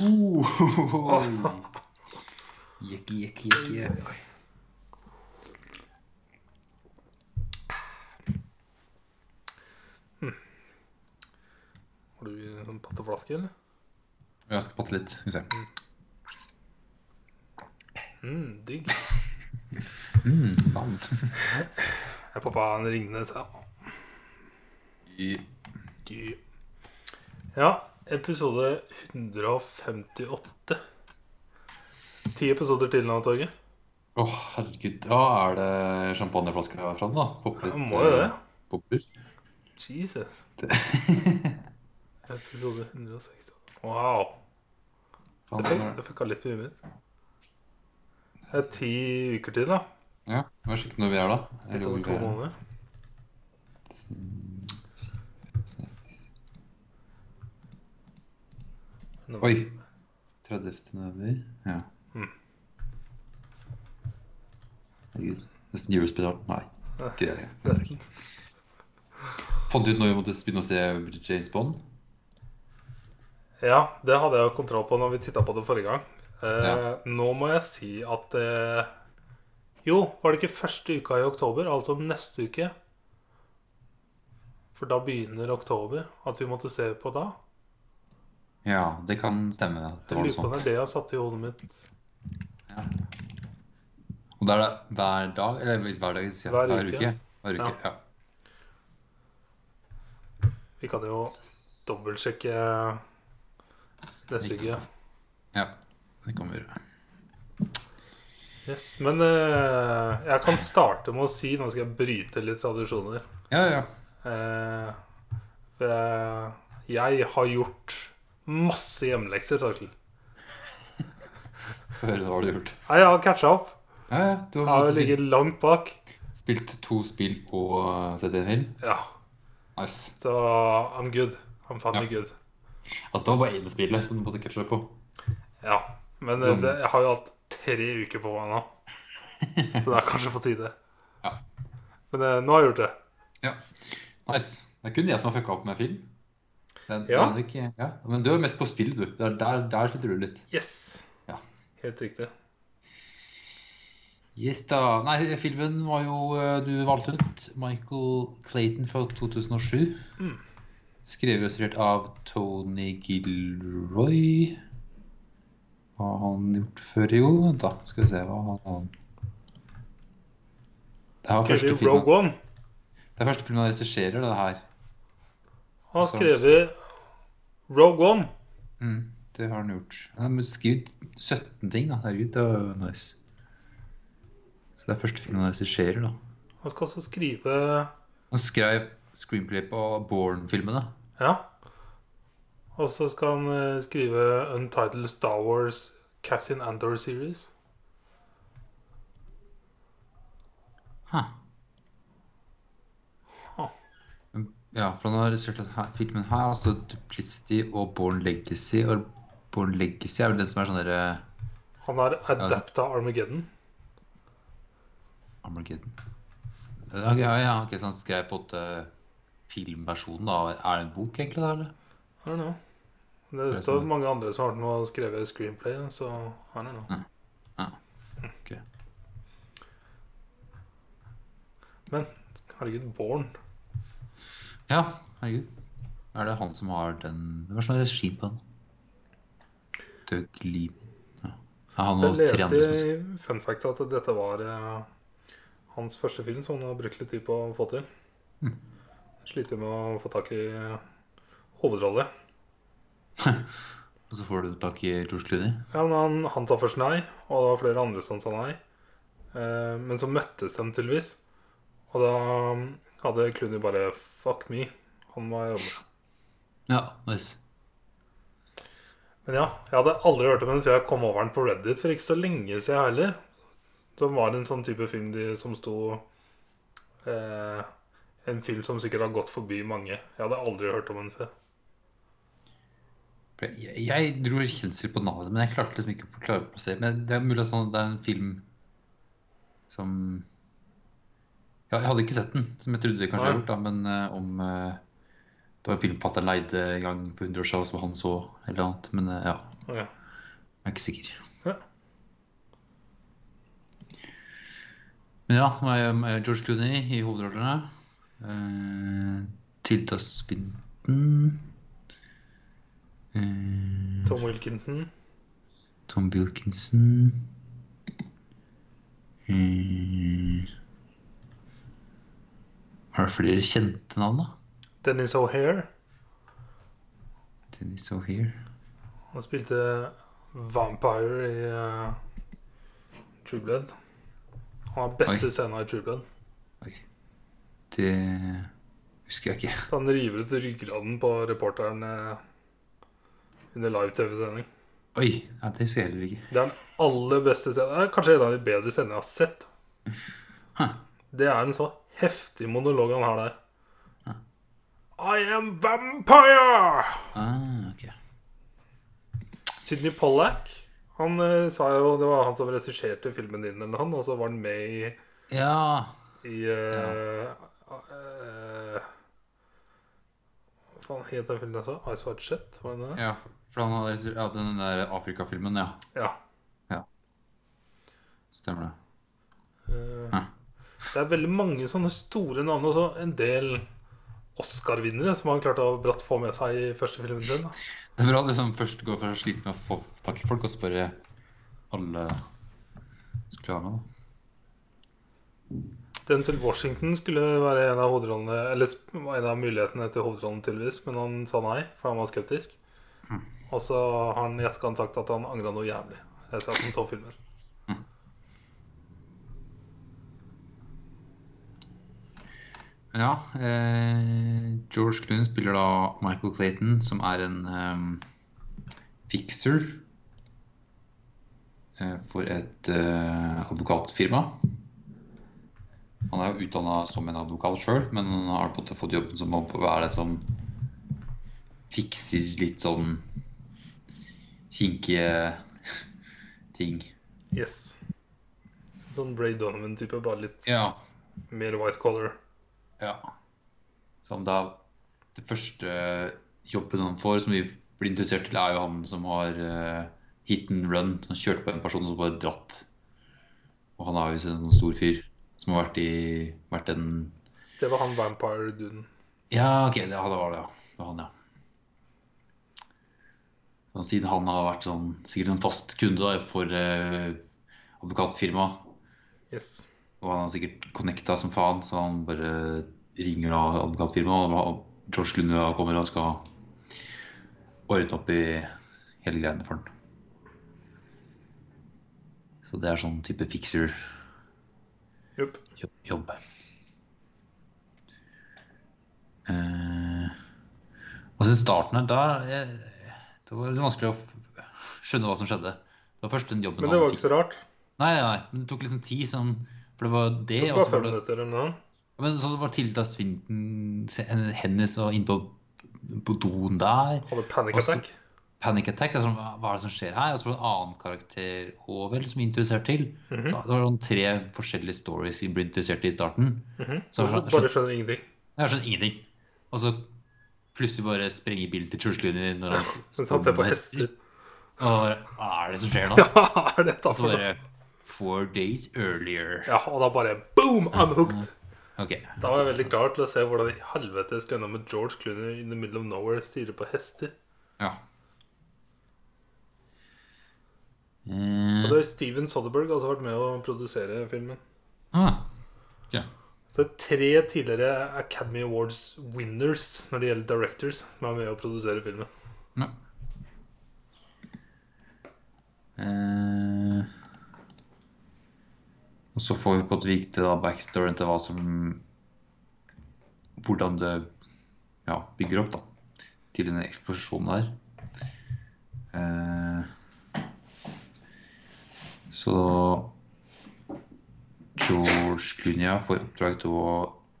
Oh, Jekki, jekke, jekke. Har du en sånn patteflaske, eller? Jeg skal patte litt. Skal vi se. Mm, digg. Mm, vann. Jeg poppa en Ringnes her. Ja, episode 158. Ti episoder til nå, Torgeir. Å, herregud. Ja, er det champagneflaska fra den, da? Popper Ja, må jo det. eh, Popper. Jesus. Episode 160. Wow. Det fikk, jeg det fikk litt på mer. Det er ti uker til, da. Ja, Vær sjekke når vi er, da. Litt over to er. måneder. Nå- Oi. 30. november. Ja. Mm. Herregud. Nesten julespill. Nei. Ikke det. Nesten. Fant du ut når vi måtte begynne å se James Bond? Ja, det hadde jeg jo kontroll på når vi titta på det forrige gang. Eh, Ja. Nå må jeg si at eh, Jo, var det ikke første uka i oktober? Altså neste uke? For da begynner oktober. At vi måtte se på da. Ja, det kan stemme. At det var noe sånt. det er det jeg satt i hodet mitt. Ja. Og da er det hver dag? Eller hver dag? Ja, Hver hver uke. Hver uke, Ja. ja. Vi kan jo dobbeltsjekke neste uke. ja. Det gjøre. Yes, men uh, jeg kan starte med å si Nå skal jeg bryte litt tradisjoner. Ja, ja. Uh, jeg har gjort masse hjemmelekser, Torkel. Få høre hva har du gjort. Nei, Jeg har catcha opp. Ja, ja. Du Jeg har har ligget langt bak. spilt to spill og uh, sett en film. Ja, Nice. så I'm good. I'm funny good. Altså, det var bare ene spillet som du måtte catche deg på. Ja, men eh, det, jeg har jo hatt tre uker på meg nå. Så det er kanskje på tide. Ja. Men eh, nå har jeg gjort det. Ja. Nice. Det er kun jeg som har fucka opp med film. Den, Ja. er ikke, ja. Men du er mest på spill, du. Der, der, der sliter du litt. Yes. Ja. Helt riktig. Yes da. Nei, filmen var jo uh, du valgte ut. Michael Clayton fra 2007. Mm. Skrevet og illustrert av Tony Gilroy. Hva har han gjort før? Jo, da. Skal vi se. Hva har han Det er første filmen, det er første filmen han regisserer, det her. Har skrevet Rogue One. Mm, det har han gjort. Han har skrevet 17 ting, da. Herregud, det er nice. Så det er første filmen han regisserer, da. Han skal også skrive Han skrev screenplay på Born-filmene. Ja. Og så skal han eh, skrive Untitled Star Wars Cassian Andor Series. Huh. Ja, for han har regissert filmen her, altså Duplicity og Born Legacy. Og Born Legacy er vel den som er sånn derre Han har adapta Armageddon. Armageddon. Ja, ja, ja, ok, så han skrev på en filmversjonen, da. Er det en bok, egentlig, da? eller? I don't know. Det er står mange andre som har vært med og skrevet screenplay, så I don't know. Ok. Men herregud, Born. Ja, herregud. Er det han som har den Det slags regi på den. Doug Lee. Ja. Han Jeg leste i fun fact at dette var eh, hans første film som han har brukt litt tid på å få til. Mm. Sliter med å få tak i hovedrolle. Og så får du tak i George Clooney. Ja, men han, han sa først nei, og det var flere andre som sa nei. Eh, men så møttes de tydeligvis. Og da hadde Clooney bare Fuck me. Han må jobbe. Ja, nice. Men ja, jeg hadde aldri hørt om den før jeg kom over den på Reddit for ikke så lenge siden heller. Som var en sånn type film de, som sto eh, En film som sikkert har gått forbi mange. Jeg hadde aldri hørt om den før. Jeg, jeg dro kjensel på navnet, men jeg klarte liksom ikke å klare å se. Men det er mulig at sånn, det er en film som Jeg hadde ikke sett den, som jeg trodde jeg kanskje hadde gjort, da, men uh, om uh, Det var en film fatter'n leide en gang på 100 år siden, som han så, eller annet. Men uh, ja. Okay. Jeg er ikke sikker. Ja. Men ja, er George Clooney i hovedrollene. Tilda Spinton. Tom Wilkinson. Tom Wilkinson. Eh, har du flere kjente navn, da? Dennis O'Hare. Dennis O'Hare. Han spilte Vampire i uh, True Blood. Han har beste Oi. scenen i True Blood. Oi. Det husker jeg ikke. Han river ut ryggraden på reporteren eh, under live-TV-sending. Oi, ja, det husker jeg heller ikke. Det er den aller beste scenen. Kanskje en av de bedre scenene jeg har sett. Huh. Det er den så heftig monolog han har der. I am vampire! Ah, ok. Sidney Pollack. Han eh, sa jo Det var han som regisserte filmen din, eller han, og så var han med i, Ja. i eh, eh, Hva faen het den filmen jeg sa? Ice White Shut? Var det det? ja. For han hadde regissert- ja, den der Afrika-filmen, ja. Ja. Stemmer det. Eh, Ja. Det er veldig mange sånne store navn, og så en del Oscar-vinnere som han klarte å bratt få med seg i første filmen sin. Da. Det er bra liksom først går for å slite med å få tak i folk, og spørre alle skulle ha med. da. Denzel Washington skulle være en av hovedrollene Eller en av mulighetene til hovedrollen, tydeligvis, men han sa nei, for han var skeptisk. Og så har han i etterkant sagt at han angra noe jævlig. Jeg sa at han så filmen. Ja, eh, George Clooney spiller da Michael Clayton, som er en eh, fikser eh, for et eh, advokatfirma. Han er jo utdanna som en advokat sjøl, men han har på en måte fått jobben som å være det som fikser litt sånn kinkige ting. Yes. Sånn Bray Donovan-type, bare litt Ja. mer white collar. Ja. Som da Det første jobben han får, som vi blir interessert til, er jo han som har uh, hit and run. Han kjørte på en person som bare dratt. Og han er jo en sånn stor fyr som har vært i vært en Det var han vampire-duden. Ja, OK, det, ja, det var det, ja. Det var han, ja. Og siden han har vært sånn, sikkert en fast kunde da, for eh, advokatfirma, Yes. Og han har sikkert connecta som faen, så han bare ringer da advokatfirmaet. Og George Clooney kommer og skal ordne opp i hele greiene for han. Så det er sånn type fixer-jobb. Jupp. Eh, og så starten her, der jeg, Det var litt vanskelig å skjønne hva som skjedde. Det var først den jobben Men det var ikke så rart. Nei, nei, men det tok liksom tid, sånn For det var det, Det og var så fem minutter eller noe. Ja, Men så var Tilda Svinten hennes og inn på, på doen der. Hadde panic attack. Panic attack. Altså, hva er det som skjer her? Og så var det en annen karakter òg vel, som vi er interessert til. Mhm. Så det var sånn tre forskjellige stories vi ble interessert i i starten. Mhm. Så Så jeg bare skjønner ingenting. Jeg skjønner ingenting. Og så plutselig bare sprenger bilen til George Clooney når han han ser på hester. Og hva er det som skjer nå? Ja, er dette for noe? Four days earlier. Ja, og da bare boom, I'm hooked. Okay. Da var jeg veldig klar til å se hvordan i helvete skal gjennom med George Clooney in the middle of nowhere styre på hester. Ja. Og Eh, det har Steven Soderberg også vært med å produsere filmen. ah, Okay. Så det er tre tidligere Academy Awards winners når det gjelder directors, som er med å produsere filmen. Ja. Eh, og så får vi på et vite da backstoryen til hva som Hvordan det ja, bygger opp da til den eksplosjonen der. Eh, så George Clunia får oppdrag til å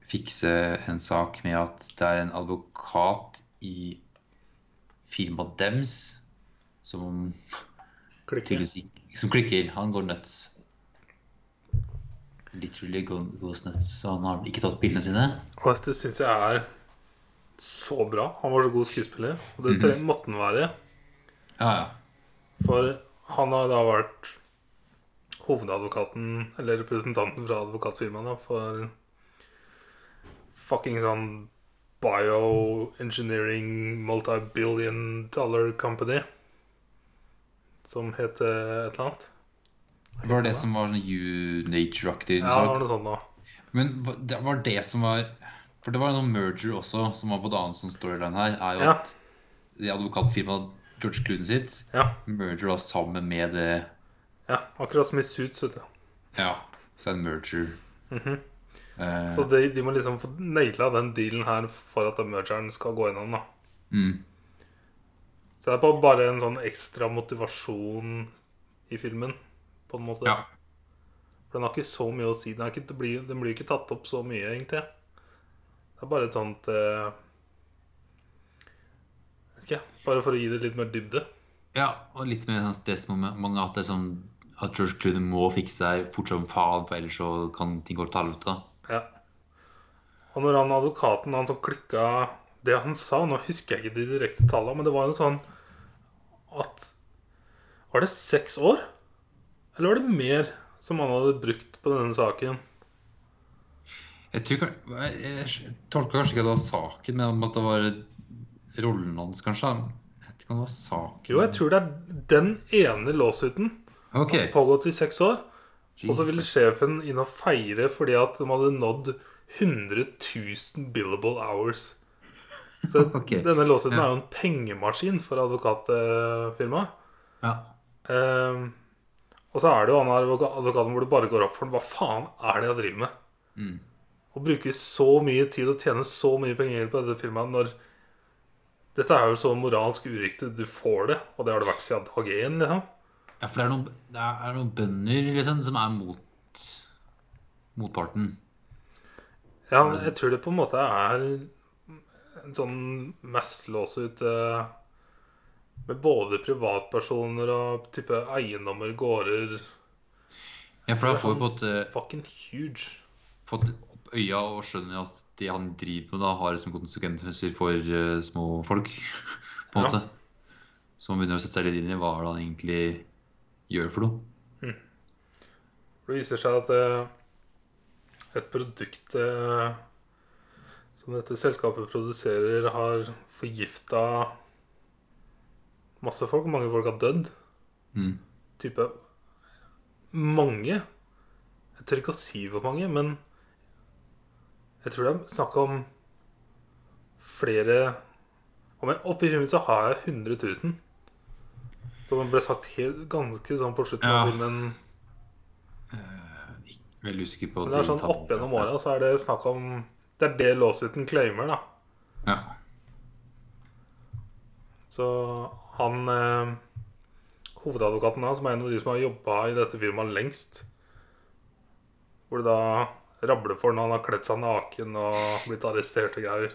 fikse en sak med at det er en advokat i firmaet dems som Klikker. som klikker. Han går nuts. Literally go- goes nuts. Så han har ikke tatt pillene sine. Og dette syns jeg er så bra. Han var så god skuespiller. Og det tre- måtte han være. Ja, ja. For han har da vært hovedadvokaten, eller representanten fra advokatfirmaet, for fucking sånn bioengineering multibillion dollar company. Som heter et eller annet. Det var det som var sånn U-nature-aktig Ja, det var noe sånt da. Men det var det som var For det var noen merger også, som var på et annet sånn storyline her, er jo Ja. at det advokatfirmaet George Clooney sitt Ja, merger da sammen med det ja akkurat som i Suits, vet du. Ja, så en merger. Mhm. eh, Så de, de må liksom få naila den dealen her for at den mergeren skal gå gjennom, da. mm, Så det er bare en sånn ekstra motivasjon i filmen, på en måte. ja. For den har ikke så mye å si. Den, ikke, den, blir, den blir ikke tatt opp så mye, egentlig. Det er bare et sånt eh, Vet ikke, bare for å gi det litt mer dybde. ja, og litt mer sånn stressmoment at det er sånn at George Clooney må fikse seg fort som faen, for ellers så kan ting gå til helvete. Ja. Og når han advokaten han som klikka det han sa Nå husker jeg ikke de direkte tallene, men det var jo sånn at Var det seks år? Eller var det mer som han hadde brukt på denne saken? Jeg tror jeg, tolka kanskje ikke at det var saken, men at det var rollen hans, kanskje. Jeg vet ikke om det var saken. Jo, jeg tror det er den ene låsuten. Har Pågått i seks år. Og så Jesus. ville sjefen inn og feire fordi at de hadde nådd 100 000 billable hours. Så okay. denne låsuten ja. er jo en pengemaskin for advokatfirmaet. Ja. Ehm, og så er det jo han her advokaten hvor det bare går opp for ham. Hva faen er det jeg driver med? Mm. Å bruke så mye tid og tjene så mye penger på dette firmaet når Dette er jo så moralsk uriktig. Du får det, og det har det vært siden dag én. Liksom. ja, for det er noen, det er noen bønder liksom, som er mot motparten. Ja, jeg tror det på en måte er en sånn masslåsut eh, med både privatpersoner og type eiendommer, gårder Ja, for da får vi på måte Fucking huge. fått opp øya og skjønner at det han driver med, da har som konsekvenser for uh, små folk. på en Ja. måte. Så man begynner å sette seg litt inn i hva det han egentlig gjør for noe. Det viser seg at uh, et produkt uh, som dette selskapet produserer, har forgifta masse folk. Mange folk har dødd. Mm. Type mange. Jeg tør ikke å si hvor mange, men jeg tror det er snakk om flere om jeg, Oppi huet mitt så har jeg 100 000. Som ble sagt helt, ganske sånn på slutten av filmen. Uh, vel usikker på Men det er sånn opp gjennom åra så er det snakk om Det er det låsuten claimer, da. Ja. Så han eh, Hovedadvokaten da, som er en av de som har jobba i dette firmaet lengst Hvor det da rabler for når han har kledd seg naken og blitt arrestert og greier.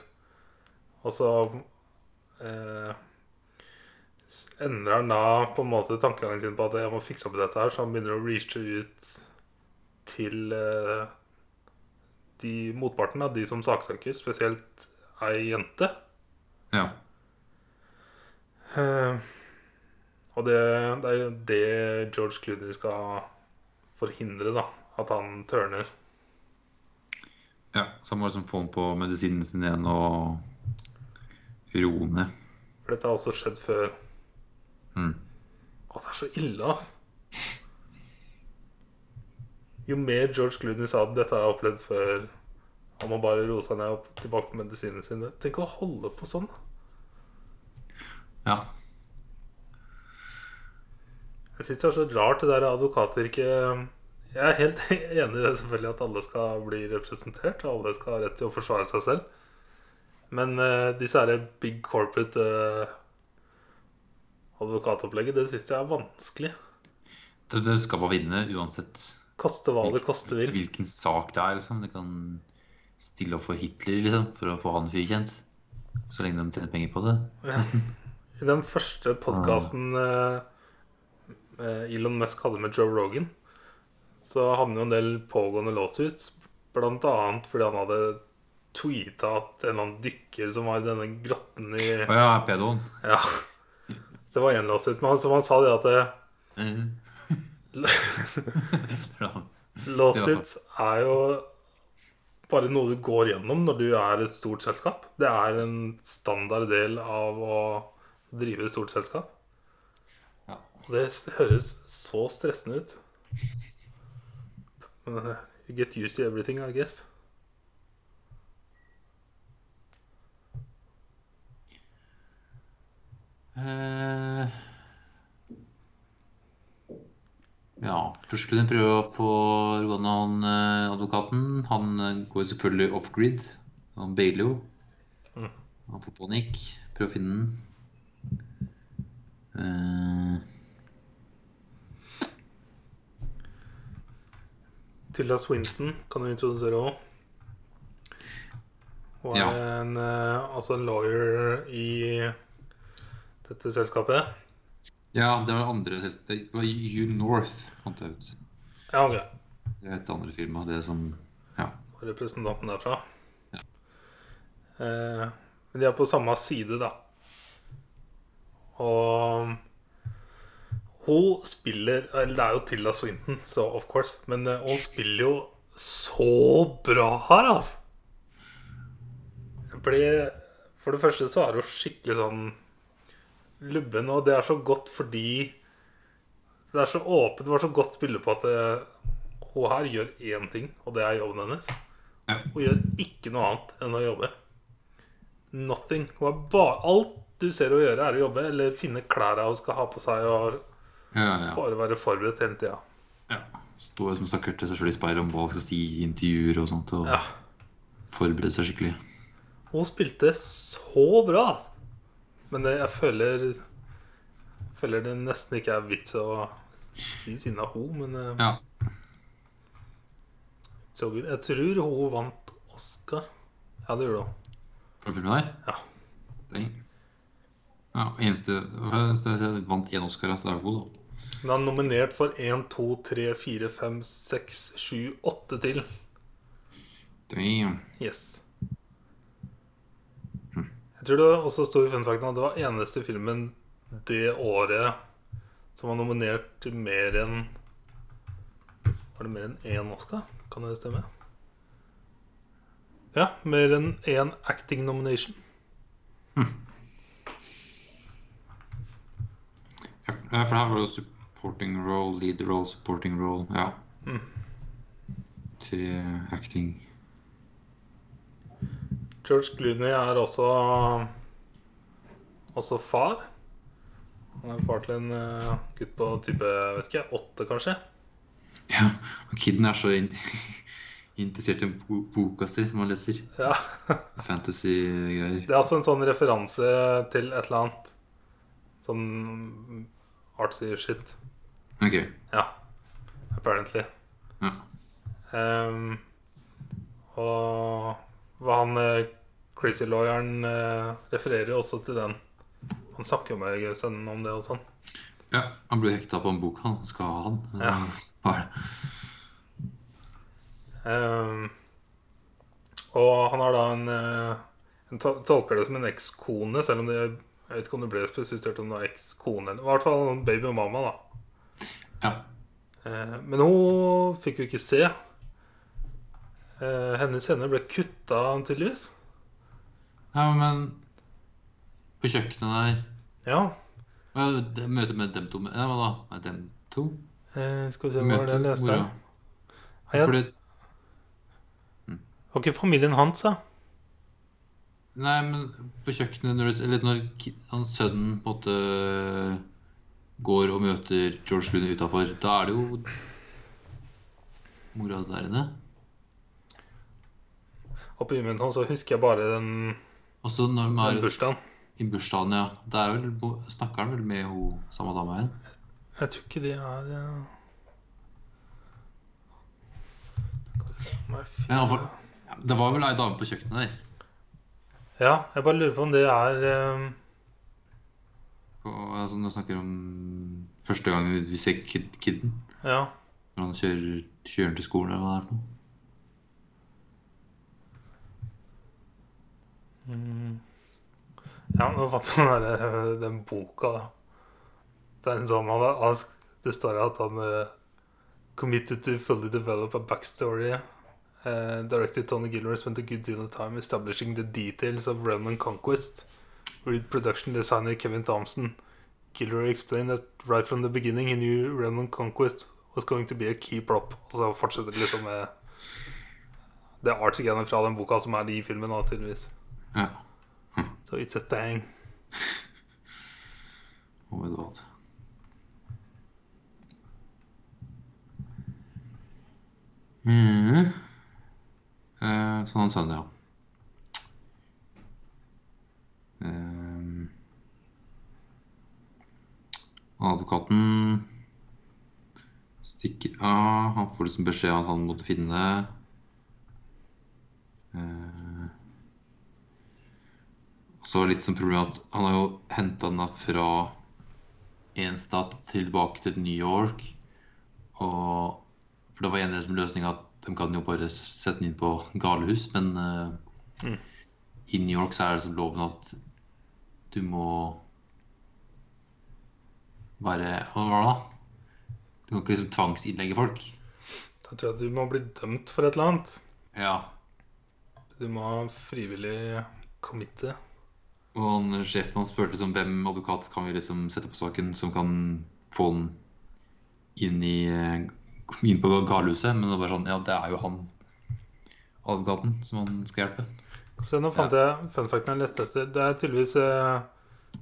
Og så eh, endrer han da på en måte tankegangen sin på at jeg må fikse opp i dette her, så han begynner å reache ut til eh, de motparten, da, de som saksøker, spesielt ei jente. ja. Eh, og det, det er jo det George Clooney skal forhindre, da. At han tørner. ja. Så han må liksom få han på medisinen sin igjen og roe ned. For dette har også skjedd før. Mm. Å, det er så ille, ass. Jo mer George Clooney sa at dette har jeg opplevd før Han må bare roe seg ned og tilbake på medisinen sin Tenk å holde på sånn. Ja. Jeg syns det er så rart det der advokatyrket Jeg er helt enig i det selvfølgelig at alle skal bli representert, og alle skal ha rett til å forsvare seg selv. Men uh, disse her big corporate uh, advokatopplegget, det syns jeg er vanskelig. Det, det skal bare vinne uansett Koste hva det koste vil. hvilken sak det er. liksom. Det kan stille opp for Hitler liksom, for å få han frikjent. Så lenge de tjener penger på det. Ja. I den første podkasten Elon Musk hadde med Joe Rogan, så hadde han jo en del pågående lawsuits. Blant annet fordi han hadde tweeta at en eller annen dykker som var i denne grotten i Å ja, pedoen. Ja. Så det var én låst ut. Men som han sa det at det, Ja. Lawsuits er jo bare noe du går gjennom når du er et stort selskap. Det er en standard del av å drive et stort selskap. Ja. Det høres så stressende ut. Men eh, you get used to everything, I guess. Uh, ja, plutselig kunne prøve å få roa ned han eh, advokaten. Han går selvfølgelig off-grid. Han bailer jo. Mm. Han får panikk. Prøver å finne den. Eh, Tilda Swinton kan du introdusere òg. Hun er Ja. en, eh, altså en lawyer i dette selskapet. ja, det var andre Det var U North, fant jeg ut. Ja, ok. Det er et andre firma. Det som Ja. Representanten derfra. Ja. Eh, men de er på samme side, da. Og hun spiller Eller det er jo Tilda Swinton, så of course. Men eh, hun spiller jo så bra her, altså. Fordi For det første så er hun skikkelig sånn lubben, og det er så godt fordi det er så åpent. Det var så godt bilde på at eh, hun her gjør én ting, og det er jobben hennes. Hun gjør ikke noe annet enn å jobbe. Nothing. Hun er bare, alt du ser å gjøre, er å jobbe eller finne klærne hun skal ha på seg, og Ja, ja, ja. bare være forberedt hele tida. ja. Stå som stakkar til seg sjøl i speilet om hva hun skal si i intervjuer og sånt. Og Ja. forberede seg skikkelig. Hun spilte så bra, altså. Men jeg føler Føler det nesten ikke er vits å si siden av hun, men eh, Ja. så. Jeg tror hun vant Oscar. Ja, det gjorde hun. For filmen der? Ja. Dang. Ja, eneste jeg Vant én Oscar, så det er jo god, da. Den er nominert for 1, 2, 3, 4, 5, 6, 7, 8 til. Damn. Yes. Jeg tror det også sto i funfacten at det var eneste filmen det året som var nominert til mer enn Var det mer enn én Oscar? Kan det stemme? Ja, mer enn én acting nomination. Ja, for her var det jo supporting role, lead role, supporting role. Ja. Mm. Tre acting. George Clooney er også også far. Han er far til en eh, gutt på type vet ikke, åtte, kanskje. Ja, og kiden er så in interessert i boka si som han leser. Ja. Fantasy-greier. Det er altså en sånn referanse til et eller annet sånn artsy shit. Ok. Ja. Apparently. Ja. Um, og hva han eh, crazy lawyeren eh, refererer jo også til den. Han snakker jo med sønnen om det og sånn. ja. Han ble hekta på en bok, han. Skal ha han. Ja. Bare. Um. Og han har da en, eh, en Tolker det som en ekskone, selv om det Jeg vet ikke om det ble spesifisert om det var ekskone eller I hvert fall baby og mamma, da. Ja. Eh, men hun fikk jo ikke se. Eh, hennes hender ble kutta, tydeligvis. ja, men På kjøkkenet der Ja. ja, Møte med dem to Ja, hva da? Med dem to? Eh, skal vi se, hva var det jeg leste ja? Fordi, var ikke familien hans, da. Nei, men på kjøkkenet når, Eller når han sønnen på en måte går og møter George Clooney utafor, da er det jo mora der inne. Oppi munnen hans så husker jeg bare den, Og når den er bursdagen. i bursdagen, ja. Da er vel, snakker han vel med hun samme dama igjen? Jeg tror ikke det er Ja, for, ja, det var vel ei dame på kjøkkenet der. Ja, jeg bare lurer på om det er um... På, altså, vi snakker om første gang vi ser kid, kiden. Ja. Når han kjører, kjører til skolen, eller hva det er for noe. Mm. Ja, nå fant jeg den, der, den boka, da. Det er en sånn han, Det står at han uh, committed to fully develop a backstory. Uh, director Tony Gilroy spent a good deal of time establishing the details of Realm and Conquest. With production designer Kevin Thompson. Gilroy explained that right from the beginning he knew Realm and Conquest was going to be a key prop. Og så fortsetter det liksom med det arts-greiene fra den boka som er i filmen, da, tydeligvis. Ja. Så it's a thing. Oh my god. Mhm. Eh, så han sønn, ja. Eh, advokaten stikker av. Han får liksom beskjed om at han måtte finne og så litt sånn problem at han har jo henta den fra en stat tilbake til New York. Og For det var en løsning at de kan jo bare sette den inn på galehus, men uh, Mm. i New York så er det loven at du må være Hva da? Du kan ikke liksom tvangsinnlegge folk. Da tror jeg du må bli dømt for et eller annet. Ja. Du må frivillig committe. Og han, sjefen hans spurte liksom, hvem advokat kan vi liksom sette på saken som kan få den inn, i, inn på galehuset. Men det var sånn, ja, det er jo han advokaten som han skal hjelpe. Så nå fant jeg fun facten jeg lette etter. Det er tydeligvis eh,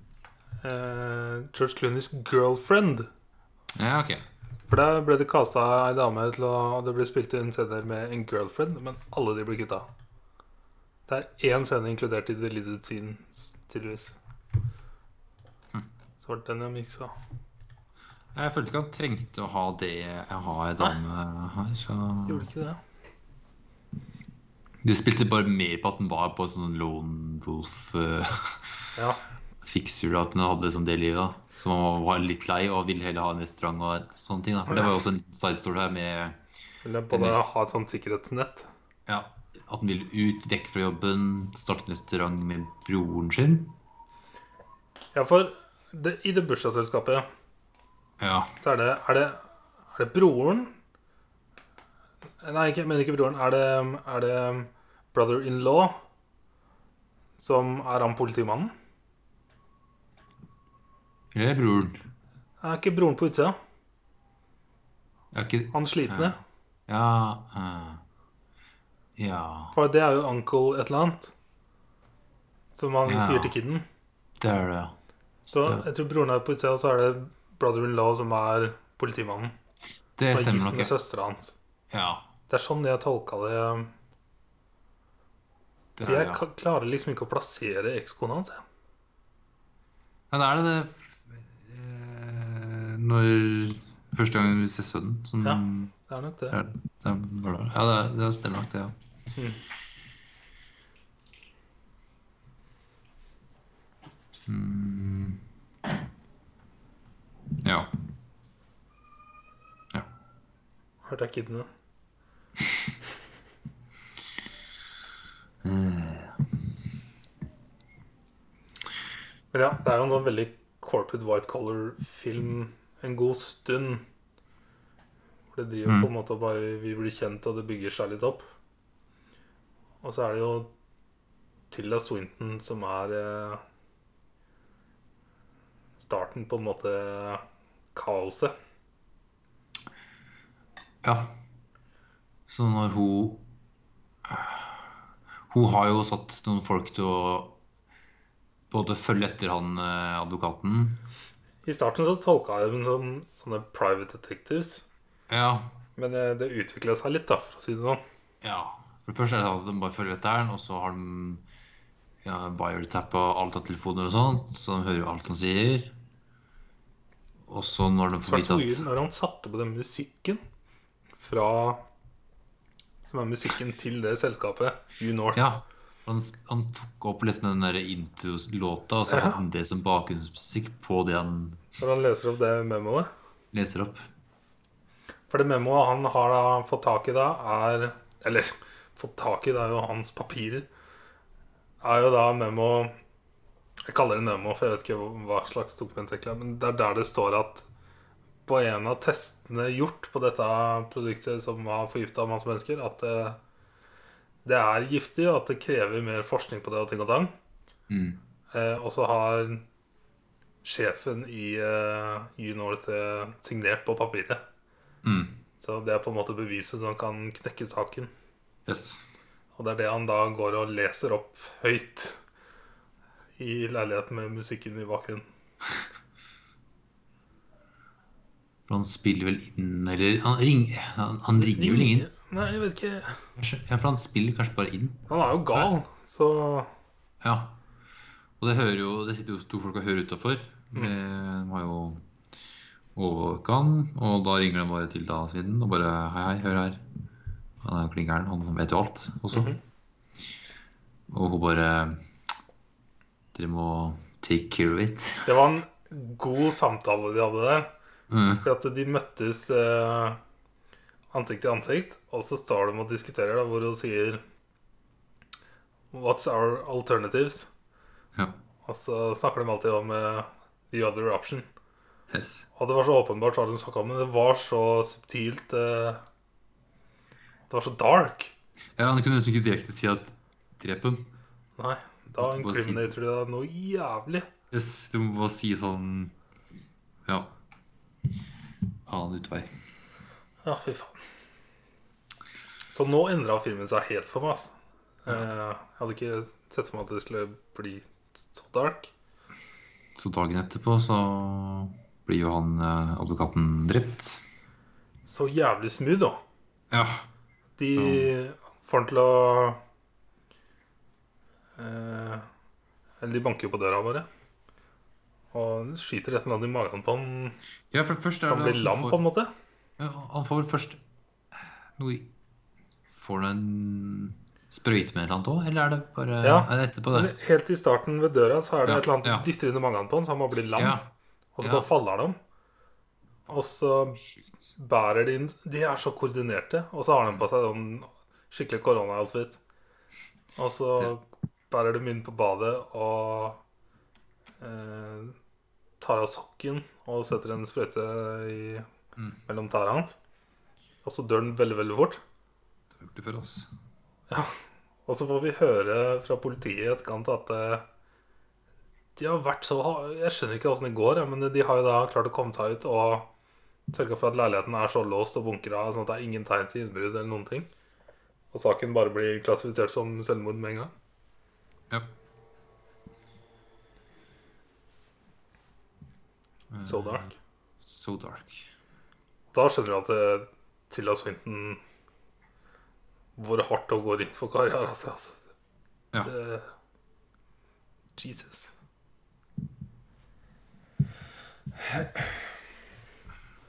eh, George Clooney's girlfriend. Ja, ok. For da ble det kasta ei dame til å og Det ble spilt inn scener med en girlfriend, men alle de ble kutta. Det er én scene inkludert i deleted scenes, tydeligvis. Så var det den jeg miksa. Jeg følte ikke han trengte å ha det jeg har ei dame her, så Gjorde ikke det? Du spilte bare mer på at den var på sånn lone wolf uh, Ja. fikser, at den hadde sånn det livet. da Som han var litt lei og ville heller ha en restaurant og sånne ting. da For det var jo også en sidestol her med Eller både ha et sånt sikkerhetsnett. Ja, at han ville ut, vekk fra jobben, starte en restaurant med broren sin. Ja, for det, i det bursdagsselskapet Ja. så er det Er det, er det broren Nei, jeg mener ikke broren. Er det, er det brother-in-law som er han politimannen? Eller broren. Er ikke broren på utsida? Ikke Han slitne? Ja ja. Ja, For det er jo uncle et eller annet. Som han Ja. sier til kiden. det er det. Så jeg tror broren er på utsida, og så er det brother-in-law som er politimannen. Det Som er stemmer nok. med hans. Ja. Det er sånn jeg tolka det. Det Så er, jeg ja. klarer liksom ikke å plassere ekskona hans. ja, da er det det eh, Når Første gang vi ser sønnen som Ja. Det er nok det. er, det er, ja, det. Det, det stemmer nok, det. ja Mm. Mm. Ja. Ja. Jeg kidene. Men ja, det er jo en sånn veldig corporate white color-film en god stund. For det driver Mm. på en måte bare Vi blir kjent, og det bygger seg litt opp. Og så er det jo Tilda Swinton som er eh, starten på en måte kaoset. Ja. Så når hun Hun har jo satt noen folk til å både følge etter han eh, advokaten I starten så tolka jeg dem som sånne private detectives. Ja. Men eh, det utvikla seg litt, da, for å si det sånn. ja. For det første er det at de bare følger etter han, og så har de ja, wiretappa alt av telefoner og sånt, så de hører jo alt han sier. Og så når de får Svart vite at når han satte på den musikken fra Som er musikken til det selskapet, U North. Ja. Han, han tok opp liksom den der intro-låta, og så hadde han det som bakgrunnsmusikk på det han Når han leser opp det memoet. leser opp. For det memoet han har da fått tak i da, er Eller fått tak i, det er jo hans papirer. Er jo da memo Jeg kaller det memo, for jeg vet ikke hva slags dokument det er. Men det er der det står at på en av testene gjort på dette produktet som har forgifta masse mennesker, at det, det er giftig, og at det krever mer forskning på det og ting og tang. Mm. Eh, og så har sjefen i eh, U-North eh, signert på papiret. Mm. Så det er på en måte beviset som kan knekke saken. Yes. Og det er det han da går og leser opp høyt i leiligheten med musikken i bakgrunnen. For han spiller vel inn Eller han, ring, han, han ringer vel ingen? Nei, jeg vet ikke. Ja, for han spiller kanskje bare inn. Han er jo gal, så Ja. Og det jo Det sitter jo to folk og hører utafor. De har jo overvåka han, og da ringer de bare til da siden og bare Hei, hei, hør her. Han er jo klin gæren. Han vet jo alt også. Mhm. Og hun bare Dere må take care of it. Det var en god samtale de hadde der. Mm. For at de møttes eh, ansikt til ansikt, og så står de og diskuterer, da, hvor hun sier What's our alternatives? Ja. Og så snakker de alltid om eh, the other option. Yes. Og det var så åpenbart hva de snakka om, men det var så subtilt eh, Det var så dark. Ja, Han kunne nesten ikke direkte si at drep henne. Nei, da Du incriminator de deg noe jævlig. Yes, du må bare si sånn Ja. Annen utvei. Ja, fy faen. Så nå endra filmen seg helt for meg. Altså. Eh, Jeg hadde ikke sett for meg at det skulle bli så dark. Så dagen etterpå så blir jo han eh, advokaten drept. Så jævlig smooth, da. Ja. De får han til å eh, Eller de banker jo på døra bare. Og skyter et eller annet i magen på han ja, for det første så han blir lam, på en måte. ja, Han får vel først noe Får han en sprøyte med et eller annet òg, eller er det bare Ja. Er det etterpå, det? Helt i starten ved døra så er det Ja, et eller annet ja. dytter inn i magen på han, så han må bli lam. Ja. Og så bare faller han om. Og så bærer de inn De er så koordinerte. Og så har de på seg sånn skikkelig korona-outfit. Og så bærer de inn på badet og eh, tar av sokken og setter en sprøyte i, Mm. mellom tærne hans. Og så dør den veldig, veldig fort. Det har gjort det for oss. Og så får vi høre fra politiet i etterkant at eh, de har vært så Jeg skjønner ikke åssen det går, men de har jo da klart å komme seg ut og sørga for at leiligheten er så låst og bunkra sånn at det er ingen tegn til innbrudd eller noen ting. Og saken bare blir klassifisert som selvmord med en gang. Ja. So dark. So dark. Da skjønner du at Tilla Tilda Swinton Hvor hardt hun går inn for karrieren sin. Altså. Ja. Det, Jesus.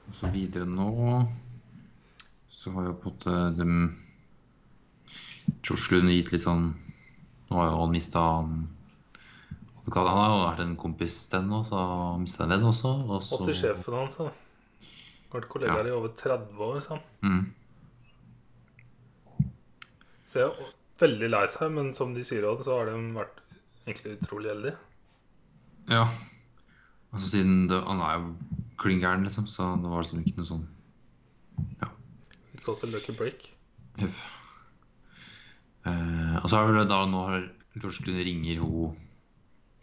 Og så videre nå så har jo på en måte George Lund gitt litt sånn Nå har jo han mista Han har jo vært en kompis til henne nå, så han mista en venn også. Og så, Og til sjefen hans. da. Vært kollegaer i over 30 år. Sånn. Mm, Så jeg er veldig lei seg, men som de sier også, så har de vært egentlig utrolig heldige. ja. Altså siden det, Han er jo klin gæren, liksom, så det var liksom ikke noe sånn Vi kalte det lucky break. Jepp. Eh, og så er det da nå har George Lund ringer hun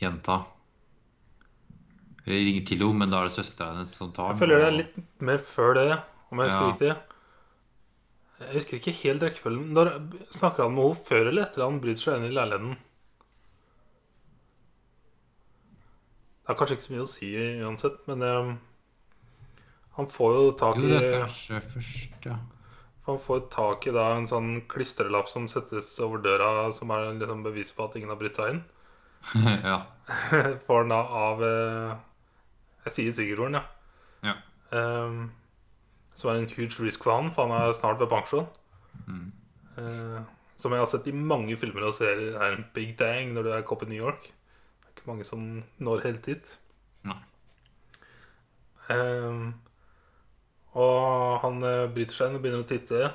jenta. Eller ringer til henne, men da er det søstera hennes som tar Jeg føler det er litt mer før det, om jeg husker Ja. riktig. Jeg husker ikke helt rekkefølgen. Da Snakker han med henne før eller etter han bryter seg inn i leiligheten? Det er kanskje ikke så mye å si uansett, men um, han får jo tak Jo, i det er kanskje først, ja. Han får tak i da en sånn klistrelapp som settes over døra, som er liksom bevis på at ingen har brutt seg inn. ja. Får han da av eh, Jeg sier Sigurd, ja. Ja. Um, som er en huge risk for han, for han er snart ved pensjon. Mm. Uh, som jeg har sett i mange filmer og serier, er en big thing når du er cop i New York. Det er ikke mange som når helt dit. Nei. Um, og han eh, bryter seg inn og begynner å titte,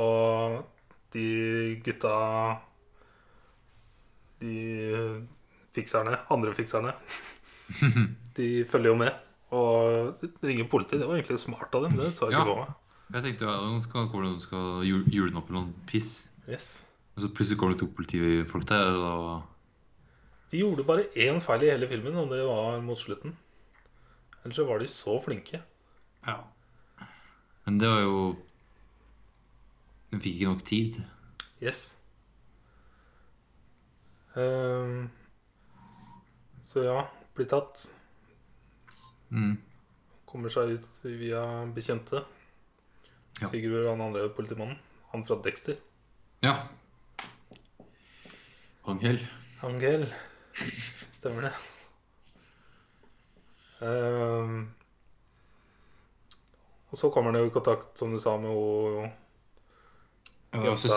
og de gutta De fikserne, andre fikserne, de følger jo med. Og ringer politiet. Det var egentlig smart av dem. Det så jeg ikke på meg. Jeg tenkte ja, nå skal, hvordan jule den opp med noen piss. Yes. Og så plutselig kommer det to politifolk der, og De gjorde bare én feil i hele filmen, og det var mot slutten. Ellers så var de så flinke. Ja. Men det var jo Den fikk ikke nok tid. Yes. Ehm, så ja, blir tatt. Mm. Kommer seg ut via bekjente. Ja. Sigurd han andre politimannen. Han fra Dexter. Ja. Angel. Angel. Stemmer det. Um, og så kommer han jo i kontakt, som du sa, med hun Ja, jenta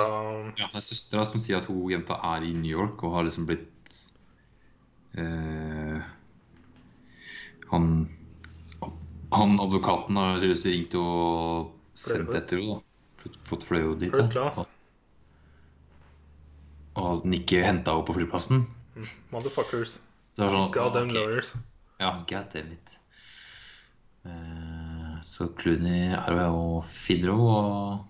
ja, det er søstera som sier at hun jenta er i New York og har liksom blitt eh, Han Han advokaten har tydeligvis ringt og sendt etter henne. Fått- fløyet henne dit. First class. Og den ikke henta henne på flyplassen. Motherfuckers. Så sånn, Goddamn ok. lawyers. Ja, god damn it. Eh, så Clooney er jo og finner henne og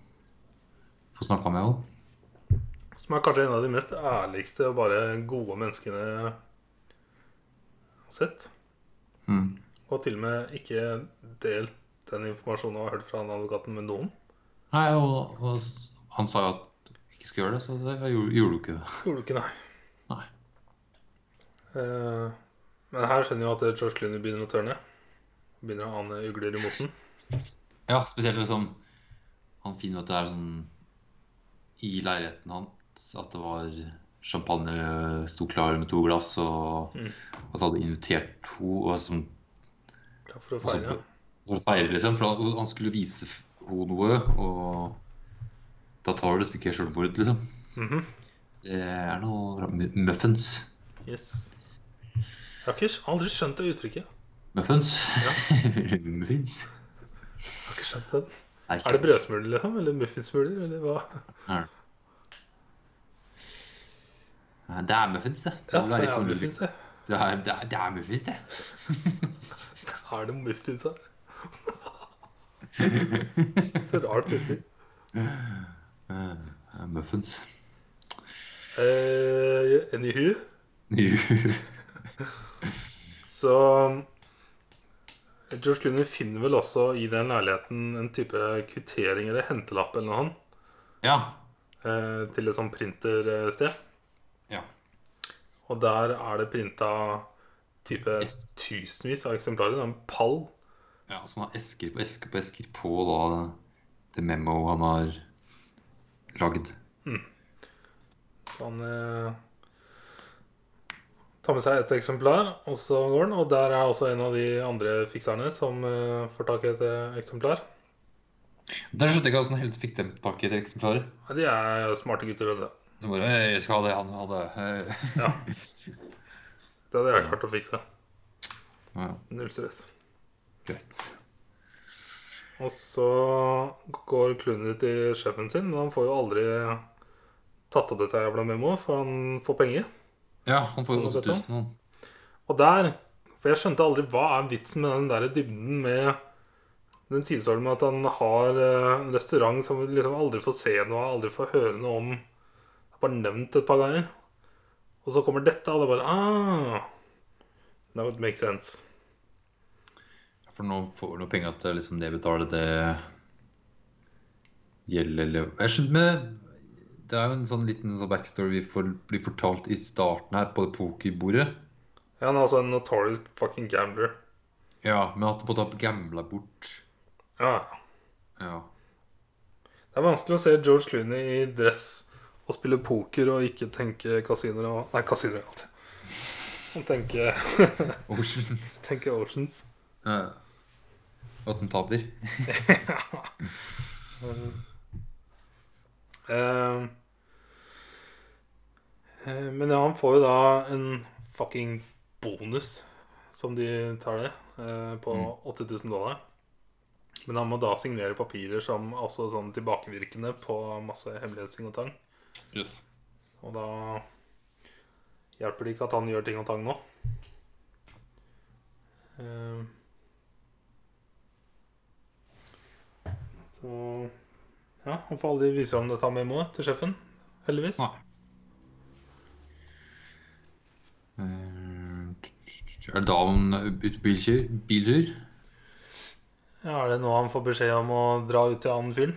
får snakka med henne. Som er kanskje en av de mest ærligste og bare gode menneskene jeg har sett. Mm. Og til og med ikke delt den informasjonen jeg har hørt fra han advokaten med noen. Nei, og, og han sa jo at du ikke skulle gjøre det, så det gjorde, gjorde du ikke det. Gjorde du ikke, nei. Nei. Eh, men her skjønner jo at George Clooney begynner å tørne. Begynner å ane ugler i moten. Ja, spesielt liksom Han finner at det er sånn i leiligheten hans at det var champagne sto klar med to glass, og Mm. at han hadde invitert to og som, for å og så- feire. for å feire, liksom. For han, han skulle vise henne noe, og da tar du liksom ikke selvmord, liksom. Mhm. Det er noe muffins. Yes. Jeg har ikke, aldri skjønt det uttrykket. Muffins. Muffins. Jeg har ikke skjønt den. Er det brødsmuler, liksom? Eller muffinsmuler? Eller hva? Er det? Er muffins, det. Det Ja, litt sånn- muffins, det. Det er, det er, det er muffins, det. Er det muffins her? Så rart uttrykk. Muffins. Eh, anywho, så George Clooney finner vel også i den leiligheten en type kvittering eller hentelapp eller noe Ja. Uh, til et sånt printersted. Og der er det printa type es tusenvis av eksemplarer. Det er en pall. ja så han har esker på esker på esker på da det memo han har lagd. Så han eh, tar med seg et eksemplar, og så går han. Og der er også en av de andre fikserne som eh, får tak i et eh, eksemplar. Der skjønte jeg ikke hvordan helt fikk dem tak i et eksemplar. Ja, de er smarte gutter. vet du. Så bare «Hei, Jeg skal ha det han hadde. Ja. Det hadde jeg klart å fikse. Ja, Null stress. greit. Og så går Clooney til sjefen sin, men han får jo aldri tatt opp dette jævla memoet, for han får penger. Ja, han får jo Hva 8000. Og der For jeg skjønte aldri hva er vitsen med den der dybden med den sidestormen med at han har eh, en restaurant som liksom aldri får se noe aldri får høre noe om. Det er bare nevnt et par ganger. Og så kommer dette, og det er bare ah, That would make sense. For nå får du penger til liksom det betaler det gjelder Jeg skjønner med Det er jo en sånn liten sånn backstory vi får, blir fortalt i starten her på det pokerbordet. Ja, han er altså en notorious fucking gambler. Ja, men at han gambla bort Ja. Ja. Det er vanskelig å se George Clooney i dress og spille poker og ikke tenke kasinoer og Nei, kasinoer og alltid. Og tenke, Oceans. tenke Oceans. Ja. Og at den taper. Eh, eh, men ja, han får jo da en fucking bonus, som de tar det, eh, på 8000 dollar. Men han må da signere papirer som også sånn tilbakevirkende på masse hemmelighetsting og tang. Yes. Og da hjelper det ikke at han gjør ting og tang nå. Eh, Så Ja, han får aldri vise om dette memoet til sjefen, heldigvis. Nei. Eh, Er det da han bytter biltur? Biltur? Ja, Er det nå han får beskjed om å dra ut til annen fyren?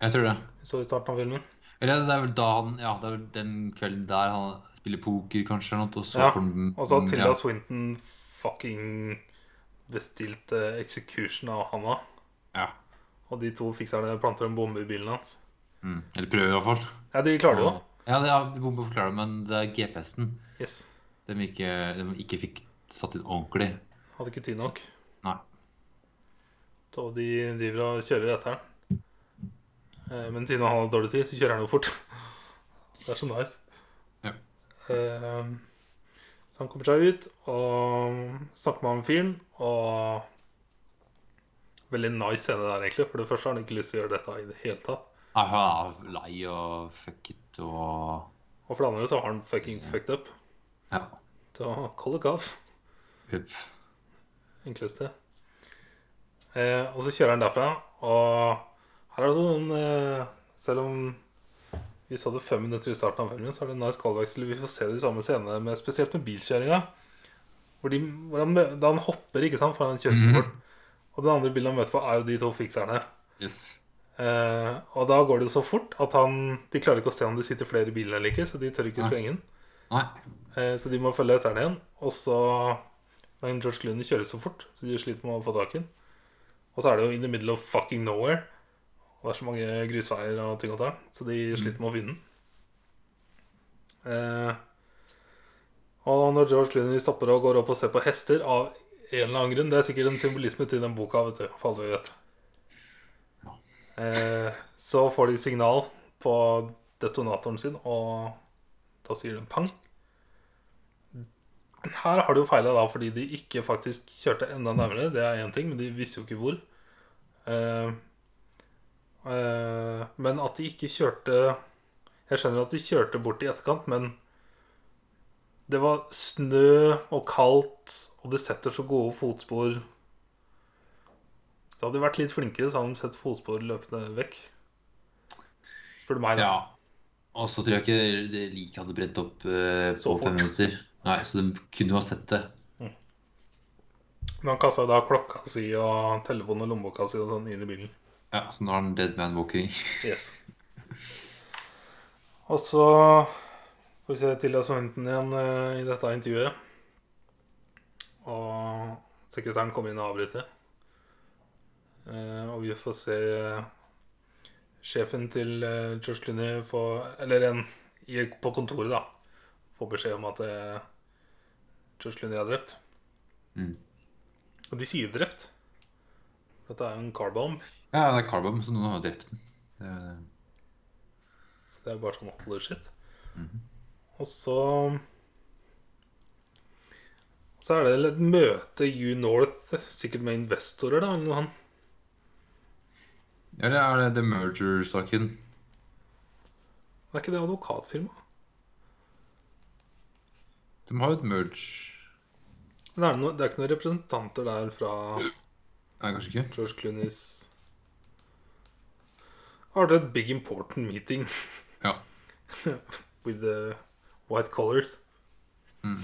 Jeg tror det. Så i starten av filmen. Eller det er vel da han Ja, det er vel den kvelden der han spiller poker, kanskje, eller noe, og så Ja, får han Og så har Tilda ja. Swinton fucking bestilt eh, execution av Hanna. ja. Og de to fikserne planter en bombe i bilen hans. Mm. Eller prøver, i hvert fall. Ja, de klarer det jo. Ja, det er bombe forklarer det, men det er GPS-en Yes. de ikke, de ikke fikk satt inn ordentlig. Hadde ikke tid nok. Nei. Så de driver og kjører etter den. Eh, Men siden han har dårlig tid, så kjører han jo fort. Det er så nice. Ja. Eh, Så han kommer seg ut og snakker med han fyren, og Veldig nice scene der, egentlig. For det første har han ikke lyst til å gjøre dette i det hele tatt. Aha, Han er lei og fuck it og Og for det andre så har han fucking fucked up. Ja. Så call the cops. Hupp. enkleste. Eh, og så kjører han derfra, og her er det sånn eh, Selv om vi så det fem minutter i starten av filmen, så er det en nice callback vi får se de samme scenene, med, spesielt med bilkjøringa. Hvor, de, hvor han, da han hopper ikke sant, foran kjøreskolen. Mm -hmm. Og den andre bilen han møter på, er jo de to fikserne. Yes. Eh, og da går det jo så fort at han, de klarer ikke å se om det sitter flere i bilen eller ikke, så de tør ikke Nei. sprenge den. Eh, Så de må følge etter den igjen. Og så Men George Clooney kjører så fort, så de sliter med å få tak i den. Og så er det jo in the middle of fucking nowhere. Og det er så mange grusveier og ting og tang, så de sliter med å finne den. Eh, og når George Clooney stopper og går opp og ser på hester av en eller annen grunn Det er sikkert en symbolisme til den boka, vet du, for alt vi vet. Eh, så får de signal på detonatoren sin, og da sier de pang. Her har de jo feila da fordi de ikke faktisk kjørte enda nærmere. Det er én ting, men de visste jo ikke hvor. Eh, men at de ikke kjørte Jeg skjønner at de kjørte bort i etterkant, men det var snø og kaldt, og det setter så gode fotspor. Så hadde de vært litt flinkere, så hadde de sett fotspor løpende vekk. Spør du meg, da. Ja. Og så tror jeg ikke liket like hadde brent opp uh, på fem minutter. Nei, så de kunne jo ha sett det. Men han kasta da klokka si og telefonen og lommeboka si og sånn inn i bilen. Ja, så nå har han dead man walking. Yes. Og så får vi se Tilda Swinton igjen eh, i dette intervjuet. Og sekretæren kommer inn og avbryter. Eh, og vi får se sjefen til eh, George Clooney få Eller en i, på kontoret, da. Få beskjed om at eh, George Clooney er drept. Mm. Og de sier drept. Dette er jo en carbomb. Ja, det er Carbom, så noen har jo drept den. Det er, Så det er bare sånn holy shit. Mhm. Og så Så er det et møte U-North, sikkert med investorer, da. Eller noe han. Eller er det The Merger-saken? Er ikke det advokatfirmaet? De har jo et merge Men er det, noe, det er ikke noen representanter der fra Nei, kanskje ikke. George Clooney's Har et big important meeting Ja. with the white collars Mm.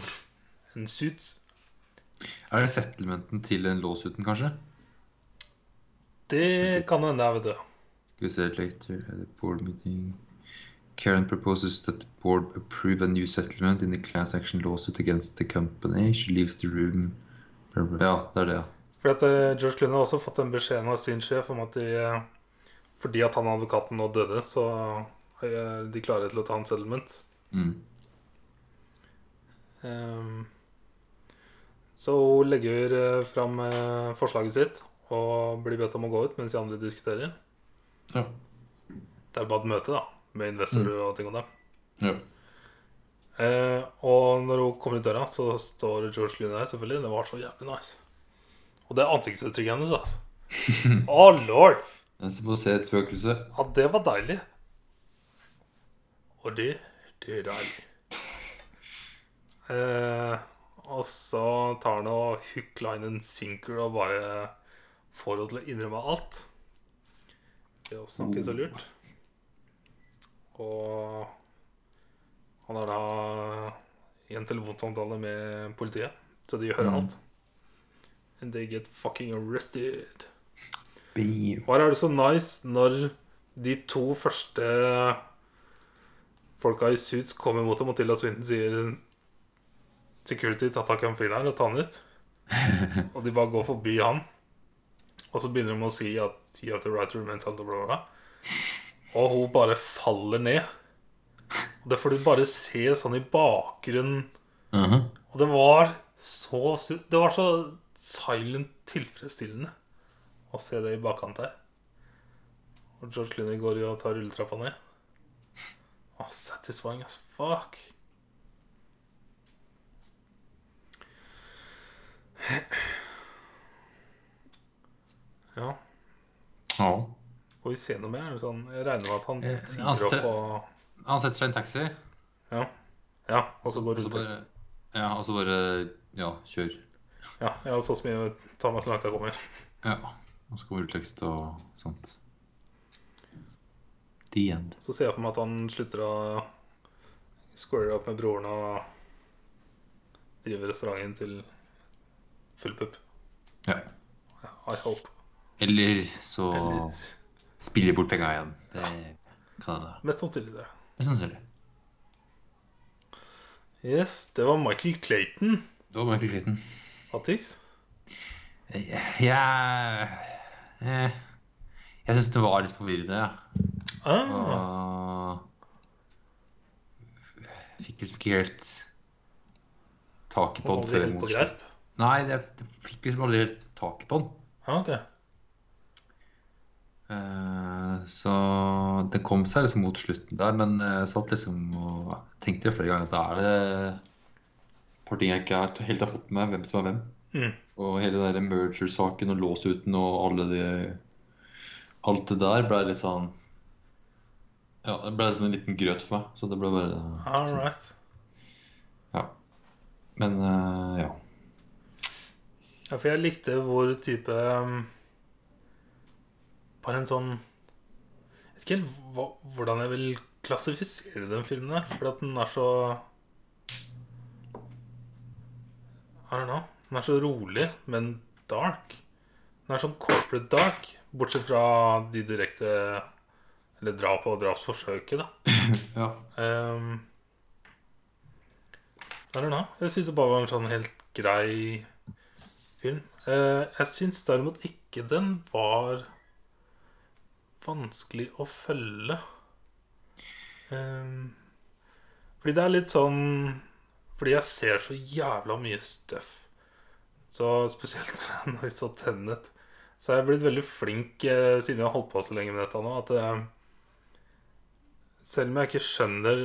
and suits? Er det settlementen til den låsuten, kanskje? Det kan hende, vet du. Skal vi se later at the board meeting. Karen proposes that the board approve a new settlement in the class action lawsuit against the company. She leaves the room. Ja, det er det, ja. For at eh, George Clooney har også fått en beskjed av sin sjef om at de eh, Fordi at han advokaten nå døde, så er de klare til å ta en settlement. Mm. Um, så hun legger eh, fram eh, forslaget sitt og blir bedt om å gå ut mens de andre diskuterer. Ja. Det er bare et møte, da, med investorer og ting og det. ja. Uh, og når hun kommer i døra, så står George Clooney der, selvfølgelig. Det var så jævlig nice. Og det er ansiktsuttrykket hennes, altså. oh, lord! Den som får se et spøkelse. Ja, det var deilig. Og det, det er deilig. Eh, og så tar han og hook, line and sinker og bare får henne til å innrømme alt. Det å snakke så lurt. Og han har da i en telefonsamtale med politiet, så de hører Mm. alt. And they get fucking arrested. Hva er det så nice når de to første folka i suits kommer mot dem, og Tilda Swinton sier Security, ta tak i han fyren her og ta han ut. og de bare går forbi han. Og så begynner de å si at you have the right to remain silent, bla, bla, bla. Og hun bare faller ned. Og det får du bare se sånn i bakgrunnen. Mhm. Og det var så Det var så silent tilfredsstillende å se det i bakkant her. Og George Clooney går jo og tar rulletrappa ned. Oh, satisfying as fuck. Ja. Ja. Får vi se noe mer? Er det Sånn, jeg regner med at han Eh, altså, opp og Han setter seg i en taxi, Ja. ja og så går rulletrappa. bare Ja, og så bare Ja, kjør. Ja, jeg har så mye Ta meg så langt jeg kommer. Ja. Og så kommer rulletekst og sånt. The end. Så ser jeg for meg at han slutter å square opp med broren og driver restauranten til full pupp. Ja. I hope. Eller så Eller- spiller bort penga igjen. Det kan hende. Mest sannsynlig det. Mest sannsynlig. Yes, det var Michael Clayton. Det var Michael Clayton. Attix. Jeg Jeg, Jeg syns det var litt forvirrende, ja. Ah, Og fikk liksom ikke helt taket på den før mot slutt. Nei, det, jeg fikk liksom aldri helt taket på den. Ah, ok. Uh, Så det kom seg liksom mot slutten der, men jeg satt liksom og tenkte flere ganger at da er det et par ting jeg ikke er- helt har fått med hvem som er hvem. Mm. Og hele den merger-saken og låsuten og alle de Alt det der ble litt sånn Ja, det ble litt sånn en liten grøt for meg. Så det ble bare All right. Ja. Men uh, ja. Ja, for jeg likte hvor type um, Bare en sånn Jeg vet ikke helt hvordan jeg vil klassifisere den filmen der. For at den er så I don't know. Den er så rolig, men dark. Den er sånn corporate dark, bortsett fra de direkte Eller drap og drapsforsøket, da. ja. Um, I don't know. Jeg syns det bare var en sånn helt grei film. Uh, jeg syns derimot ikke den var vanskelig å følge. Um, fordi det er litt sånn Fordi jeg ser så jævla mye støff. Så spesielt når vi så Tennet. Så jeg er blitt veldig flink eh, siden jeg har holdt på så lenge med dette nå, at eh, selv om jeg ikke skjønner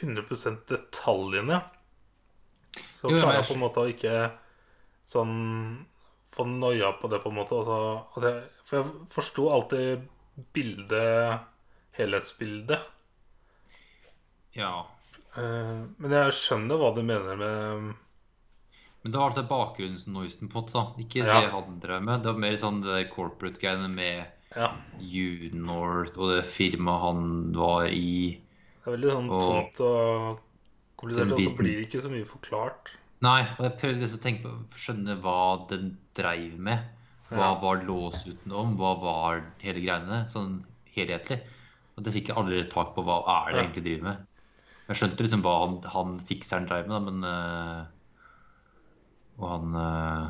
100% detaljene, så klarer jeg på en måte å ikke sånn få noia på det, på en måte. Altså, jeg, for jeg forsto alltid bildet, helhetsbildet. ja. Eh, men jeg skjønner hva du mener med Men det var alltid bakgrunnsnoisen, på en måte. da Ikke Ja. det han drev med. Det var mer sånn det der corporate-greiene med Ja, U-North og det firmaet han var i. det er veldig sånn Og- tomt og komplisert, og så blir det ikke så mye forklart. Nei, og jeg prøvde liksom å tenke på skjønne hva den dreiv med. Hva var lås om? Hva var hele greiene? Sånn helhetlig. Og det fikk jeg aldri tak på. Hva er det Ja. egentlig driver med? Jeg skjønte liksom hva han, han fikseren dreiv med, da, men eh, Og han eh,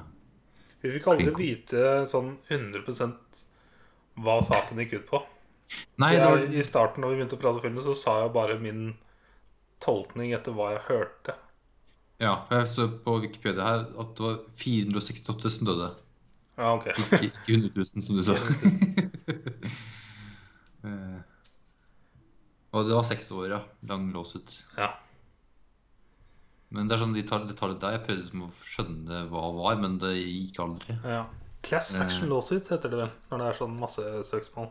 Vi fikk aldri Flink. vite sånn 100% hva saken gikk ut på. Nei, jeg, var, I starten når vi begynte å prate filmen, så sa jeg bare min tolkning etter hva jeg hørte. ja, jeg så på Wikipedia her at det var 468 som døde. Ja, ok. Ikke, ikke 100 000, som du sa. Og det var seks år, ja. Lang låsut. Ja. Men det er sånn de tar, de tar litt der. Jeg prøvde liksom å skjønne hva det var, men det gikk aldri. ja. Class Eh. action lawsuit heter det vel, når det er sånn masse søksmål.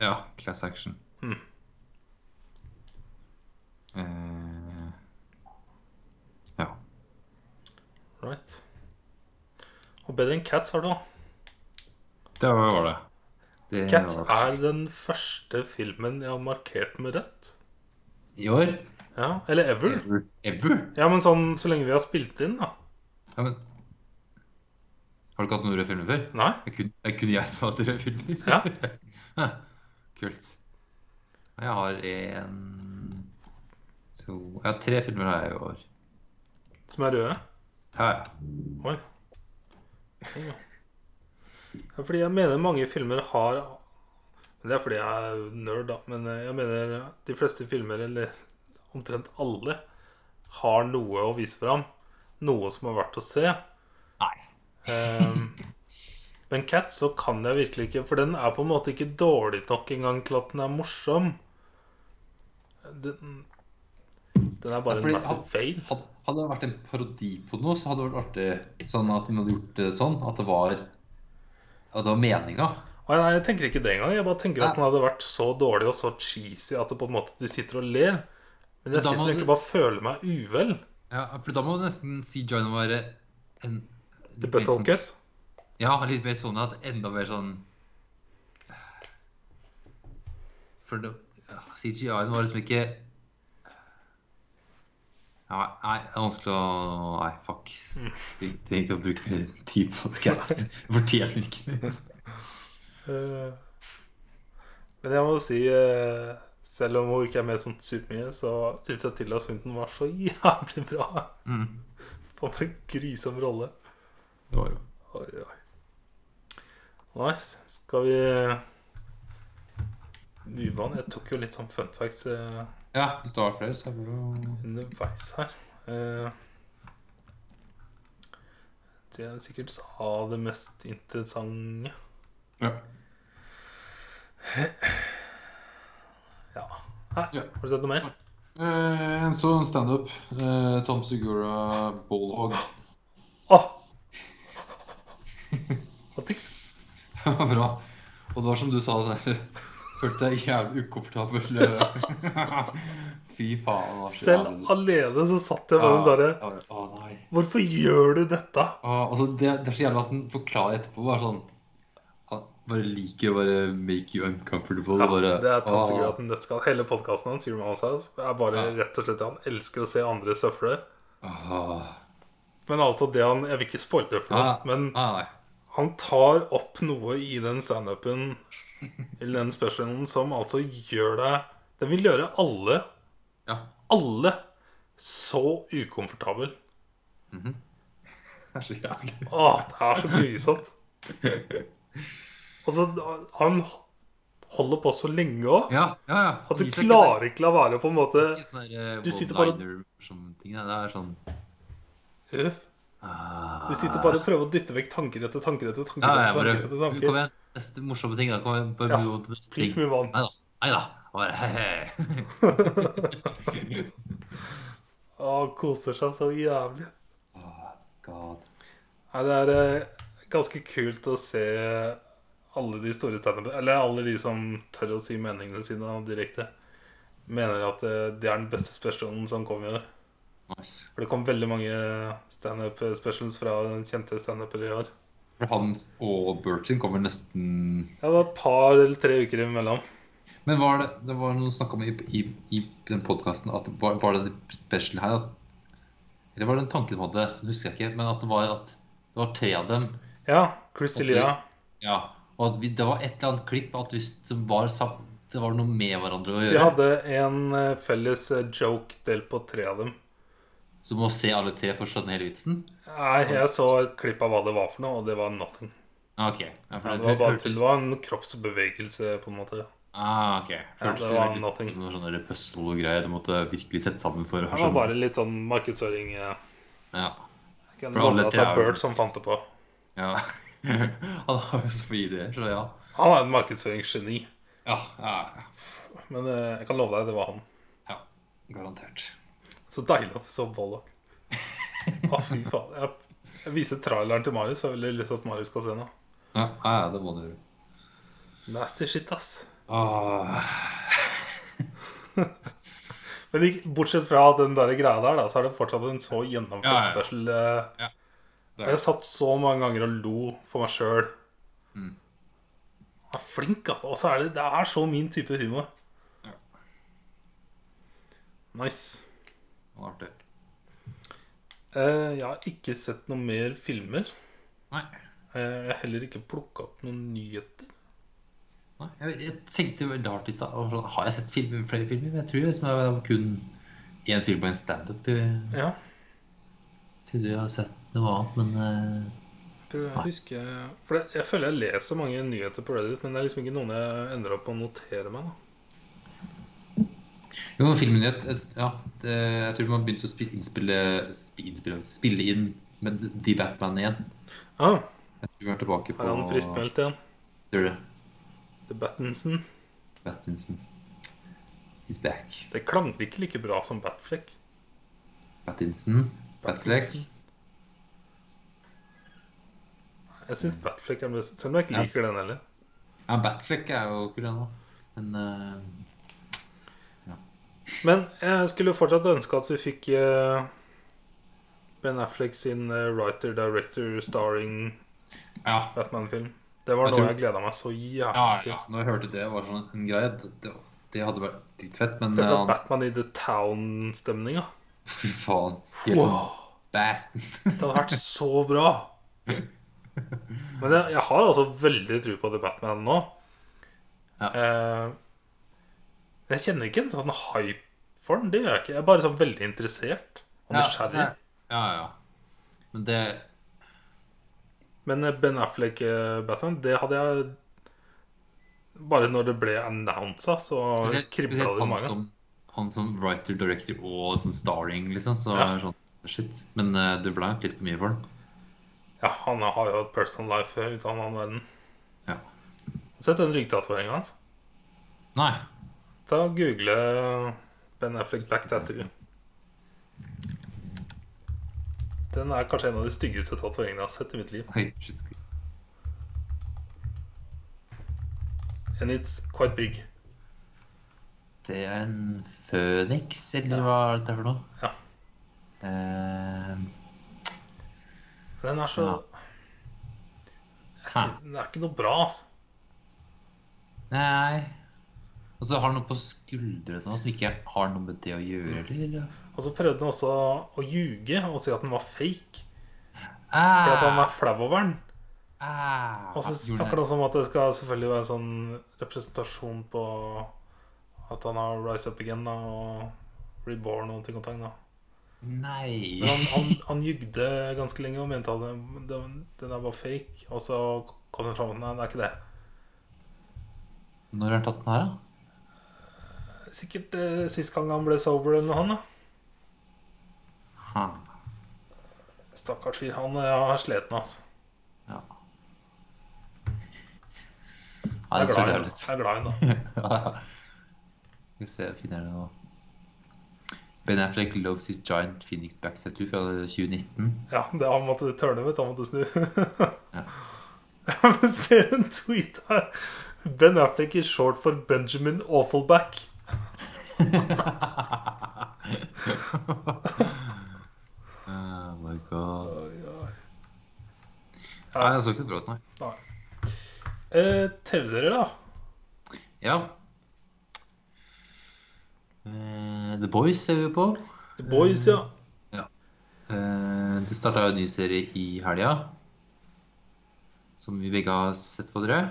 Ja, class action. Mm. Eh, Right. Og bedre enn Cats har du, da. Det var det. Det Cats var- er den første filmen jeg har markert med rødt. I år? Ja, Eller ever. Ever? Ever? Ja, men sånn så lenge vi har spilt inn, da. Ja, men Har du ikke hatt noen røde filmer før? Nei? Det er kun, det er kun jeg som har hatt røde filmer. Ja. Kult. Jeg har en to Jeg har tre filmer her i år. Som er røde? Her. Oi. Ja. Fordi jeg mener mange filmer har Det er fordi jeg er nerd, da. Men eh, jeg mener de fleste filmer, eller omtrent alle, har noe å vise fram. Noe som er verdt å se. Nei. um, men Cats så kan jeg virkelig ikke For den er på en måte ikke dårlig nok engang til at den er morsom. Den, den er bare Ja, en massiv feil. fail. Had- Hadde det vært en parodi på noe, så hadde det vært artig sånn at de hadde gjort det sånn. At det var At det var meninga. Nei, jeg tenker ikke det engang. Jeg bare tenker at den hadde vært så dårlig og så cheesy at det på en måte du sitter og ler. Men jeg sitter sitter du- egentlig bare og føler meg uvel. Ja, for da må du nesten CJI-en var en The butthole cut. Ja, litt mer sånn at enda mer sånn For det, ja, CGI-en var liksom ikke ja, Nei, det er vanskelig å Nei, fuck. Du trenger ikke å bruke mer tid på det. Det fortjener ikke mer. Eh, Men jeg må si, eh, selv om hun ikke er med sånn supermye, så syns jeg Tilda Swinton var så jævlig bra. Mm. For en grusom rolle. Det var jo Oi, oi. Nice. Skal vi on? Jeg tok jo litt sånn fun facts. Ja, hvis du har flere, så er det jo underveis her. Eh, Det er sikkert sa det mest interessante. Ja. Ja. Hæ? Ja. har du sett noe mer? Eh, en sånn standup. Eh, Tom Segura, Ballhog. Tiks? Det var bra. Og det var som du sa, det der følte deg jævlig ukomfortabel. Fy faen. det Selv alene så satt jeg med den derre Ja, ja, Å. Hvorfor gjør du dette? Altså, det, det er så jævlig at han forklarer etterpå bare sånn Han bare liker å bare make you uncomfortable. Ja, bare, det er å, at den skal Hele podkasten hans House, er bare Ja. rett og slett Han elsker å se andre søfle. Men altså det han Jeg vil ikke spoile det for Ah. men ah, han tar opp noe i den standupen Eller den specialen som altså gjør deg Den vil gjøre alle, Ja. alle, så ukomfortabel. Det er så jævlig. Åh, det er så grusomt. Altså, han holder på så lenge òg. Ja, ja, ja. At du klarer ikke la være på en måte sånn der, eh, Du sitter bare- one-liner-ting. Det er sånn ah. Du sitter bare og prøver å dytte vekk tanker etter tanker etter tanker. Etter tanker, etter tanker. Neste morsomme ting. da igjen, bare Ja, move Please move on. Nei da. Bare he-he. Å, koser seg så jævlig. oh, God. Nei, det er eh, ganske kult å se alle de store standup Eller alle de som tør å si meningene sine direkte. Mener at eh, det er den beste specialen som kom i år. Nice. For det kom veldig mange standup specials fra kjente standupere i år. For han og Bertin kommer nesten Ja, det var et par eller tre uker imellom. Men var det, det var noen snakk om i, i, i den podkasten at var, var det special her at, Eller var det en tanke som hadde? Husker jeg ikke. Men at det var at det var tre av dem. Ja, Chris D'Elia. Ja. Og at vi, det var et eller annet klipp at hvis det var, det var noe med hverandre å gjøre. De hadde en eh, felles eh, joke delt på tre av dem. Så du må se alle tre for å skjønne hele vitsen? Nei, jeg så et klipp av hva det var for noe, og det var nothing. Okay. Ja, det, det var bare hørtes- det var en kroppsbevegelse, på en måte. Ah, ok. Ja, det var nothing. som sånn puzzle-greie du måtte virkelig sette sammen for å Det var bare litt sånn markedsføring. Ja. Ja. Kan For alle tre er Bert som fant det på. ja. Han har jo så mye ideer, så ja. Han er en markedsføringsgeni. Ja, ja, ja. Men eh, jeg kan love deg, det var han. ja. Garantert. Så deilig at du så Bollock. Å, fy faen. Jeg, jeg viser traileren til Marius, for jeg har veldig lyst til at Marius skal se nå. Ja, ja, det må du gjøre. Nasty shit, ass. Ah. Men bortsett fra den der greia der, da, så er det fortsatt en så gjennomført Ja, ja. special. eh, Ja. Jeg satt så mange ganger og lo for meg sjøl. Mm. Han er flink, altså. Og så er det, det er så min type humor. Ja. Nice. Det var artig. Eh, jeg har ikke sett noe mer filmer. Nei. Eh, Jeg har heller ikke plukka opp noen nyheter. Nei. Jeg, jeg tenkte veldig rart i stad og sånn, Har jeg sett film, flere filmer? Men jeg tror liksom det var kun én film på en standup. Jeg Ja, trodde jeg hadde sett noe annet, men eh, prøv jeg husker For jeg, jeg føler jeg leser mange nyheter på Reddit, men det er liksom ikke noen jeg ender opp å notere meg. da Jo, filmen Ja, det, jeg tror de har begynt å spille, innspille, spi- innspille, spille inn med The Batman igjen. Ah, Jeg tror vi er tilbake på Har han friskmeldt igjen. Du det? The Battinson. Battinson. He's back. Det klanger ikke like bra som Batfleck. Battinson. Batfleck. Jeg syns Batfleck er best, selv om jeg ikke Ja. liker den heller. Ja, Batfleck er jo kul, han òg. Men eh, Men jeg skulle fortsatt ønske at vi fikk uh, Ben Affleck sin uh, writer, director, starring ja. Batman-film. Det var Jeg noe tror- jeg gleda meg så jævlig Ja, til. ja. Når jeg hørte det var sånn en greie, det, det, hadde vært dritfett, men Se for eh, deg Batman i The Town-stemninga. fy faen. Helt sånn Wow, Basten. det hadde vært så bra. Men jeg, jeg har altså veldig tro på The Batman nå. Ja. Eh, men jeg kjenner ikke en sånn hype for den. Det gjør jeg ikke. Jeg er bare sånn veldig interessert og nysgjerrig. Ja, ja, ja. Men det Men eh, Ben Affleck eh, Batman, det hadde jeg Bare når det ble annonsa, så kribla det i han, magen. som, han som writer, director og sånn starring, liksom. Så Ja. sånn Shit. Men uh, det ble litt for mye for han. Ja, han har jo et personal life ut av en annen verden. Ja. Sett den ryggtatoveringa hans. Nei. Ta og Google Ben Affleck Black Tattoo. Den er kanskje en av de styggeste tatoveringene jeg har sett i mitt liv. And it's quite big. Det er en føniks, eller hva er dette for noe? Ja. Uh, Den er så Ja. jeg synes, Den er ikke noe bra, altså. nei Og så har han noe på skuldrene som ikke har noe med det å gjøre, eller? Og så prøvde han også å ljuge og si at den var fake. Ah, For at han er flau over den. ah, Og så snakker han også om at det skal selvfølgelig være en sånn representasjon på at han har Rise Up Again da, og Reborn og ting og tang. da Nei Men han, han, han jugde ganske lenge og mente at den, den, den er bare fake. Og så kom det fram at nei, det er ikke det. Når har han tatt den her, da? Sikkert eh, sist gang han ble sober eller noe, han da. Ha. Stakkars fyr. Han eh, har slitt med, altså. Ja. Jeg Ja, det i jævlig ut. Jeg er glad i den, da. Ja. Skal vi se, jeg finner det nå. Ben Affleck loves his giant Phoenix backsetter fra 2019. Ja, det han måtte tørne, vet du. Han måtte snu. Ja. Jeg ser en tweet her. Ben Affleck is short for Benjamin Awfulback. Oh my god. Nei, jeg så ikke det bra ut, nei. Eh, TV-serier, da. Ja. Eh, The Boys ser vi på. The Boys, ja. Eh, det starta jo en ny serie i helga. Som vi begge har sett på, tror jeg.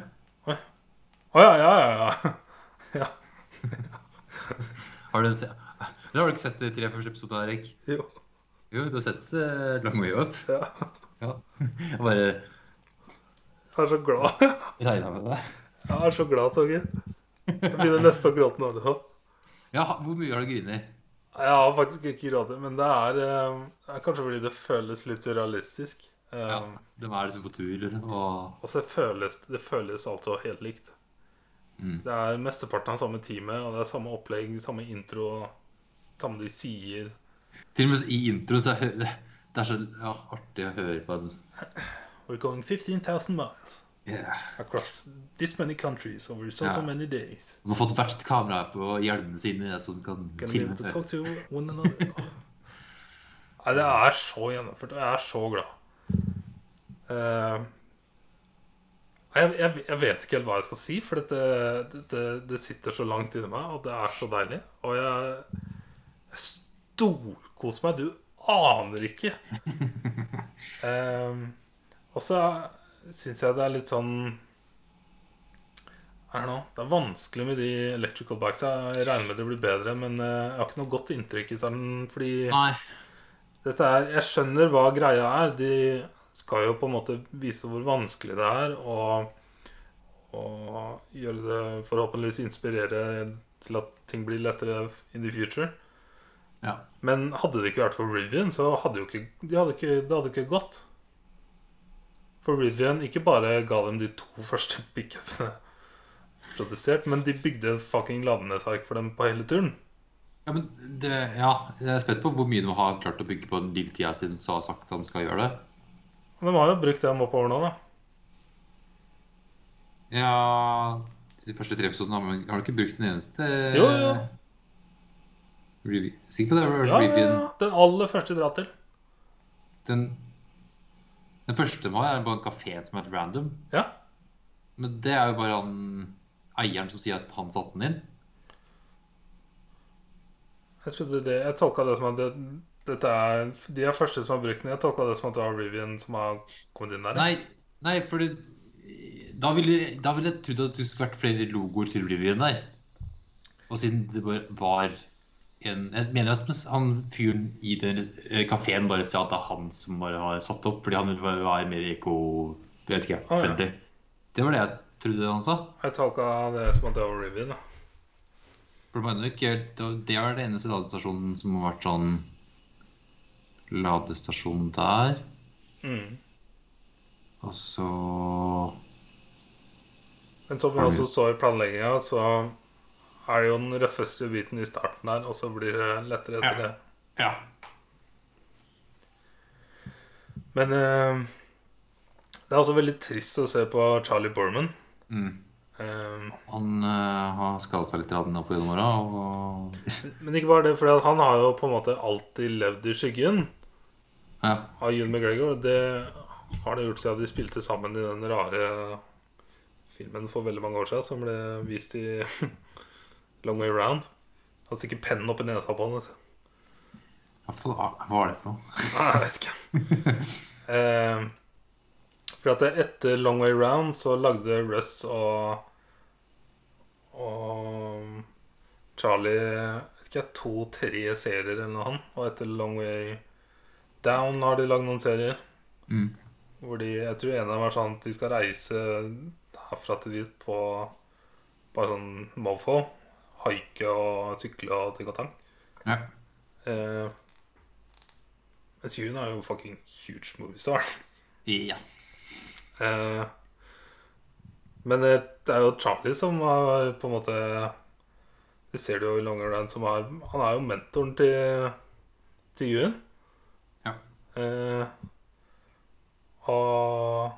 Å ja, ja, ja. ja. Har du, se Eller har du ikke sett de tre første episodene, Erik? Jo. Jo, du har sett uh, Long Way Up. Ja. Ja. Jeg bare Jeg er så glad. regna med det. Jeg er så glad, Torgeir. Jeg begynner nesten å gråte nå. Liksom. Ja, hvor mye har du grinet? Jeg har faktisk ikke grått, men det er, eh, kanskje fordi det føles litt surrealistisk. Um, Ja, de er liksom på tur, liksom. Og Og så føles det føles altså helt likt. Mm. Det er mesteparten av samme teamet, og det er samme opplegg, samme intro, samme de sier. til og med i introen så er det, det er så ja, artig å høre på. den. We're going 15,000 miles Yeah. across this many countries over so yeah. so many days. De har fått hvert kamera på hjelmene sine som kan filme. to talk to one another. Nei, det er så gjennomført, og jeg er så glad. Eh, jeg, jeg, jeg vet ikke helt hva jeg skal si, for dette, det, det sitter så langt inni meg, og det er så deilig. Og jeg, jeg storkoser meg. Du aner ikke. um, og så syns jeg det er litt sånn er det, Det er vanskelig med de electrical bikes. Jeg regner med det blir bedre, men eh, jeg har ikke noe godt inntrykk i starten. Fordi Nei. dette er Jeg skjønner hva greia er. De skal jo på en måte vise hvor vanskelig det er, og, og gjøre det Forhåpentligvis inspirere til at ting blir lettere in the future. Ja. Men hadde det ikke vært for Rivian, så hadde jo ikke, de hadde ikke, det hadde ikke gått. For Rivian ikke bare ga dem de to første pickupene produsert, men de bygde et fucking ladenettverk for dem på hele turen. Ja, men det, ja, jeg er spent på hvor mye de har klart å bygge på den lille tida siden de har sagt at de skal gjøre det. Og de har jo brukt det oppover nå, da. Ja De første tre episodene har har du ikke brukt den eneste Jo, jo. Sikker på det? Ja, ja, ja. Den aller første de drar til. Den, den første mai er bare en kafé som heter random. Ja. Men det er jo bare han eieren som sier at han satte den inn. Jeg trodde det Jeg tolka det som at det, dette er De er første som har brukt den. Jeg tolka det som at det var Rivian som har kommet inn der. Nei, nei for det, da ville da ville jeg trodd at det skulle vært flere logoer til Rivian der. Og siden det bare var en Jeg mener at han fyren i den eh, kafeen bare sa at det er han som bare har satt opp, fordi han vil være mer eko... Vet ikke, ah, ja. Det var det jeg trodde han sa. Jeg tolka det som at det var Rivian. Da. For det var ikke det var- Det eneste ladestasjonen som har vært sånn Ladestasjon der. Mm. Og så Men som vi også så i planlegginga, så er det jo den røffeste biten i starten der, og så blir det lettere etter Ja. det. Ja. Men eh, det er også veldig trist å se på Charlie Borman. Mm. Um, Han uh, har skada seg litt radden opp gjennom åra. Og men ikke bare det, for han har jo på en måte alltid levd i skyggen ja. av Ewan McGregor. Det har det gjort siden de spilte sammen i den rare filmen for veldig mange år siden, som ble vist i Long Way Round. Han stikker pennen opp i nesa på han. du. Hva var det for noe? Nei, jeg vet ikke. eh, for at etter Long Way Round så lagde Russ og Og Charlie jeg vet ikke, to-tre serier eller noe. Og etter Long Way Down har de lagd noen serier. Mm. Hvor de, jeg tror en av dem er sånn at de skal reise herfra til dit på bare sånn mofo. Haike og sykle og ting og tang. Ja. Eh, mens June er jo fucking huge movie star. ja. Eh, men det, det er jo Charlie som har på en måte Det ser du jo i Longer Run som er Han er jo mentoren til Til Yoon. Eh, og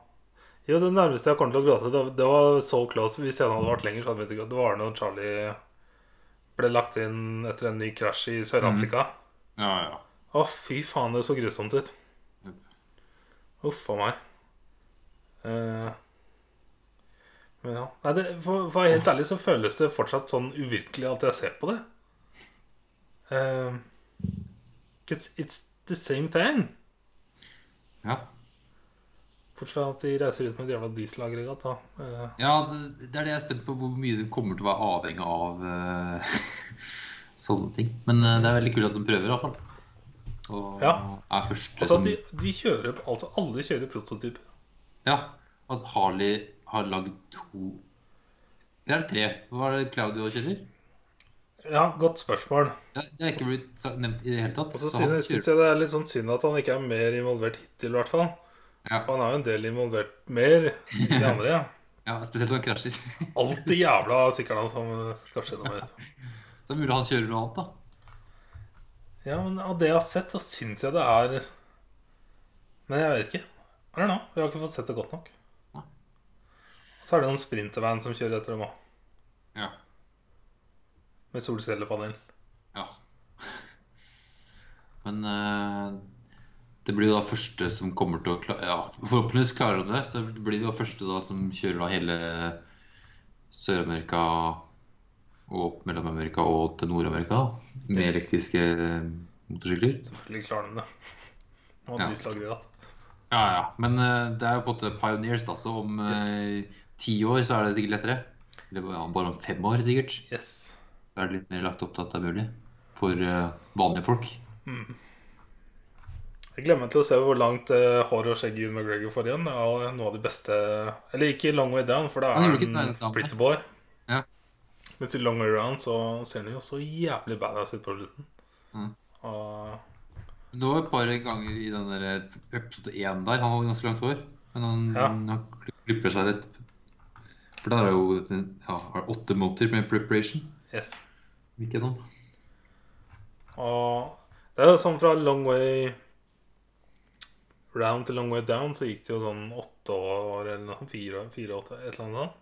Jo, det nærmeste jeg kommer til å gråte, det, det var so close. Hvis scenen hadde vært lenger, så hadde vi ikke. Det var når Charlie ble lagt inn etter en ny krasj i Sør-Afrika. Ja, ja. Å, fy faen, det så grusomt ut. Uff a meg. Uh, men ja. Nei, det, for, for helt ærlig så føles det fortsatt sånn uvirkelig alt jeg ser på det. Uh, it's, it's the same thing. Ja. Bortsett fra at de reiser ut med et jævla dieselaggregat. da. Eh, Ja, det, det er det jeg er spent på, hvor mye det kommer til å være avhengig av uh, sånne ting. Men uh, det er veldig kult at de prøver, i hvert fall. Og Ja. er første altså, de, de kjører Altså, alle kjører prototyper. Ja, at Harley har lagd to Eller er det tre? Hva er det Claudio kjører? Ja, godt spørsmål. Ja, det er ikke blitt nevnt i det hele tatt. Og så synes, han syns jeg det er litt sånn synd at han ikke er mer involvert hittil, i hvert fall. Ja. For han er jo en del involvert mer i de andre. Ja. ja, spesielt når han krasjer. Alt det jævla syklene som krasjer noe med. Så det er mulig han kjører noe annet, da. Ja, men av det jeg har sett, så syns jeg det er Men jeg vet ikke. Eller nå. Vi har ikke fått sett det godt nok. Ja. Så er det noen sprintervan som kjører etter dem òg, Ja. Med solcellepanel. ja. Men eh, Det blir jo da første som kommer til å klare Ja, forhåpentligvis klarer de det. Så det blir jo første da som kjører da hele Sør-Amerika og opp Mellom-Amerika og til Nord-Amerika med Yes. elektriske eh, motorsykler. Selvfølgelig klarer de det. Og Ja. at. Ja, ja. Men eh, det er jo på en måte pioneers, da. Så om eh, ti år så er det sikkert lettere. Eller bare om fem år, sikkert. Yes. Så er det litt mer lagt opp til at det er mulig. For eh, vanlige folk. Jeg glemmer til å se hvor langt uh, hår og skjegg Ewan McGregor får igjen. Er noe av de beste Eller ikke Long Way Down, for da er han pretty boy. Ja. Mens i Long Way Round så ser han jo så jævlig badass ut på slutten. Mm. Og Det var et par ganger i den der eh, episode én der. Han hadde ganske langt hår. Men han, Ja. han klipper seg litt. For der er jo ja, åtte måneder med preparation. Yes. Ikke noe. Og det er jo sånn fra Long Way Round til Long Way Down så gikk det jo sånn åtte år eller noe, fire, fire åtte, et eller annet sånt.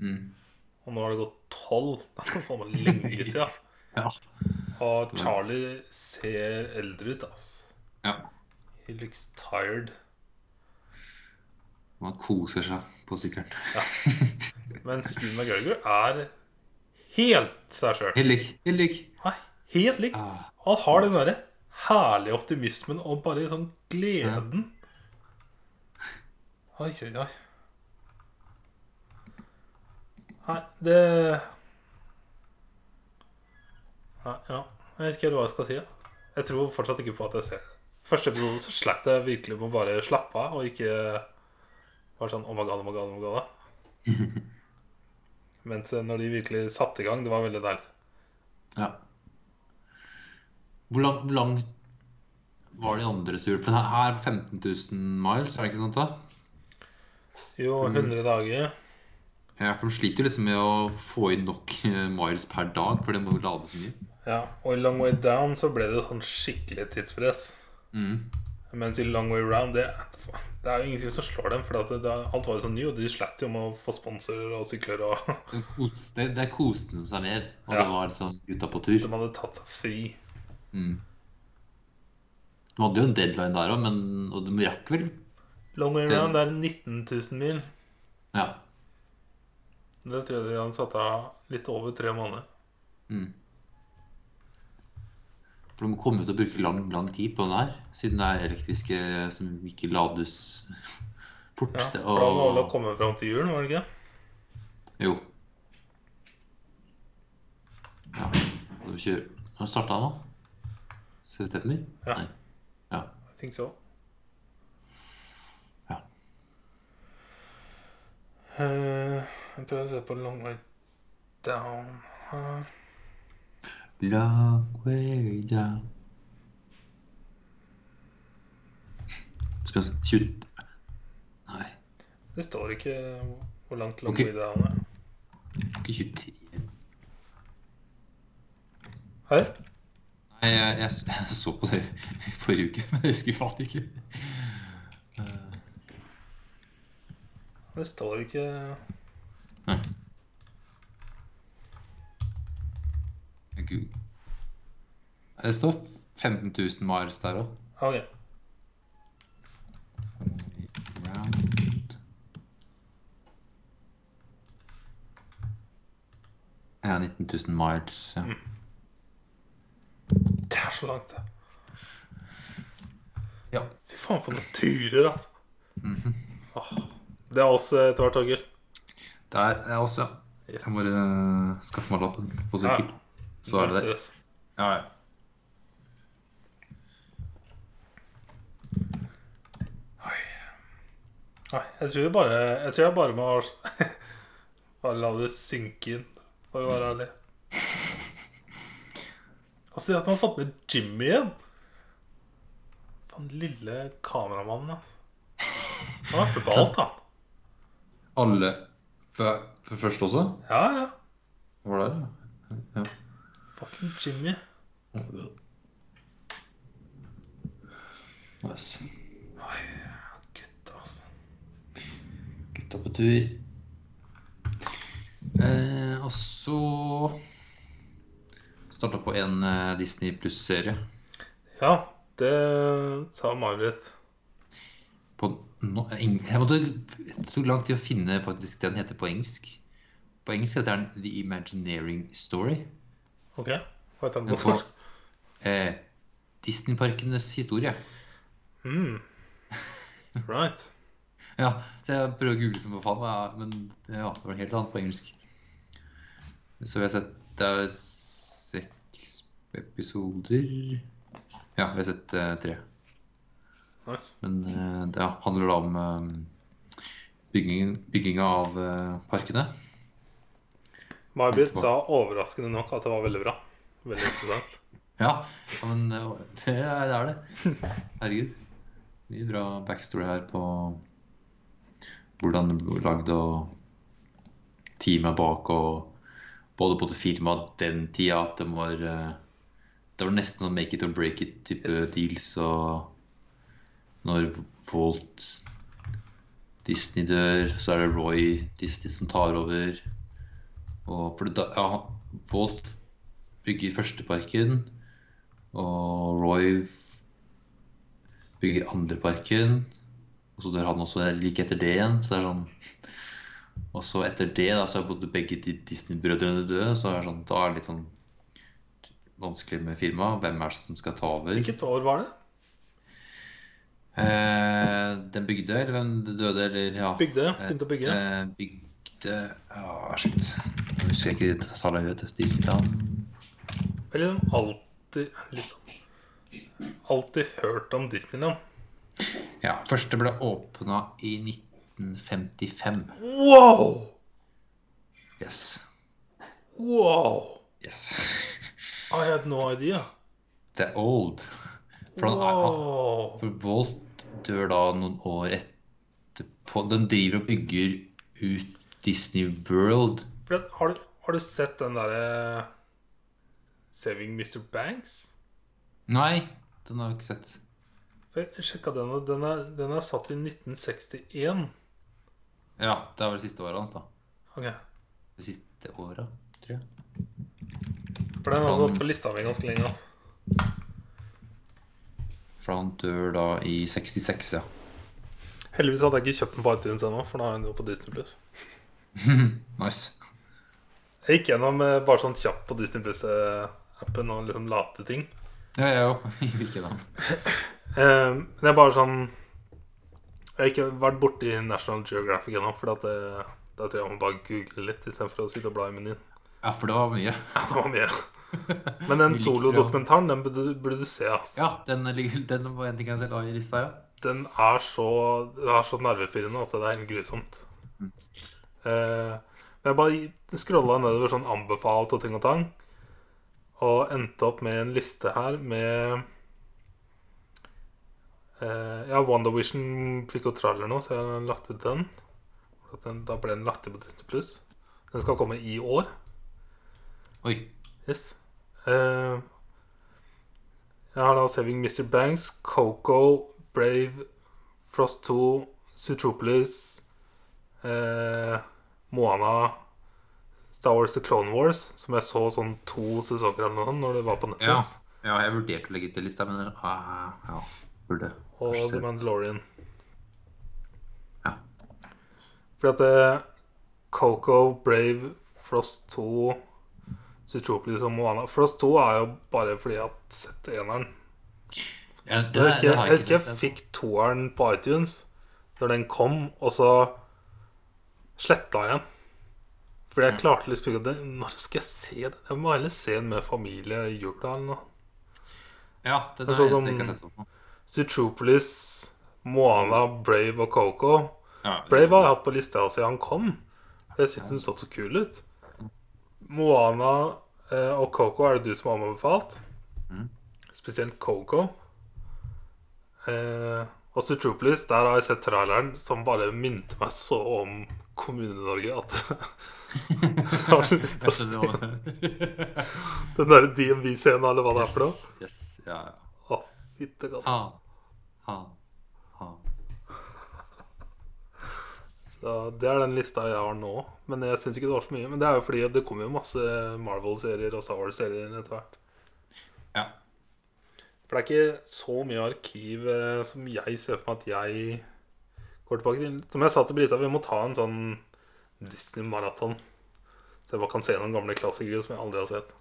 Mm. Og nå har det gått tolv. Det er faen meg lenge siden. ass. Ja. Og Charlie ser eldre ut, altså. ja. He looks tired. Man koser seg på sykkelen. Mens Ewan McGregor er helt seg sjøl. Helt lik. Helt lik. Helt lik. Ah. Han har den derre herlige optimismen og bare sånn gleden. Oi, oi, oi. Nei, det Nei, ja. Jeg vet ikke helt hva jeg skal si. ja. Jeg tror fortsatt ikke på at jeg ser det. Første episode så slet jeg virkelig med å bare slappe av og ikke bare sånn Oh my god, oh my god, oh my god. Mens eh, når de virkelig satte i gang, det var veldig deilig. Ja. Hvor lang, hvor lang var de andre tur? For her er 15 000 miles, er det ikke sant da? Jo, 100 dager. Ja, for de sliter liksom med å få inn nok eh, miles per dag, for det må lade så mye. Ja, og i Long Way Down så ble det sånn skikkelig tidspress. Mm. Mens i Long Way Round det, det er jo ingenting som slår dem. For at det, det, alt var jo så ny, og de slet jo med å få sponsorer og sykler. Og Det, kos, det, det koste de seg mer, og Ja. det var sånn gutta på tur. de hadde tatt seg fri. Mm. De hadde jo en deadline der òg, og de rakk vel Long Way Round det er 19 000 mil. Ja. Det tror jeg de hadde satt av litt over tre måneder. Mm. For de kommer til å bruke lang, lang tid på den her, siden det er elektriske som ikke lades fort. Ja, for da var det å komme fram til julen, var det ikke? jo. Ja. Når vi kjører Når starta den, da? September? Ja. Nei. Ja. I think so. Ja. Eh, jeg prøver å se på Long Way Down her. Way down Skal 20 Nei, Det står ikke hvor langt Long Ok. Way Down er. ikke 23. Her? Nei, jeg, jeg, jeg så på det i forrige uke, men jeg husker faen ikke. Det står ikke Nei. Gud. Det står 15 000 miles der òg. Ok. Round. Ja, 19 000 miles. Ja. Det er så langt, det. ja. Fy faen, for noen turer, altså. Åh, det er oss eh, etter hvert, Torgeir. Det er også, ja. Yes. Jeg må bare eh, skaffe meg lappen på sykkel. Så er det det. Ja, ja. Nei, jeg tror jeg bare Jeg tror jeg bare må Bare la det synke inn, for å være ærlig. Altså, det at man har fått med Jimmy igjen Den lille kameramannen, altså. Han har vært med på alt, han. Alle for, først også? Ja, ja. Hva Var det da? ja. Fucking Jimmy. Nice. Gutta, altså. Gutta på tur. Eh, og så starta på en eh, Disney pluss-serie. Ja, Det sa May-Britt. På no, eng- jeg måtte, det tok lang tid å finne faktisk det den heter på engelsk. På engelsk heter den The Imagineering Story. Ok, hva heter den på- norsk? Eh, Disneyparkenes historie. Mm. Right. Ja, så jeg prøver å google som for faen, ja, men ja, det var helt annet på engelsk. Så vi har sett Det er seks episoder Ja, vi har sett uh, tre. Nice. Men uh, det handler da om uh, byggingen, bygginga av eh, parkene. May-Britt sa overraskende nok at det var veldig bra. Veldig interessant. Ja, men det. Er det. Herregud. Mye bra backstory her på hvordan det ble lagd og teamet bak og både på det firmaet den tida at de var eh, Det var nesten sånn make it or break it-type Yes. deals. Og når Walt Disney dør, så er det Roy Disney som tar over. Og for da- ja, Walt bygger første parken, og Roy bygger andre parken. Og så dør han også like etter det igjen. Så det er sånn Og så etter det da, så er både begge de Disney-brødrene døde. Så er det sånn, da er det litt sånn vanskelig med firmaet. Hvem er det som skal ta over? Hvilket år var det? Eh, den bygde, eller hvem døde, eller ja. Bygde? Begynte å bygge? Eh, bygde Ja, shit. Nå husker jeg ikke tallet høyt. Disneyland Eller liksom alltid liksom Alltid hørt om Disneyland. Ja, første ble åpna i 1955. Wow! Yes. Wow! Yes. I had no idea. Er old. For, han, han, Wow! for Volt dør da noen år etterpå. Den driver og bygger ut Disney World. For har, du, har du sett den derre Saving Mr. Banks? Nei, den har jeg ikke sett. Jeg sjekka den, og den er, den er satt i 1961. Ja, det er vel siste året hans, da. Ok, Det siste året, tror jeg. For den har Sånn. stått på lista mi ganske lenge. altså For han dør da i 66, ja. Heldigvis hadde jeg ikke kjøpt den på iTunes ennå, for da er den jo på Disney Plus. Nice. Jeg gikk gjennom eh, bare sånn kjapt på Disney Plus-appen og liksom late ting. Ja, jeg òg. Ikke da. Eh, Men jeg er bare sånn Jeg har ikke vært borti National Geographic ennå, for det, da tror jeg man bare googler litt istedenfor å sitte og bla i menyen. Ja, for det var mye. Ja, det var mye. Men den det, solodokumentaren, den burde, burde du se. Altså. Ja, den, den var en ting jeg selv har i lista, ja. Den er så, den er så nervepirrende at det er helt grusomt. Eh, men jeg bare scrolla nedover sånn anbefalt og ting og tang, og endte opp med en liste her med eh, Ja, WandaVision fikk jo traller nå, så jeg har lagt ut den. Den. Da ble den lagt ut på Disney Plus. Den skal komme i år. Oi. Yes. Eh, jeg har da Saving Mr. Banks, Coco, Brave, Frost 2, Sutropolis, eh, Moana, Star Wars The Clone Wars, som jeg så sånn to sesonger eller noe når det var på Ja. Netflix, ja, jeg vurderte å legge til lista, men ah, ja, burde. Og Kanskje The. Mandalorian. Ja. Fordi at eh, Coco, Brave, Frost 2, Zootropolis og Moana Frost 2 er jo bare fordi jeg har sett eneren. Ja, det, Jeg husker, jeg, jeg, husker jeg sett. fikk toeren på iTunes Når den kom, og så sletta jeg den. Fordi jeg klarte liksom ikke det- Når skal jeg se det? Jeg må heller se den med familie i jula eller noe. Ja, det er det sånn som- jeg ikke har sett sånn. Zootropolis, Moana, Brave og Coco. Ja, Brave har jeg hatt på lista siden han kom. Jeg syns den så så kul ut. Moana eh, og Coco er det du som har anbefalt. Mhm. Spesielt Coco. Eh, og Zootropolis, der har jeg sett traileren som bare minte meg så om Kommune-Norge at jeg har så lyst til å se den der DMV-scenen eller hva det er for noe. Yes, yes, ja, ja. Å, fytte. Ha, ha, ha. Så det er den lista jeg har nå. Men jeg syns ikke det var så mye. Men det er jo fordi det kommer jo masse Marvel-serier og Star Wars-serier etter hvert. Ja. For det er ikke så mye arkiv eh, som jeg ser for meg at jeg går tilbake til. Som jeg sa til Brita, vi må ta en sånn Disney-maraton. Så jeg bare kan se noen gamle klassikere som jeg aldri har sett.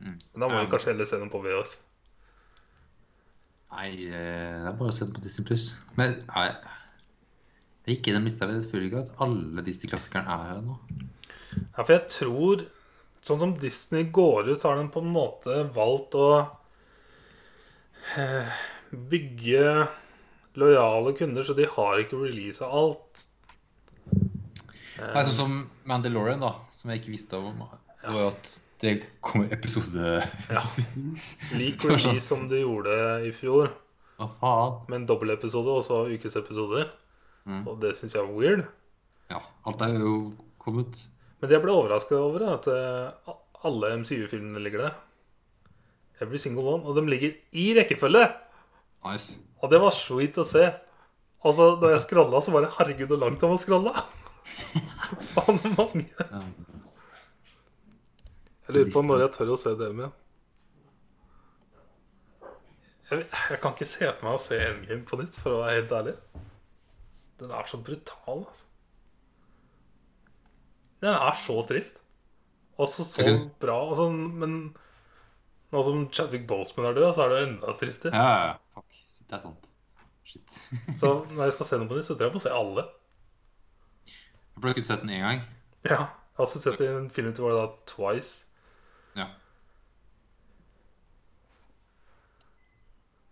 Mm. Men da må vi kanskje heller se dem på VHS. Nei, eh, det er bare å se den på Disney Pluss. Men nei, det er ikke og mista ved føler ikke at alle Disney-klassikerne er her nå. Ja, for jeg tror Sånn som Disney går ut, så har den på en måte valgt å eh, bygge lojale kunder, så de har ikke releasa alt. Nei, sånn som Mandalorian, da, som jeg ikke visste om, var jo at det kommer episode Ja. Lik var sånn. release som du gjorde i fjor, Hva faen? med en dobbeltepisode og så ukesepisoder. Mm. Og det syns jeg var weird. Ja, alt er jo kommet. Men det jeg ble overraska over, er at eh, alle MCU-filmene ligger der. Every single one. Og de ligger i rekkefølge! Nice. Og det var sweet å se. Altså, Da jeg skralla, så var det herregud så langt jeg var skralla'! Faen, det mange. Jeg lurer på når jeg tør å se dem igjen. Jeg, jeg kan ikke se for meg å se Endgame på nytt, for å være helt ærlig. Den er så brutal, altså. Den er så trist. Og så så Ok. bra. Altså, men nå som Chadwick Boseman er død, så er det jo enda tristere. Ja, ja, ja. Fuck. Det er sant. Shit. Så når jeg skal se den på nytt, så tror jeg på å se alle. For du har ikke sett den én gang? Ja, Jeg har også sett Infinity War da twice. Ja.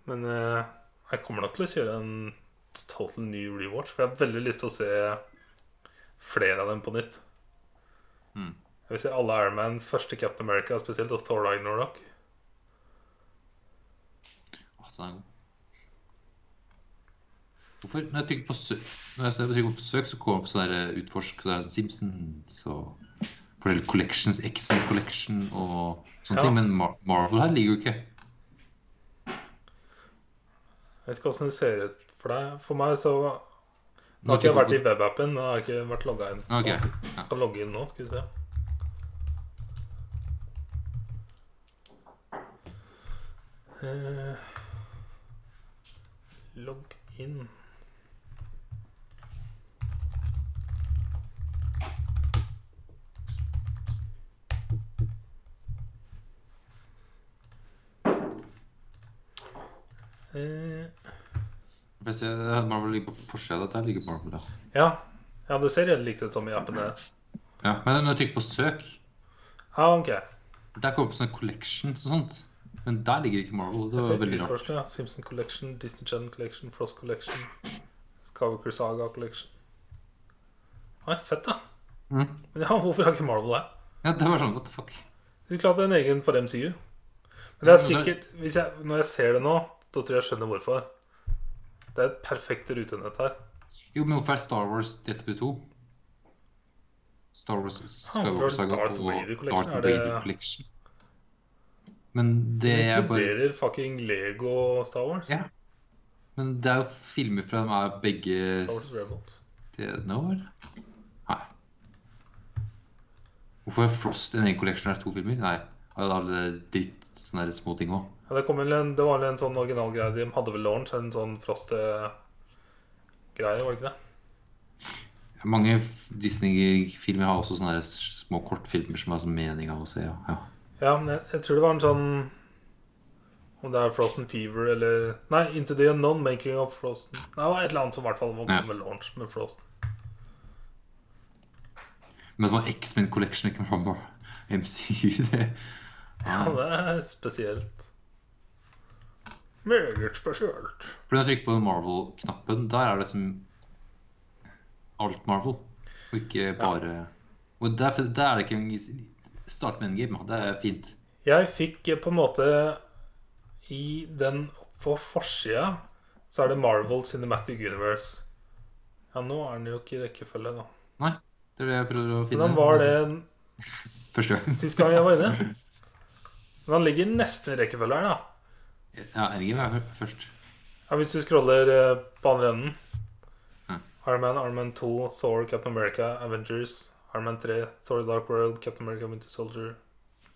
Men eh, jeg kommer nok til å kjøre en total ny rewatch. For jeg har veldig lyst til å se flere av dem på nytt. Mm. Jeg vil se alle Iron Man, første Captain America spesielt, og Thor Ragnarok. Å, den er god. Hvorfor? Når jeg trykker på søk, når jeg trykker på søk så kommer det på sånn der eh, utforsk er sånn Simpsons og forskjellige collections, Excel collection og sånne Ja. ting. Men Mar Marvel her ligger jo ikke. Jeg vet ikke åssen det ser ut for deg. For meg så Nå har ikke jeg vært i webappen. Nå har jeg ikke vært logga inn. Okay. ja. Jeg kan logge inn nå, skal vi se. Eh, logg inn. Jeg ser Marvel ligger på forsida. Der ligger Marvel, da. ja. ja, det ser helt likt ut som i appen der. ja. Men når jeg trykker på søk, Ja, ok. der kommer det opp sånne collections og sånt. Men der ligger ikke Marvel. Det var veldig rart. ja. Simpson Collection, Disney Channel Collection, Frost Collection, Skywalker Saga Collection. Nei, fett, da. Mm. Men ja, hvorfor har ikke Marvel det? Ja, det var sånn, what the fuck. Det er klart det er en egen for MCU. Men det er sikkert jeg, Når jeg ser det nå, da tror jeg jeg skjønner hvorfor. Det er et perfekt rutenett her. Jo, men hvorfor er Star Wars DTP2? Star Wars Skywalker hvorfor Saga Darth og Darth Er Vader Collection. Men det er bare inkluderer fucking Lego og Star Wars. Ja. Men det er jo filmer fra dem er begge stedene eller? Nei. Hvorfor er Frost en egen collection av to filmer? Nei. Har alle dritt sånne små ting òg? Ja, det, en, det var vel en sånn originalgreie. De hadde vel launch, en sånn Frost-greie, var det ikke det? Mange Disney-filmer har også sånne små kortfilmer som har sånn mening av å se. Ja. ja. Ja, men jeg, jeg tror det var en sånn Om det er Frozen Fever eller Nei, Into the Unknown Making of Frozen. Nei, det var et eller annet som i hvert fall var Ja. med launch med Frozen. Men det var X-Men Collection, ikke Humber. MCU. Det. Ja, det er spesielt. Meget spesielt. For når jeg trykker på Marvel-knappen, der er det som alt Marvel, og ikke bare Og der, der er det ikke en Start med en game. Det er fint. Jeg fikk på en måte I den På forsida så er det Marvel Cinematic Universe. Ja, nå er den jo ikke i rekkefølge, da. Nei, det er det jeg prøver å finne. Hvordan var det Første gang. sist gang jeg var inne? Men han ligger nesten i rekkefølge her, da. Ja, Endgame er først. Ja, hvis du scroller eh, på andre enden Ja. Iron Man, Iron Man 2, Thor, Captain America, Avengers, Iron Man 3, Thor Dark World, Captain America Winter Soldier,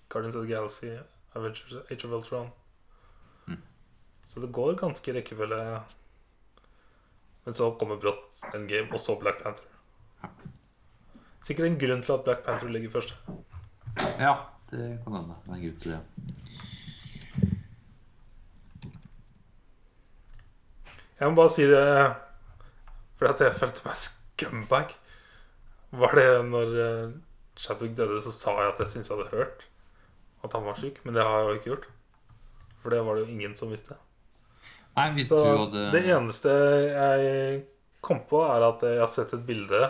Guardians of the Galaxy, Avengers, Age of Ultron. Mm. Så det går ganske rekkefølge. Men så kommer brått Endgame, og så Black Panther. Sikkert en grunn til at Black Panther ligger først. Ja, det kan hende. Det er en grunn til det. Jeg må bare si det fordi at jeg følte meg scumbag. Var det når eh, Chadwick døde, så sa jeg at jeg syntes jeg hadde hørt at han var syk. Men det har jeg jo ikke gjort. For det var det jo ingen som visste. Nei, hvis Så du hadde det eneste jeg kom på, er at jeg har sett et bilde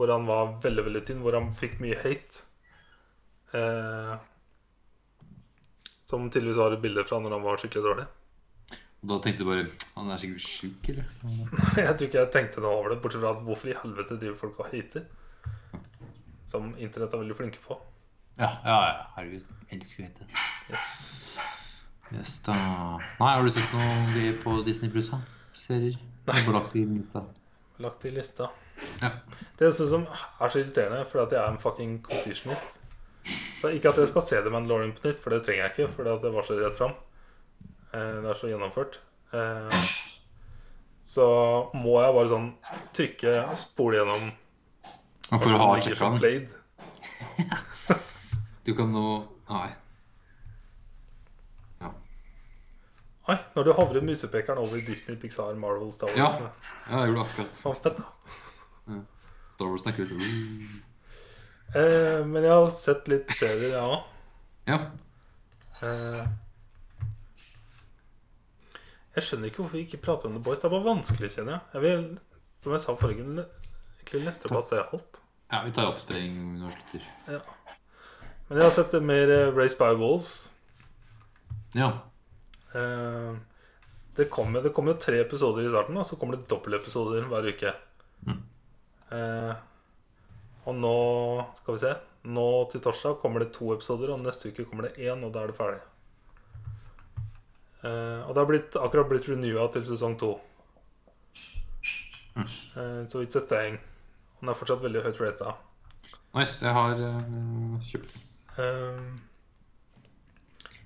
hvor han var veldig, veldig tynn, hvor han fikk mye hate. Eh, som tydeligvis var et bilde fra når han var skikkelig dårlig. Og da tenkte du bare Han er sikkert sjuk, eller? Jeg tror ikke jeg tenkte noe over det, bortsett fra at hvorfor i helvete driver folk og hater? Som internett er veldig flinke på. Ja, ja, ja. Herregud. Elsker å vite. Yes. Yes, da. Nei, har du sett noe på Disney Pluss? Serier? Nei. Bare lagt i lista. Lagt i lista. Ja. Det eneste som er så irriterende, fordi at jeg er en fucking completionist Så Ikke at jeg skal se The Mandalorian på nytt, for det trenger jeg ikke. Fordi at det var så rett fram. Eh, Det er så gjennomført. Eh, Så må jeg bare sånn trykke, spole gjennom Og for å ha sjekka den. Du kan nå Nei. Ja. Oi, når du havrer musepekeren over Disney, Pixar, Marvel, Star Wars Ja. ja, jeg gjorde akkurat. Det da? Star Wars er kult. Eh, men jeg har sett litt serier, jeg òg. Ja. Eh, jeg skjønner ikke hvorfor vi ikke prater om The Boys. Det er bare vanskelig, kjenner jeg. jeg vil, som jeg sa forrige gang, egentlig lettere bare se alt. ja, vi tar oppspilling når vi slutter. Men jeg har sett mer eh, Race by Wolves. Ja. Eh, det kommer det kommer jo tre episoder i starten, og så kommer det dobbeltepisoder hver uke. Mm. Eh, og nå Skal vi se. Nå til torsdag kommer det to episoder, og neste uke kommer det én, og da er det ferdig. Eh, og det har blitt, akkurat blitt renewa til sesong to. Mm. Eh, så it's a thing. Den er fortsatt veldig høyt rata. Nice. Jeg har uh, kjøpt den.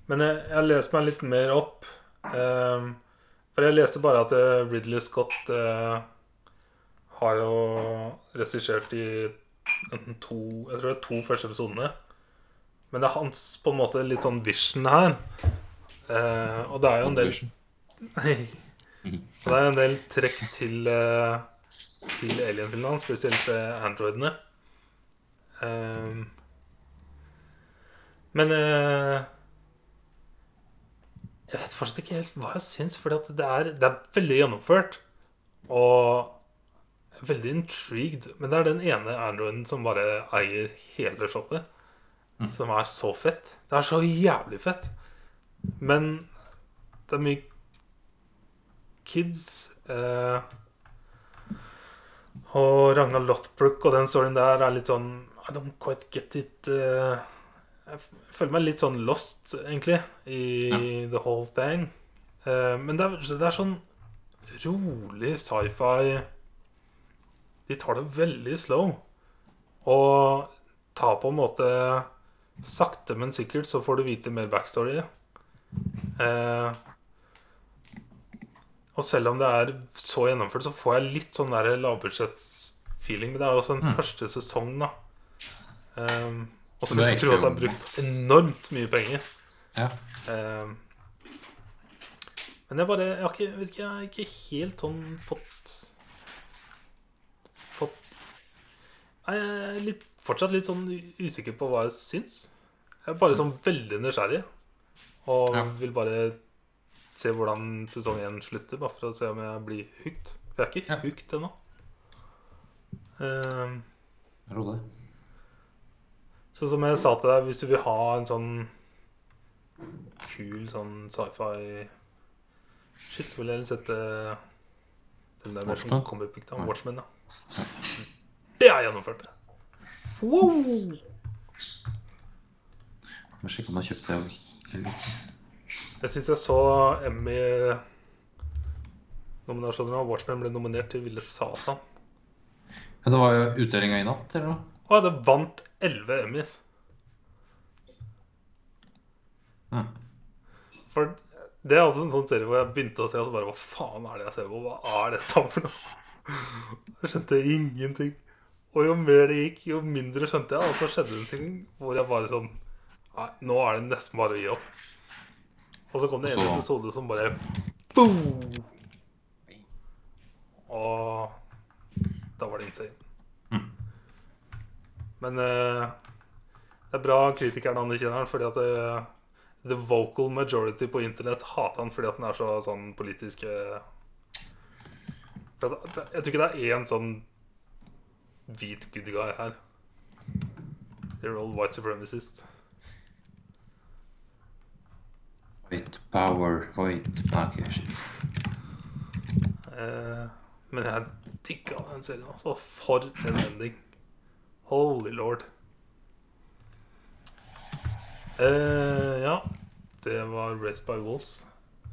Men jeg, har lest meg litt mer opp. For jeg leste bare at Ridley Scott har jo regissert i enten to Jeg tror det er to første episodene. Men det er hans på en måte litt sånn vision her. Eh, og det er jo en del Og det er en del trekk til uh, Til alien-filmene, spesielt uh, androidene. Uh, men Jeg vet fortsatt ikke helt hva jeg syns, for det, er- det er veldig gjennomført. Og veldig intrigued. Men det er den ene androiden som bare eier hele shoppet. Som er så fett. Det er så jævlig fett. Men det er mye kids. Eh, og Ragnar Lothbrok og den storyen der er litt sånn I don't quite get it. eh, jeg føler meg litt sånn lost, egentlig, i the whole thing. Eh, men det er, det er sånn rolig sci-fi De tar det veldig slow. Og tar på en måte Sakte, men sikkert så får du vite mer backstory. Eh, og selv om det er så gjennomført, så får jeg litt sånn der lavbudsjettsfeeling. Men det er jo også en første sesong, da. Um, og så Mm. Vil jeg tro at det er brukt enormt mye penger. Ja. Um, men jeg bare Jeg har ikke, vet ikke, jeg har ikke helt sånn fått Fått Nei, Jeg er litt, fortsatt litt sånn usikker på hva jeg syns. Jeg er bare sånn veldig nysgjerrig. Og Ja. vil bare se hvordan sesong én slutter, bare for å se om jeg blir hooked. For jeg er ikke Ja. hooked ennå. Um, Ro deg. Så som jeg sa til deg, hvis du vil ha en sånn kul sånn sci-fi Shit, så vil jeg sette den der Watchmen? book, da. Watchmen, ja. Det er gjennomført. Wow! Må sjekke om jeg har kjøpt det. Eller ikke. Jeg syns jeg så Emmy-nominasjoner av Watchmen ble nominert til Ville Satan. Ja, det var jo utdelinga i natt, eller noe? Og det vant elleve Emmys. Ja. For Det er også en sånn serie hvor jeg begynte å se, og så bare Hva faen er det jeg ser på? Hva er dette for noe? Jeg skjønte ingenting. Og jo mer det gikk, jo mindre skjønte jeg. Og så skjedde det en ting hvor jeg bare sånn Nei, nå er det nesten bare å gi opp. Og så kom det en så- episode som bare boom! Og da var det insane. Men uh, det er bra kritikeren anerkjenner den, fordi at det, the vocal majority på internett hater han fordi at den er så sånn politisk eh, at, Jeg tror ikke det er én sånn hvit good guy her. They're all white supremacist. White power, white shit. Eh, men jeg digga den serien. Altså. For en ending. Holy lord. Eh, ja, det var Race by Wolves.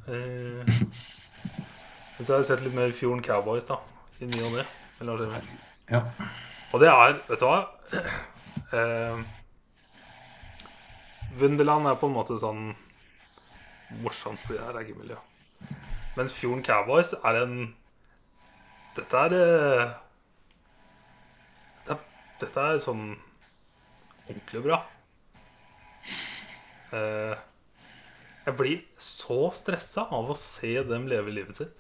Eh, så har jeg sett litt mer Fjorden Cowboys, da. I ny og ne. Ja. Og det er Vet du hva? Eh, Wunderland er på en måte sånn morsomt fordi det er eggemiljø. Mens Fjorden Cowboys er en Dette er eh, dette, dette er sånn ordentlig bra. Eh, jeg blir så stressa av å se dem leve livet sitt.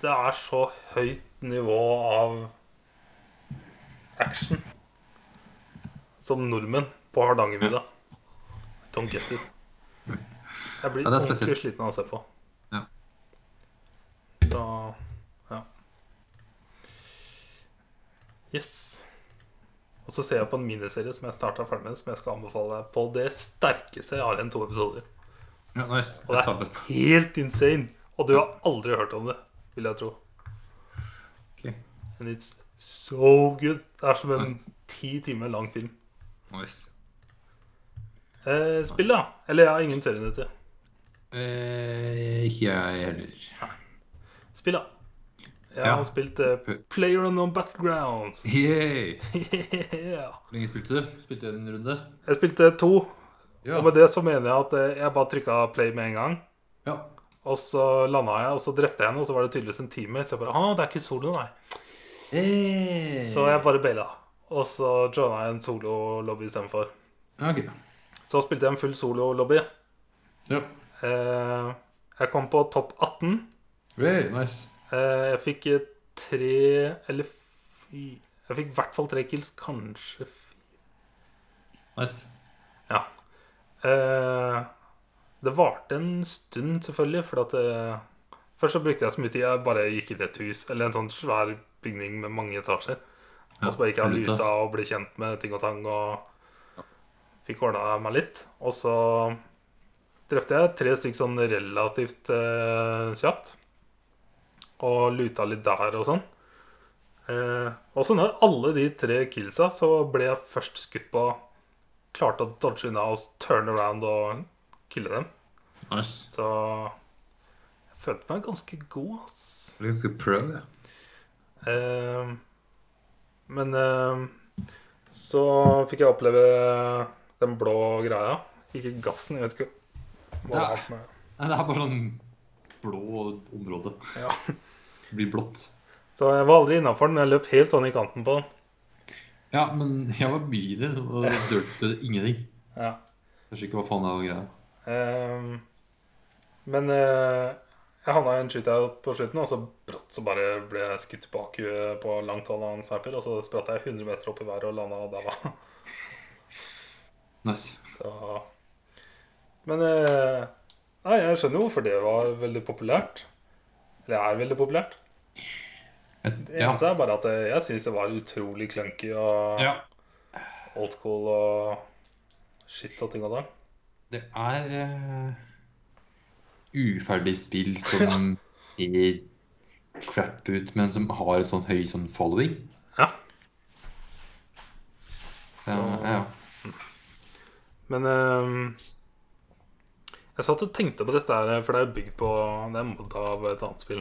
Det er så høyt nivå av action som nordmenn på Hardangervidda. Don't get it. Jeg blir Ja, ordentlig sliten av å se på. Ja. Da Ja. Yes. Og så ser jeg på en miniserie som jeg starta ferdig med, som jeg skal anbefale deg på det sterkeste. Jeg har igjen to episoder. ja nice. Og det er helt insane. Og du har aldri hørt om det, vil jeg tro. Okay. And it's so good. Det er som en ti timer lang film. Nice. Eh, spill, da. Eller jeg har ingen serienyheter. Eh, ikke jeg heller. Spill, da. Jeg Ja. har spilt eh, Player on Battlegrounds. Yay! yeah. Hvor lenge spilte du? Spilte du en runde? Jeg spilte to, Ja. og med det så mener jeg at eh, jeg bare trykka play med en gang. ja. Og så landa jeg, og så drepte jeg henne, og så var det tydeligvis en teammate. Så jeg bare ah, det er ikke solo, nei. Hey. Så jeg bare baila. Og så joina jeg en solo-lobby istedenfor. Ok. Så spilte jeg en full solo-lobby. Ja. Eh, jeg kom på topp 18. Hey, nice. Eh, jeg fikk eh, tre eller fy, Jeg fikk i hvert fall tre kills, kanskje fire. Nice. Ja. Eh, det varte en stund, selvfølgelig, for at det, Først så brukte jeg så mye tid jeg bare gikk inn i et hus, eller en sånn svær bygning med mange etasjer. og så bare gikk jeg ut av luta og ble kjent med ting og tang og fikk ordna meg litt. Og så drepte jeg tre stykker sånn relativt eh, kjapt. Og luta litt der og sånn. Eh, og så når alle de tre killsa, så ble jeg først skutt på klarte å dodge unna og turn around og kille dem. Nice. Så jeg følte meg ganske god, ass. Ganske pro, ja. Eh, men eh, så fikk jeg oppleve den blå greia. Ikke gassen, jeg vet ikke hva det er for noe. Nei, det er bare sånn blå område. Ja. Det blir blått. Så jeg var aldri innafor den, men jeg løp helt sånn i kanten på den. Ja, men jeg var begynner, og det dørte ingenting. Ja. Jeg skjønner ikke hva faen det var greia. Eh, men eh, jeg havna i en shootout på slutten, og så brått så bare ble jeg skutt tilbake på langt hold av en sniper, og så spratt jeg 100 meter opp i været og landa daua. Nice. Så Men eh, Nei, jeg skjønner hvorfor det var veldig populært. Eller er veldig populært. Et, Det eneste er bare at eh, jeg syns det var utrolig clunky og ja. old school og shit og ting og tang. Det er uh, uferdig spill som ser crap ut, men som har et sånt høy sånn following. Ja. Så, ja. Men eh, jeg satt og tenkte på dette her, for det er bygd på Det er modda av et annet spill.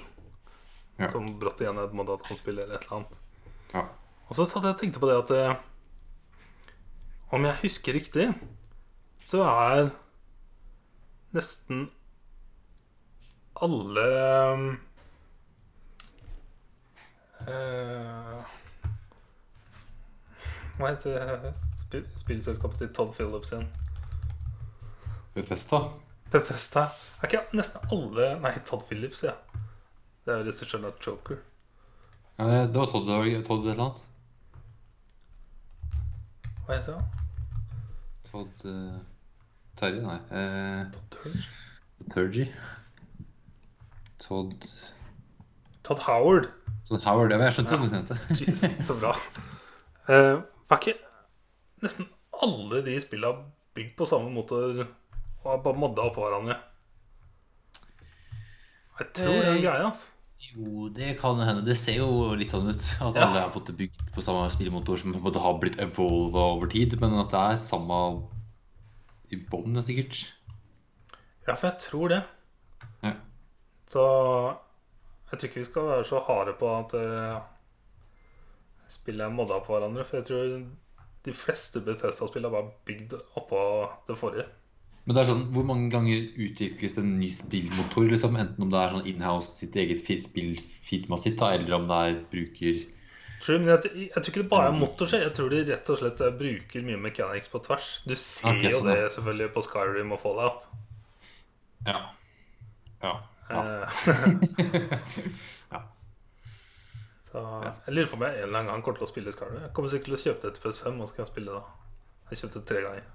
Ja. Som brått igjen et modda av et annet spill eller et eller annet. Ja. Og så satt jeg og tenkte på det at eh, Om jeg husker riktig, så er nesten alle eh, Hva heter spill, spillselskapet til Todd Phillips igjen? Bethesda. Bethesda. Er ikke nesten alle Nei, Todd Phillips, ja. Det er jo regissøren av Choker. Ja, det det var Todd, Todd et eller annet. Hva heter han? Todd uh, Terje, nei. Eh, Todd? Turgy. Todd Todd Howard. Todd Howard. Ja, jeg skjønte hva du mente. Jesus, så bra. Uh, var ikke nesten alle de spilla bygd på samme motor og er bare modda oppå hverandre? Jeg tror det er en greie, altså. Jo, det kan hende. Det ser jo litt sånn ut. At Ja. alle er bygd på samme spillemotor som på har blitt evolva over tid. Men at det er samme i bånn, sikkert. Ja, for jeg tror det. Ja. Så jeg tror ikke vi skal være så harde på at uh, spillet er modda på hverandre. For jeg tror de fleste Bethesda-spillene var bygd oppå det forrige. Men det er sånn, hvor mange ganger utvikles det en ny spillmotor? Liksom? Enten om det er sånn inhouse sitt eget fi- spillfirma sitt, da, eller om det er bruker True, men jeg, jeg tror ikke det bare er motor. Jeg tror de rett og slett eh, bruker mye mechanics på tvers. Du ser Ok, jo sånn, det selvfølgelig på Skyrim og Fallout. Ja. Ja. ja. Ja. Så jeg lurer på om jeg en eller annen gang kommer til å spille Scarlet. Jeg kommer sikkert til å kjøpe det til PS5, og så skal jeg spille da. Jeg kjøpte det tre ganger.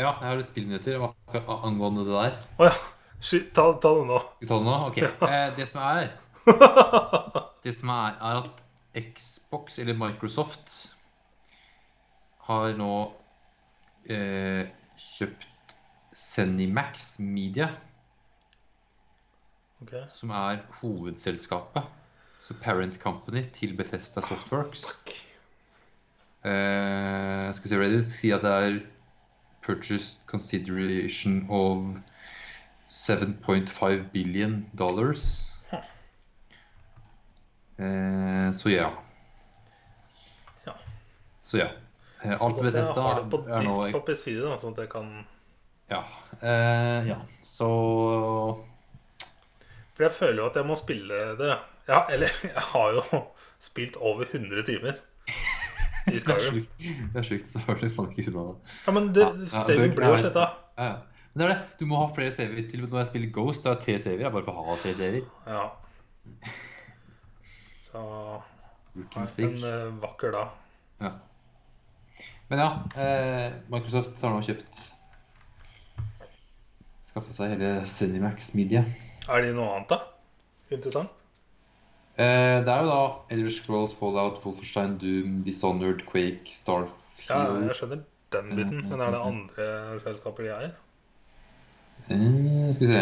ja, jeg har litt spillnyheter angående det der. Å ja! Ta, ta det nå. Ta det nå? Ok. Eh, det som er Det som er, er at Xbox, eller Microsoft, har nå eh, kjøpt Zenimax Media, Okay. som er hovedselskapet. Så parent company til Bethesda Softworks. Uh, skal vi se Reddit si at det er purchased consideration of 7.5 billion dollars. Eh, så ja. Ja. Så ja. Eh, alt Jeg Bethesda har det på er disk på PS4, da, sånn at jeg kan Ja. Uh, ja. Så For jeg føler jo at jeg må spille det. Ja, eller jeg har jo spilt over 100 timer i er Skyrim. Det er sjukt, så har du faen ikke unna det. Ja, men det, Ja, saven jo sletta. Ja, ja. Men det er det. Du må ha flere saver. Til og med når jeg spiller Ghost, da jeg tre saver. Jeg bare får ha tre saver. Ja. Så en mistake. eh, vakker dag. Ja. Men ja, eh, Microsoft har nå kjøpt Skaffa seg hele Cinemax-media Er det noe annet, da? Interessant. Eh, det er jo da Elder Scrolls, Fallout, Wolfenstein, Doom, Dishonored, Quake, Starfield Ja, jeg skjønner den biten, men er det andre selskaper de eier? Uh, Skal vi se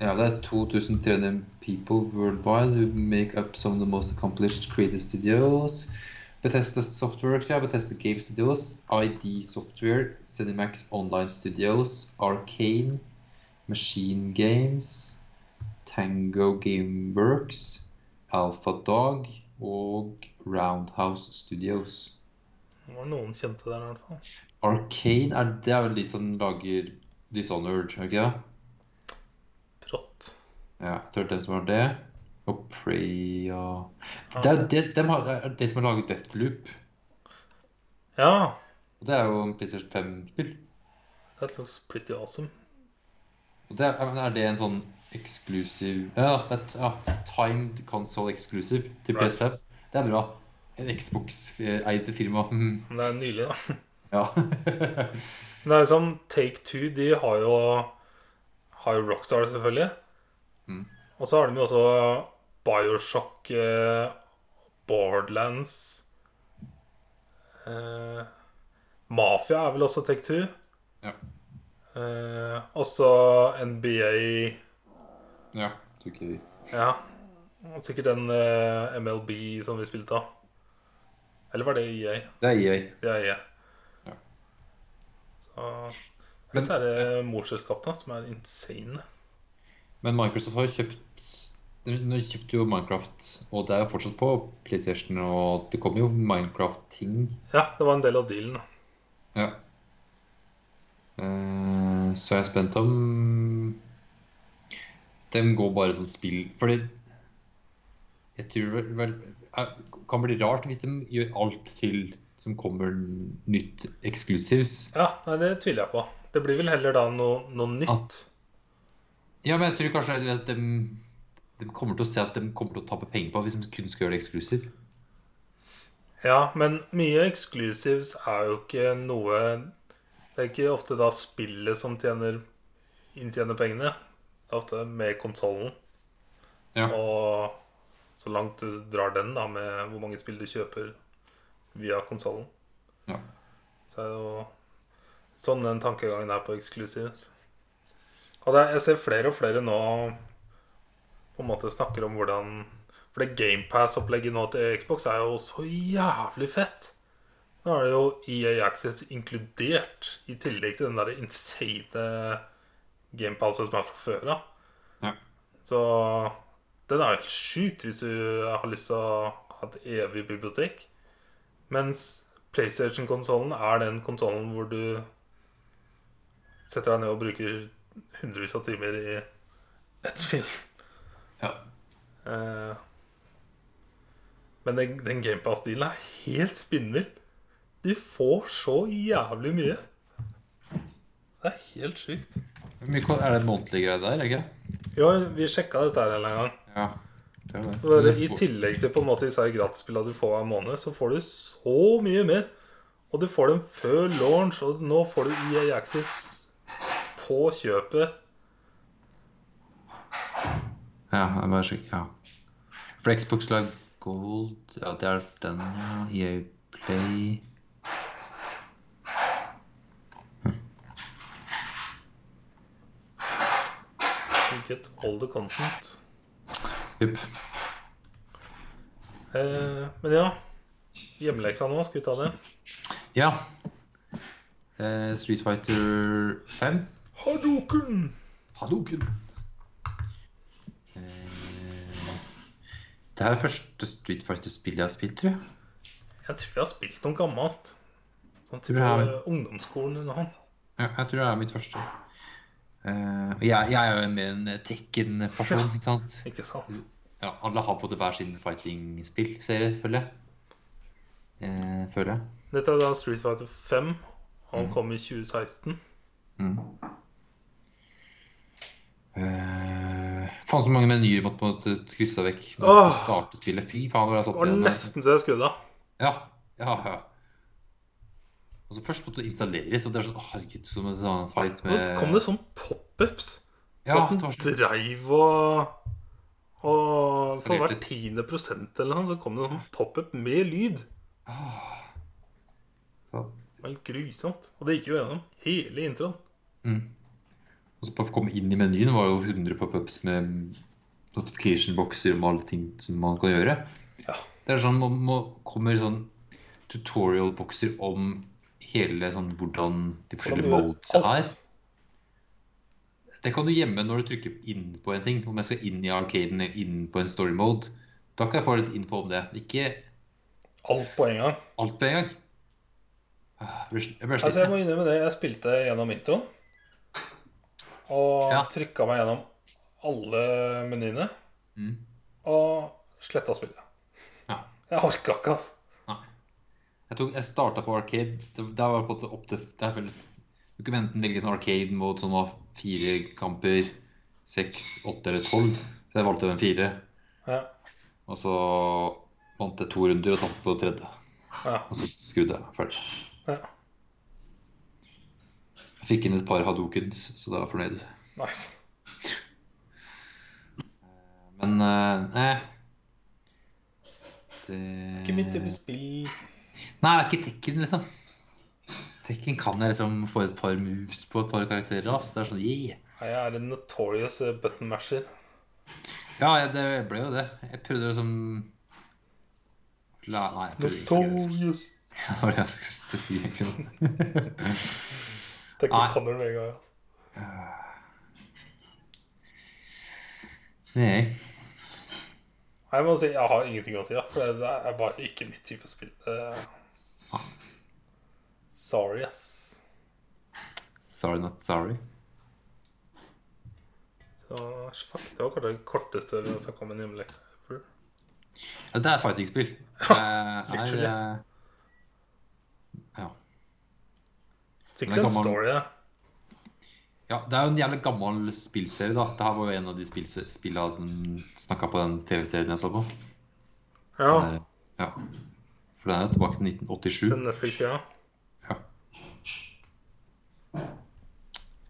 Ja, det er 2300 people worldwide who make up some of the most accomplished creative studios. Bethesda Softworks, ja, Bethesda Game Studios, ID Software, Cinemax Online Studios, Arcane, Machine Games, Tango Gameworks, Alpha Dog og Roundhouse Studios. Det var noen kjente der, i hvert fall. Arcane, er, det er vel de som lager Dishonored, er ikke det? Brått. Ja, jeg tror det dem som har det. Og Prey og Det er det, de har, det er det som har laget Deathloop. Ja, Og det er jo en PlayStation 5-spill. that looks pretty awesome. Og det er, er det en sånn exclusive Ja, et, ja timed console exclusive til Right. PS5. Det er bra. En Xbox-eid firma. Men det er nylig, da. Ja. Det er jo sånn Take Two, de har jo Har jo Rockstar, selvfølgelig. Mm. Og så har de jo også Bioshock, eh, Borderlands eh, Mafia er vel også Take Two. Ja. Eh, også NBA ja. Vi Ja. Sikkert den eh, MLB som vi spilte av. Eller var det EA? Det er EA. Det er EA. Ja. Så Men- så er det morselskapene som er insane. Men Microsoft har jo kjøpt Nå kjøpte jo Minecraft, og det er jo fortsatt på PlayStation, og det kommer jo Minecraft-ting. Ja, det var en del av dealen. Ja. Eh, så er jeg spent om de går bare sånn spill Fordi jeg tror vel, vel er- kan bli rart hvis de gjør alt til som kommer nytt exclusives. Ja, nei, det tviler jeg på. Det blir vel heller da noe, noe nytt. Ja, men jeg tror kanskje at de, de kommer til å se at de kommer til å tape penger på hvis de kun skal gjøre det exclusive. Ja, men mye exclusives er jo ikke noe Det er ikke ofte da spillet som tjener inntjener pengene. Ofte med konsollen. Ja. Og så langt du drar den, da, med hvor mange spill du kjøper via konsollen. Ja. Så er det jo sånn den tankegangen er på exclusives. Og er- jeg ser flere og flere nå på en måte snakker om hvordan For det GamePass-opplegget nå til Xbox er jo så jævlig fett. Nå er det jo EA Access inkludert, i tillegg til den der insane GamePasset som er fra før av. Ja. Så den er helt sjukt hvis du har lyst til å ha et evig bibliotek. Mens PlayStation-konsollen er den konsollen hvor du setter deg ned og bruker hundrevis av timer i ett spill. Ja. Eh, men den, den GamePass-stilen er helt spinnvill. Du får så jævlig mye. Det er helt sjukt. Er det en månedlig greie der, ikke? Jo, vi sjekka dette her en gang. Ja. Det det. For I tillegg til på en måte disse gratisspillene du får hver måned, så får du så mye mer. Og du får dem før launch, og nå får du EA Access på kjøpet. Ja, jeg bare sjekker. ja. For Xbox Live Gold Ja, det er den, ja. EA Play get all the content. Yep. Eh, men ja. Hjemmeleksa nå, skal vi ta det? Ja. Eh, Street Fighter 5. Hadoken! Hadouken. Eh, det her er første Street Fighter-spill jeg har spilt, tror jeg. Jeg tror jeg har spilt noe gammelt. Sånn Tror type jeg ungdomsskolen eller noe. Ja, jeg tror det er mitt første. Eh, og jeg, jeg er jo mer en Tekken-person, ikke sant? Ikke sant? Ja, alle har på det hver sin fighting-spill-serie, føler jeg. Uh, føler jeg. Dette er da Street Fighter 5. Han Mm. kom i 2016. Mm. Uh, faen så mange menyer måtte på en måte krysse vekk. Åh. Starte spillet. Fy faen, hvor jeg satt Det var nesten så jeg skrudde av. Ja, ja, ja. Og så først måtte det installeres, og det er sånn, herregud, som en sånn fight Så kom det sånn pop-ups. Ja, at den sånn dreiv og Og for hver tiende prosent eller noe, så kom det en sånn pop-up med lyd. ah. Så, helt grusomt. Og det gikk jo gjennom hele introen. mm. Og så på å komme inn i menyen var jo 100 pop-ups med notification-bokser om alle ting som man kan gjøre. Ja. Det er sånn, man må, kommer sånn tutorial-bokser om hele sånn hvordan de forskjellige modes er. Det kan du gjemme når du trykker inn på en ting. Om jeg skal inn i arcaden eller inn på en story mode. Da kan jeg få litt info om det. Ikke Alt på en gang. alt på en gang. Ah, Jeg Altså, jeg må innrømme det. Jeg spilte gjennom introen. Og Ja. trykka meg gjennom alle menyene. Mm. Og sletta spillet. Ja. Jeg orka ikke, altså. Jeg, tok, jeg starta på arcade. Der var på opp til det er vel, Du kunne enten velge sånn arcade mot sånn fire kamper, seks, åtte eller tolv. Så jeg valgte den fire. Ja. Og så vant jeg to runder og tapte på tredje. Ja. Og så skrudde jeg. Ferdig. ja. Jeg fikk inn et par hadokens, så da var jeg fornøyd. Nice. Men eh, nei. Det Ikke mitt type spill. Nei, det er ikke Tekken, liksom. Tekken kan jeg liksom få et par moves på et par karakterer av. Så det er sånn, yeah. Jeg er en notorious eh, button masher. Ja, jeg- det ble jo det. Jeg prøvde liksom La, Nei, jeg prøvde ikke. Notorious. Det var det jeg skulle si, egentlig. Tenker kan Connor med en gang. Altså. Nei. Nei, Jeg må si, jeg har ingenting å si, da. for det er bare ikke mitt type spill. Eh, Sorry, ass. Sorry Not Sorry. Så fuck, det var kanskje det korteste vi har snakka om en hjemmelekse. Ja, det er fighting-spill. Det er, literally. eh, ja. Sikkert en story, ja. Ja, det er jo en jævlig gammel spillserie, da. Det her var jo en av de spillene den snakka på den TV-serien jeg så på. Ja, er- ja. For den er jo tilbake til 1987. den Netflix-greia. Ja.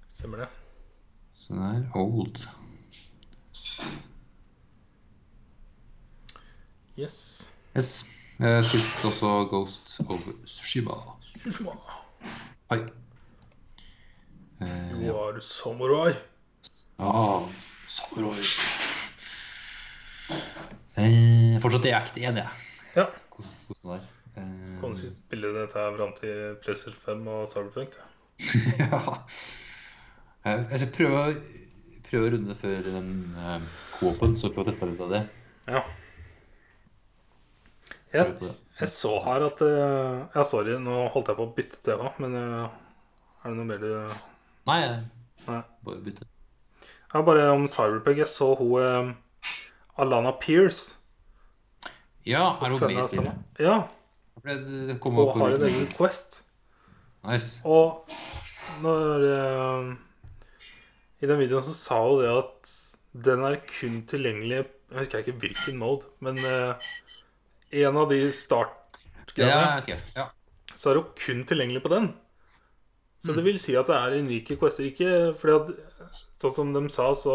Stemmer det. Så den er old. Yes. Yes. Jeg spilte også Ghost of Tsushima. Sushima. Oi. Eh, Du ja. er samurai. Ah, samurai. Eh, fortsatt i Act 1, jeg. Ja. Hvordan det er. Eh, Kan sist spille dette her fram til PlayStation 5 og Cyberpunk? da? ja. Jeg jeg skal prøve, å- prøve å runde før den eh, co-open, så prøve å teste litt av det. Ja. Jeg, jeg så her at eh, Ja, sorry, nå holdt jeg på å bytte tema, men eh, er det noe mer du Nei, Nei. bare bytte. Ja, bare om CyberPeg, Jeg så hun eh, Alana Pierce. Ja, er hun med i spillet? Ja, på har en egen Quest. Nice. Og når eh, I den videoen så sa hun det at den er kun tilgjengelig Jeg husker ikke hvilken mode, men eh, en av de startgreiene Ja, okay. Ja. så er hun kun tilgjengelig på den. Så det vil si at det er unike quester. Ikke fordi at Sånn som de sa, så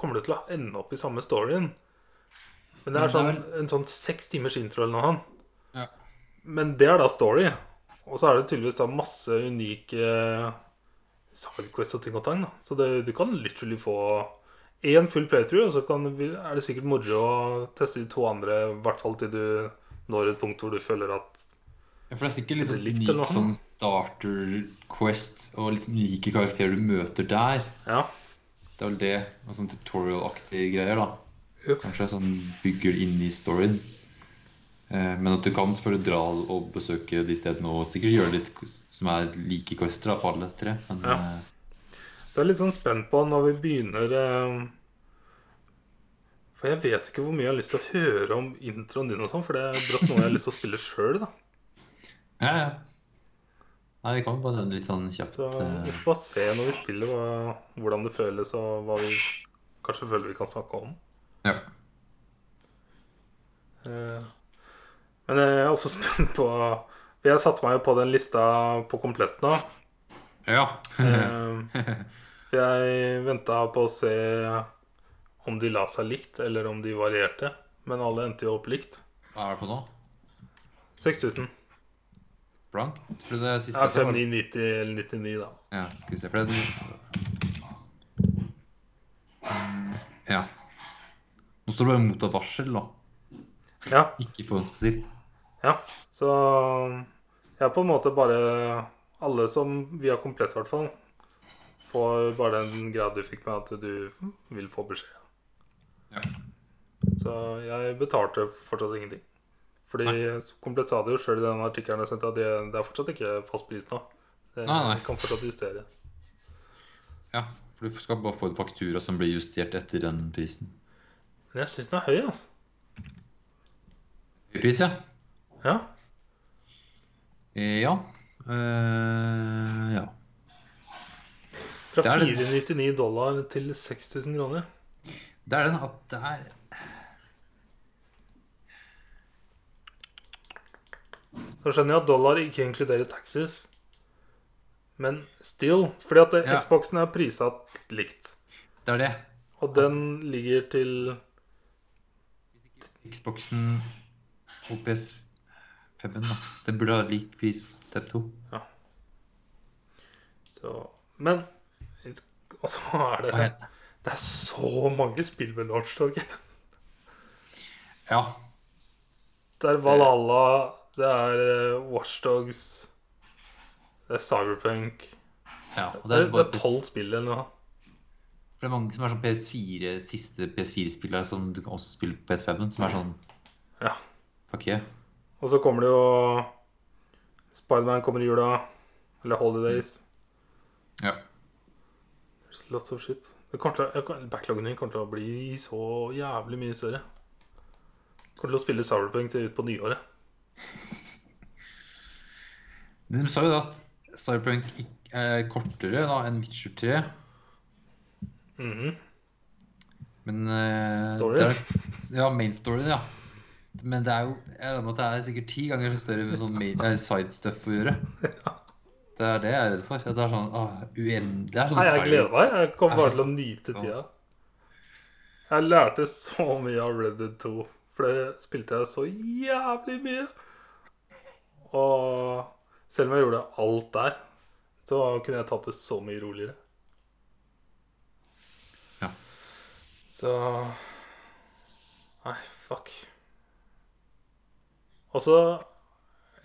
kommer du til å ende opp i samme storyen. Men det er sånn, en sånn seks timers intro eller noe. Ja. Men det er da story. Og så er det tydeligvis da masse unike sidequests og ting og tang. da Så det, du kan literally få én full playthrough, og så kan, er det sikkert moro å teste de to andre, i hvert fall til du når et punkt hvor du føler at Ja, for det er sikkert litt likt unik sånn starter quest og litt unike karakterer du møter der. Ja. Det er vel det. Og sånn tutorial-aktige greier, da. Jupp. Kanskje sånn bygger inn i storyen. Eh, Men at du kan selvfølgelig dra og besøke de stedene og sikkert gjøre litt som er like quester da, på alle tre. Men Ja. eh, Så jeg er litt sånn spent på når vi begynner eh, For jeg vet ikke hvor mye jeg har lyst til å høre om introen din og sånn, for det er brått noe jeg har lyst til å spille sjøl, da. Ja, ja. Nei, vi kommer på den litt sånn kjapt. Så vi eh, får bare se når vi spiller, hva, hvordan det føles, og hva vi kanskje føler vi kan snakke om. Ja. Eh, Men jeg er også spent på Vi har satt meg jo på den lista på komplett nå. ja. Eh, For jeg venta på å se om de la seg likt, eller om de varierte. Men alle endte jo opp likt. Hva er det på nå? 6000. Blank? For det siste Ja, så 5990 eller 99, da. Ja, skal vi se. For det Ja. Nå står det bare 'mottatt varsel, da. Ja, Ikke forhåndsbestilt. ja. Så jeg er på en måte bare Alle som vi har komplett, i hvert fall, får bare den grad du fikk med at du vil få beskjed. Ja. Så jeg betalte fortsatt ingenting. Fordi Komplett sa det jo sjøl i den artikkelen jeg sendte, at det, det er fortsatt ikke fast pris nå. Det Nei, nei. kan fortsatt justere. Ja, for du skal bare få en faktura som blir justert etter den prisen. Men jeg syns den er høy, altså. Høy pris, ja. Ja. Eh, Ja. Uh, ja. Fra Det er det. 499 dollar til 6000 kroner. Det er den at det er Så skjønner jeg at dollar ikke inkluderer taxis, Men still. Fordi at Ja. Xboxen er prissatt likt. Det er det. Og den ligger til Xboxen og PS5-en, da. Den burde ha lik pris på Step 2. så, Men Og så er det det? Er så mange spill ved launchtorget. Ja. Det er Valhalla, det er uh, Watchdogs, det er Cyberpunk ja. Det er bare, tolv spill eller noe. for det er mange som er sånn PS4, siste PS4-spillere som du kan også spille på PS5-en, som er sånn Ja. Fuck yeah. Og så kommer det jo Spiderman kommer i jula. Eller Holidays. Ja. There's lots of shit. Det til, backloggen min kommer til å bli så jævlig mye større. Kommer til å spille til ut på nyåret. De sa jo at Cyberpunk er kortere da enn Witcher 3. Mhm. Men uh, Story? er, Ja, main story, ja. Men det er jo Jeg regner med at det er sikkert ti ganger så større med sånn main, eh, side stuff å gjøre. Det er det jeg er redd for. At det er sånn ah, uendelig Det er sånn Nei, jeg gleder meg. Jeg kommer bare til å nyte tida. Jeg lærte så mye av Red Dead 2, for det spilte jeg så jævlig mye. Og selv om jeg gjorde alt der, så kunne jeg tatt det så mye roligere. Ja. Så Nei, fuck. Og så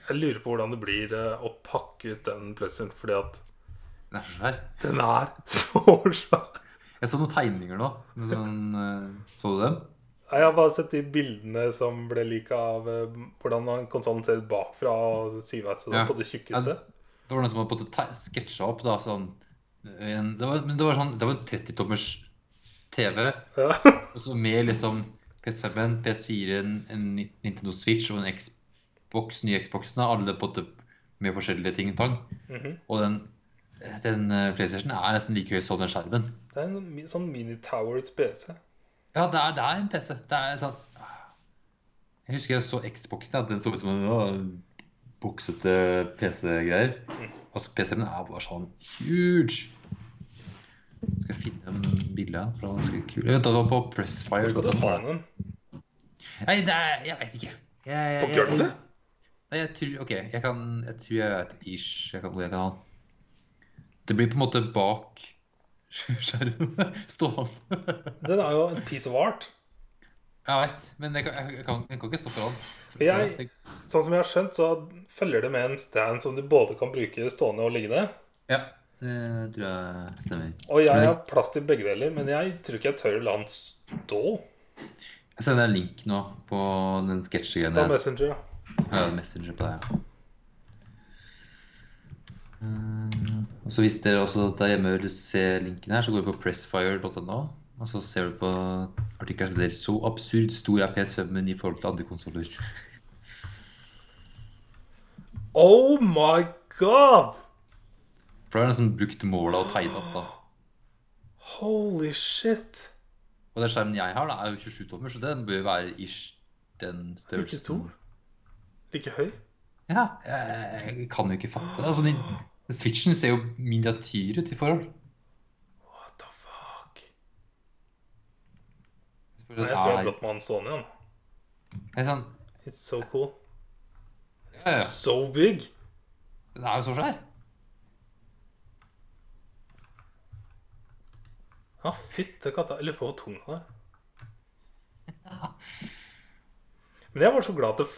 Jeg lurer på hvordan det blir eh, å pakke ut den PlayStation, fordi at Den er så svær. den er så svær. Jeg så noen tegninger nå. Sånn, eh, så du dem? Jeg har bare sett de bildene som ble lika av eh, hvordan konsollen ser ut bakfra og sideveis sånn Ja. på det tjukkeste. Det var noen som hadde sketsja opp da, sånn en, det var, Men det var sånn Det var en 30-tommers TV. Ja. Og så med liksom PS5-en, PS4-en, en Nintendo Switch og en Xbox, nye Xboxen. Alle på med forskjellige ting og tang. -hmm. Og den, den eh, PlayStation er nesten like høy som den skjermen. Det er en sånn mini-towered PC. Ja, det er, det er en PC. Det er sånn Jeg husker jeg så Xboxen, at den så ut som en buksete PC-greier. Altså, PC-en er bare sånn huge. Skal jeg finne en bilde av den? for ganske kul. Vent, det var på Pressfire. Skal du ha den? Nei, det er, jeg veit ikke. Jeg, jeg, jeg, jeg-? Nei, jeg tror Ok, jeg kan Jeg tror jeg vet ish jeg kan, hvor jeg kan ha den. Det blir på en måte bak skjermen. Stående. Den er jo en piece of art. Jeg veit, men jeg kan, jeg, kan, jeg kan ikke stå foran. Jeg- Sånn som jeg har skjønt, så følger det med en stand som du både kan bruke stående og liggende. Ja, det tror jeg stemmer. Og jeg har plass til begge deler, men jeg tror ikke jeg tør å la den stå. Jeg sender en link nå på den. Ta jeg- Messenger, da. Jeg har Messenger på det, Uh, og så Hvis dere også der hjemme vil se linken her, så går du på pressfire.no. Og så ser du på artikkelen som heter 'Så absurd stor er PS5-en i forhold til andre konsoller'. Oh my god! For det er nesten brukt måla og tegna opp, da. Holy shit. Og den skjermen jeg har, da, er jo 27 tommer, så den bør være ish den Like stor? Like høy? Ja, jeg, jeg kan jo ikke fatte det. Altså, Switchen ser jo miniatyr ut i forhold. What the fuck? Nei, jeg tror jeg har blått med han Sony, han. det er sånn, It's so cool. ja, ja. So big. Den er jo så svær. Ja, fytte katta. Jeg lurer på hvor tung den er. Men jeg var så glad at det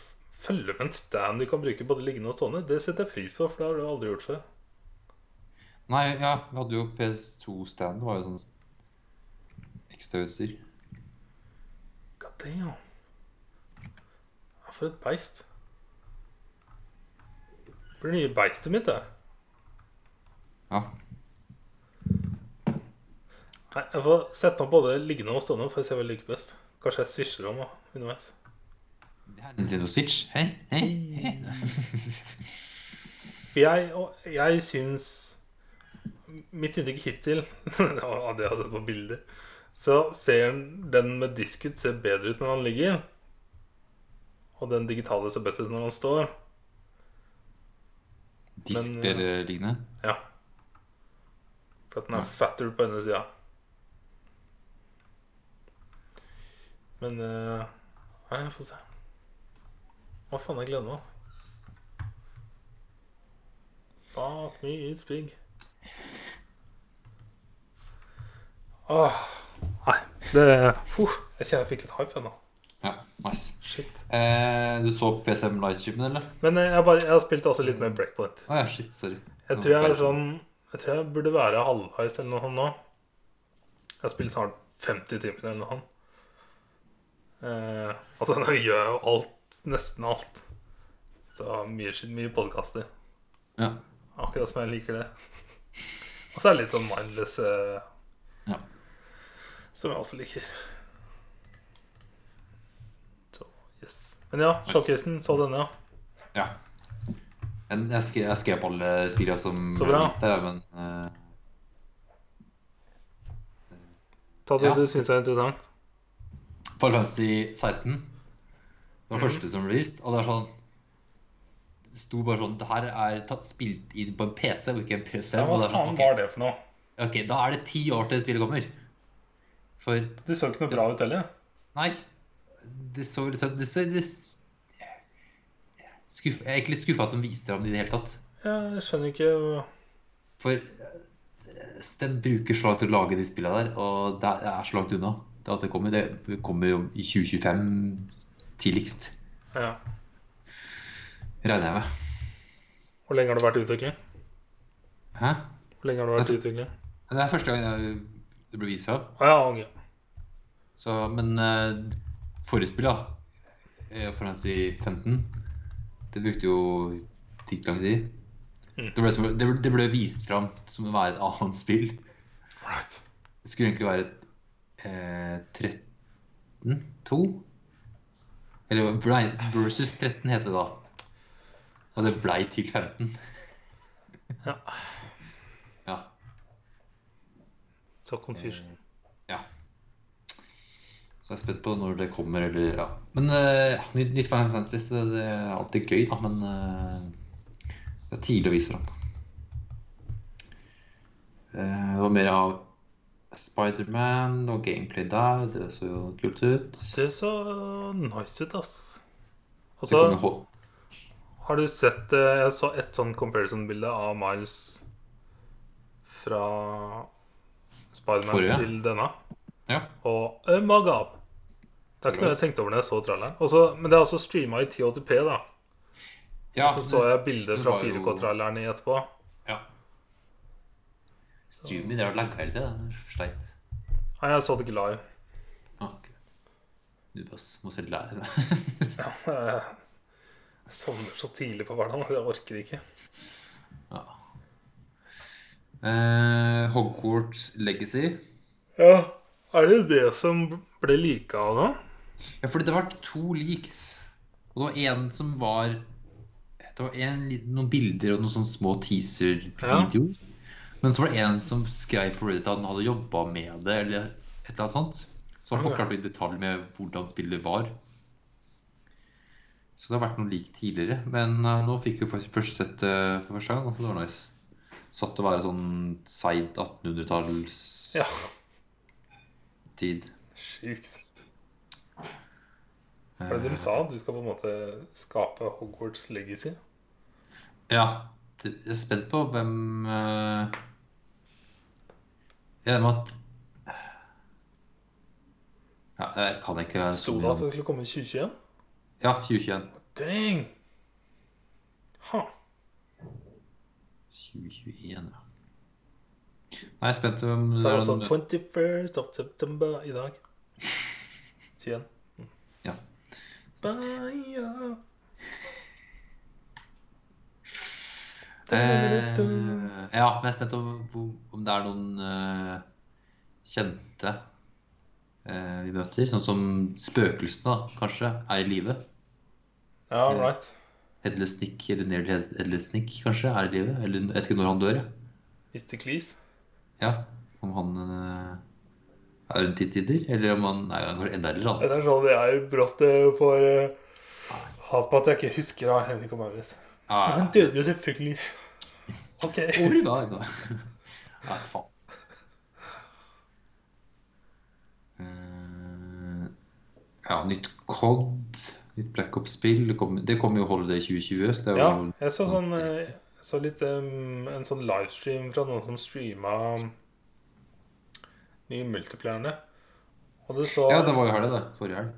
følger med en stand du kan bruke både liggende og stående. Det setter jeg pris på, for det har du aldri gjort før. Nei, ja, vi hadde jo PS2-stand. Det var jo sånn ekstrautstyr. God damn. For et beist. Det blir det nye beistet mitt, det. Ja. Nei, jeg får sette opp både liggende og stående, for å se hva jeg liker best. Kanskje jeg svisjer om underveis. Er Nintendo Switch. Hei, hei, hei. Jeg, og jeg syns Mitt inntrykk hittil av det jeg har sett på bilder, så ser den med diskut ser bedre ut når han ligger. Og den digitale ser bedre ut når han står. Disk Men, eller lignende. Ja. For at den er fatter på ene sida. Men uh, Nei, jeg får se. Hva faen, jeg gleder meg. Fuck me, it's big. Åh, nei, det Puh, Jeg kjenner jeg fikk litt hype ennå. Ja, nice. Shit. Eh, du så PS5 livestreamen, eller? Men eh, jeg, bare, jeg har spilt også litt mer breakpoint. Oh, ja, shit, sorry. Jeg tror jeg er sånn Jeg tror jeg burde være halvveis eller noe sånt nå. Jeg har spilt snart 50 timer eller noe sånt. Eh, altså, nå gjør jeg jo alt. Nesten alt. Så mye shit, mye podkaster. Ja. Akkurat som jeg liker det. Og så er det litt sånn mindless eh, Ja. Som jeg også liker. Så, yes. Men ja, Showcasen, så denne, ja. Ja. Jeg skrev, jeg skrev på alle spillene som Så bra. ble vist der, men uh... Ta det Ja. du syns er interessant. Final Fantasy 16 Det var mm. første som ble vist, og det er sånn Det sto bare sånn Det her er tatt, spilt inn på en PC og ikke en PS5. Ja, hva det sånn, faen ok, var det for noe? ok, da er det ti år til spillet kommer. For Det så ikke noe bra ut heller. Nei. Det så litt sånn Jeg er ikke litt skuffa at de viste fram det i det hele tatt. Jeg skjønner ikke For eh, de bruker så langt til å lage de spillene der, og det er så langt unna det det kommer. Det kommer i 2025 tidligst, ja. regner jeg med. Hvor lenge har det vært i utvikling? Hæ? Hvor lenge har det vært i utvikling? Det er første gang det ble vist fram. Å ja, ok. Så, men uh, forrige spill, da, eh, for å si 15, det brukte jo titt lang tid. Mm. Det ble, som- det, ble- det ble vist fram som å være et annet spill. Right. Det skulle egentlig være eh, 13? 2? Eller ble, versus 13 heter det da. Og det blei til 15. Ja. Ja. Så confusion. Så jeg er spent på når det kommer, eller ja. Men eh, ja, nytt, Final Fantasy, så det er alltid gøy, da. Men eh, det er tidlig å vise fram. Eh, det var mer av Spiderman og gameplay der. Det så jo kult ut. Det så nice ut, ass. Og så har du sett Jeg så et sånn comparison-bilde av Miles fra Spiderman til denne. Ja. Og god. Det er ikke noe jeg tenkte over når jeg så tralleren. Også, men det er også streama i 1080p, da. ja Så så jeg bilder fra 4K-tralleren i etterpå. Ja. Streamen og lagga hele tida. Sleit. Nei, jeg så det ikke live. Ah. Du bare må lære det. Ja, jeg sovner så tidlig på hverdagen. Jeg orker ikke. ja. eh, Hogwarts Legacy. Ja, Er det det som ble lika av nå? Ja, fordi det var to leaks. Og det var en som var Det var en, noen bilder og noen sånne små teaser-videoer. Men så var det en som skrev på Reddit at han hadde jobba med det, eller et eller annet sånt. Så han forklarte i detalj med hvordan spillet var. Så det har vært noe likt tidligere. Men uh, nå fikk vi først sett det for første gang, det var nice. Satt å være sånn seint 1800-talls Ja. tid. Sjukt. Er det de sa? Du skal på en måte skape Hogwarts legacy? Ja. Jeg er spent på hvem eh, Jeg regner med at Ja, jeg kan ikke Sto det at det skulle komme i 2021? Ja, 2021. Dang! Ha. 2021, ja. Nei, jeg er spent om Så er det det altså 21st of September i dag. 21. Ja. Eh, ja, men jeg er spent om, om det er noen uh, kjente uh, vi møter. Sånn som spøkelsene, da, kanskje, er i live. Ja, right. Headless Nick eller Nearly Headless Nick kanskje er i live. Eller jeg vet ikke når han dør. Mr. Cleese. Ja, Om han eh, er rundt i tider, eller om han er kanskje enda eldre. han. Det er sånn jeg brått for... får eh, hat på at jeg ikke husker av Henrik og Maurits. Ah. Han døde jo selvfølgelig. Ok. Hvor da. Nei, faen. Eh, ja, nytt COD, nytt Black Ops-spill. Det kommer det kommer jo Holiday 2020. Så det er Ja, jo jeg så sånn eh, jeg så litt um, en sånn livestream fra noen som streama de multiplayerne. Og du så ja, det var jo helga, det. Forrige helg.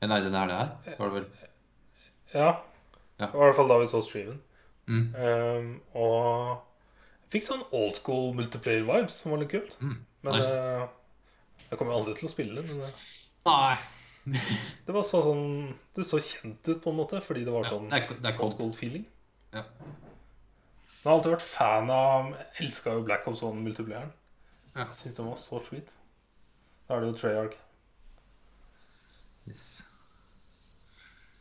Eh, Nei, denne helga her. Var det vel. Ja. Ja. Det var i hvert fall da vi så streamen. Mm. Um, og jeg fikk sånn old school multiplayer vibes som var litt kult. Mm. Men Nice. eh, jeg kommer aldri til å spille det. Men Nei. det var så sånn Det så kjent ut, på en måte, fordi det var Ja, sånn det er, det er old school feeling. Ja. Jeg har alltid vært fan av elska jo Black Ops 1-multiplayeren. Ja. Jeg syns den var så sweet. Da er det jo Treyarch. Yes.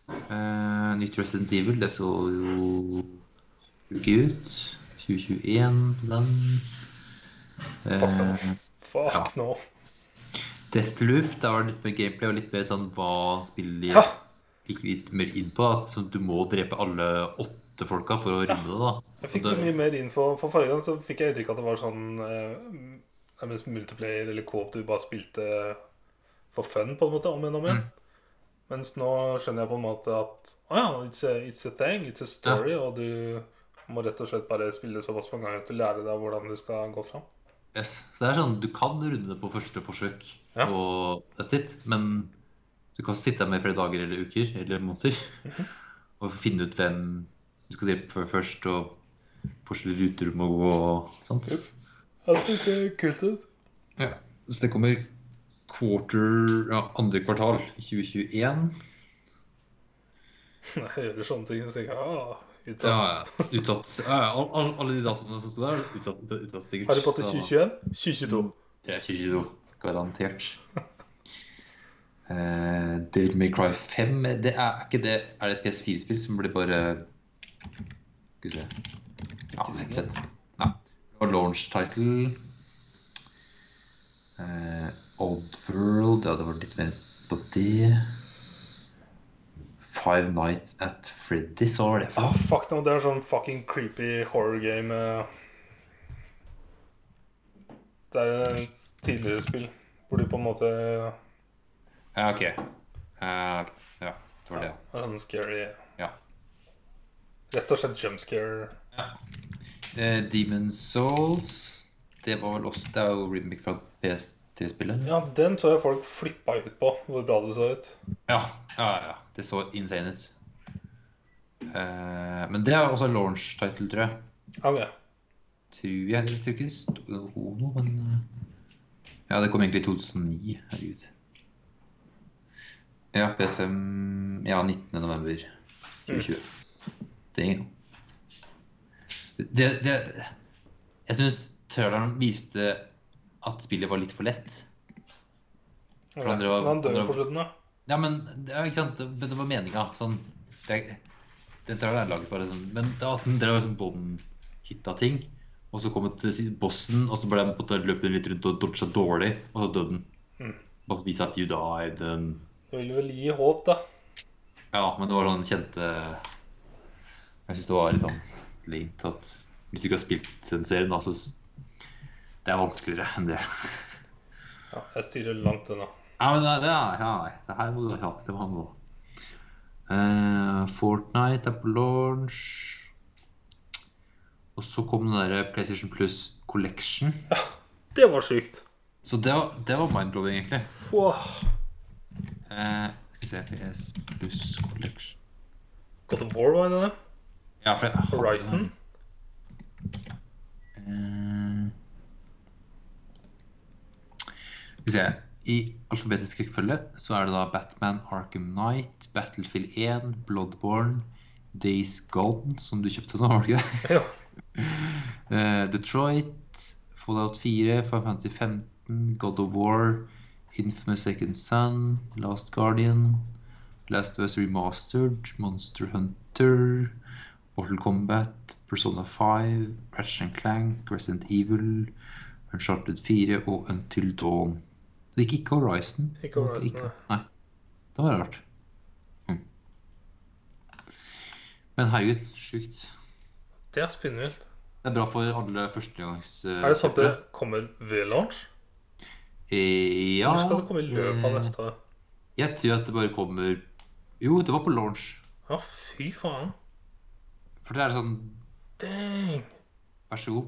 Uh, nytt Resident Evil, det så jo ikke ut. 2021 på den. Fuck no. Eh, Fuck Ja. no. Deathloop, da var det litt mer gameplay og litt mer sånn hva spillet Ja. gikk litt mer inn på. At du må drepe alle åtte folka for å runde det, da. Jeg fikk så mye mer info. For forrige gang så fikk jeg inntrykk av at det var sånn eh, nærmest multiplayer eller co-op du bare spilte for fun, på en måte, om igjen og om igjen. Mens nå skjønner jeg på en måte at å ja, it's a, it's a thing, it's a story, og du må rett og slett bare spille såpass mange ganger at du lærer deg hvordan du skal gå fram. Yes. Så det er sånn, Du kan runde det på første forsøk, Ja. og that's it. Men du kan sitte her med flere dager eller uker eller måneder Mhm. og finne ut hvem du skal for først, og forskjellige ruter du må gå og sånt. Det ser kult ut. Ja. Så det kommer quarter, ja, andre kvartal 2021. Når jeg gjør sånne ting, så tenker jeg ah, uttatt. Ja, ja. Uttatt. Ja, ja. all- all- Alle de datoene som står der, er uttatt, uttatt sikkert. Harry Potter 2021, 2022. Det er 2022. Garantert. uh, David May Cry 5 det er ikke det Er det et PS4-spill som blir bare Skal vi se Ja, det er ikke fett. Ja. Og launch title eh, Oddworld Ja, det var litt mer på det. Five Nights at Freddy's, hva var det for Ah, fuck det er sånn fucking creepy horror game. eh. Det er et tidligere spill hvor du på en måte Ja, ok. Uh. Ja, det var det. Ja, det er sånn scary Ja. Rett og slett jumpscare. Eh, Demon Souls Det var vel også Det er jo remake fra PS3-spillet. Ja, den så jeg folk flippa ut på, hvor bra det så ut. Ja, ja, ja. Det så insane ut. Eh, men det er også launch title, tror jeg. Okay. Tror jeg, jeg tror ikke det sto noe, men eh, Ja, det kom egentlig i 2009. Herregud. Ja, PS5 Ja, 19. november 2020. Det er det, det Jeg syns traileren viste at spillet var litt for lett. For han var, Men han dør jo på slutten, da. Ja, men det, ja, ikke sant? Det, var meninga. Sånn, det, den traileren er laget bare sånn Men det, var- sånn bånd-hitta ting. Og så kom det til bossen, og så ble den på løpet litt rundt og dodga dårlig, og så døde den. Mm. Bare vise at you died. and- Det vil vel gi håp, da. Ja, men det var sånn kjente Jeg syns det var litt sånn lint at hvis du ikke har spilt den serien, da, så Det er vanskeligere enn det. Ja, jeg styrer langt unna. Ja, men det, det er ja, nei, Det her må du ha. Det må han. Eh, Fortnite er på launch. Og så kom den der PlayStation Plus Collection. Det var sykt. Så det var, det var mind-blowing, egentlig. Wow. Eh, skal vi se PS Plus Collection God of War var inne. Ja, for jeg. Horizon. Eh, skal vi se I alfabetisk rekkefølge så er det da Batman Arkham Knight, Battlefield 1, Bloodborne, Days Gone, som du kjøpte nå, var det ikke det? Ja. Eh, Detroit, Fallout 4, Final Fantasy 15, God of War, Infamous Second Son, Last Guardian, Last West Remastered, Monster Hunter, Mortal Kombat, Persona 5, Ratchet and Clank, Resident Evil, Uncharted 4 og Until Dawn. Det gikk ikke Horizon. Ikke Horizon, Ikke- Nei. Det var rart. Mm. Men herregud, sjukt. Det er spinnvilt. Det er bra for alle førstegangs... Er det sånn at det kommer ved launch? Eh, ja Eller skal det komme i løpet av neste år? Jeg tror at det bare kommer Jo, det var på launch. Ja, fy faen. For det er sånn Dang. Vær så god.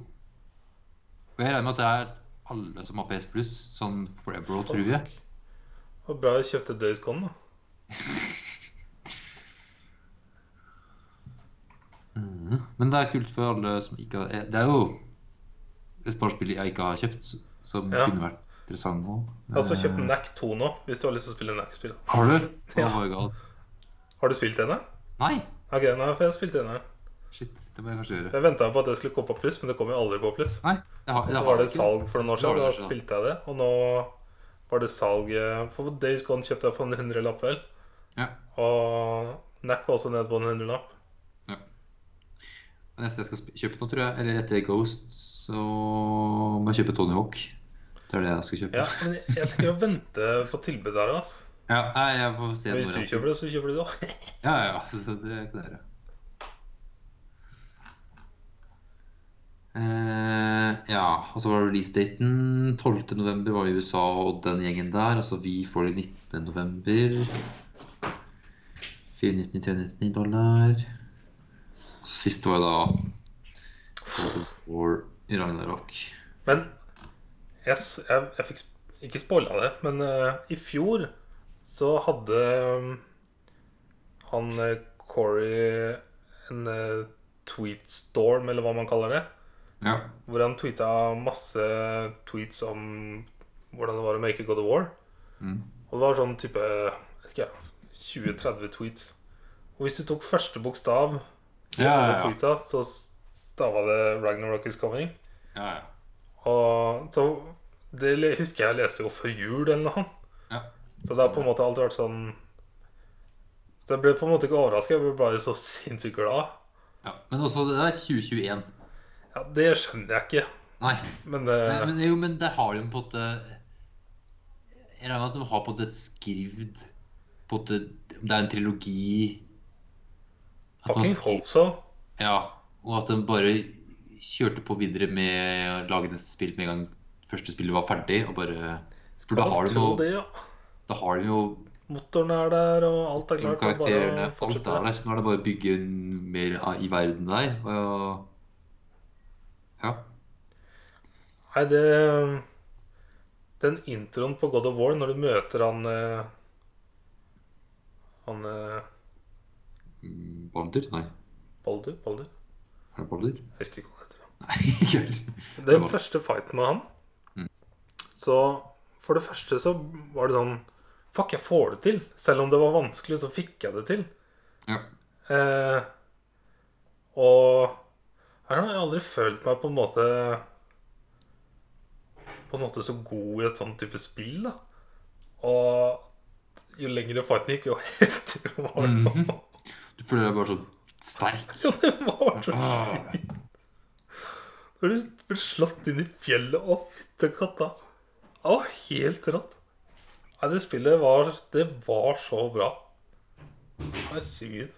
Og jeg regner med at det er alle som har PS Plus, sånn forever og true. var bra jeg kjøpte Days Gone, da. Men det er kult for alle som ikke har Det er jo et par spill jeg ikke har kjøpt, som Ja. kunne vært interessant òg. Jeg har også kjøpt NAC 2 nå, hvis du har lyst til å spille NAC-spill. Har du? Ja. Oh. Har du spilt denne? Nei. Ok, nei, for jeg har spilt denne. Shit, det må jeg kanskje gjøre. Jeg venta på at det skulle komme på pluss, men det kom jo aldri på pluss. Nei, det har, det så var det salg for noen år siden, og da spilte jeg det. Og nå var det salg eh, For Days Gone kjøpte jeg for en hundrelapp, vel. Ja. Og Nack var også ned på en hundrelapp. Det neste jeg skal kjøpe nå, tror jeg, eller etter Ghost, så må jeg kjøpe Tony Hawk. Det er det jeg skal kjøpe. Ja, men jeg, jeg tenker å vente på tilbud der, altså. Ja, jeg får se Hvis du kjøper det, så kjøper du det òg. Ja, ja, ja. Så det klarer dere. Eh, ja, og så var releasedaten 12. november var i USA og den gjengen der. Altså vi får det 19. november. 499 dollar. Siste var da For Ragnarok. Men jeg, jeg, jeg fikk ikke spoila det, men uh, i fjor så hadde um, han uh, Corey en uh, tweetstorm, eller hva man kaller det. Ja. Hvor han tweeta masse tweets om hvordan det var å make God of War. Mm. Og det var sånn type vet ikke jeg, 20-30 tweets. Og hvis du tok første bokstav Ja, ja, ja. tweetsa, så stava det 'Ragnarok is coming'. ja, ja. Og så Det husker jeg leste jo før jul eller noe. ja. Så det har på en måte alltid vært sånn Så jeg ble på en måte ikke overraska, jeg ble bare så sinnssykt glad. ja. Men også det der 2021. Ja, Det skjønner jeg ikke, Nei. men det Men, men, jo, men der har de på en måte Jeg regner med at de har på en måte skrevet på en måte, Om det er en trilogi Fuckings hope so. Ja, og at de bare kjørte på videre med å lage det spillet med en gang første spillet var ferdig. Og bare For da har de jo, det, ja. da har de jo Motoren er der, og alt er klart. er karakterene. Alt er der. Så nå er det bare å bygge mer i verden der. Og ja. Nei, det Den introen på God of War, når du møter han eh, Han eh, Mm, Nei. Balder? Balder? Er det Balder? Jeg husker ikke hva det heter. Nei. Den første fighten med han Mm. Så for det første så var det sånn Fuck, jeg får det til. Selv om det var vanskelig, så fikk jeg det til. Ja. Eh, og her har jeg aldri følt meg på en måte På en måte så god i et sånt type spill, da. Og jo lengre fighten gikk, jo heftigere var den. Mm -hmm. Du føler deg bare så sterk. Ja, det var så fint. Når du ble slått inn i fjellet og fytte katta. Det var helt rått. Nei, det spillet var Det var så bra. Herregud.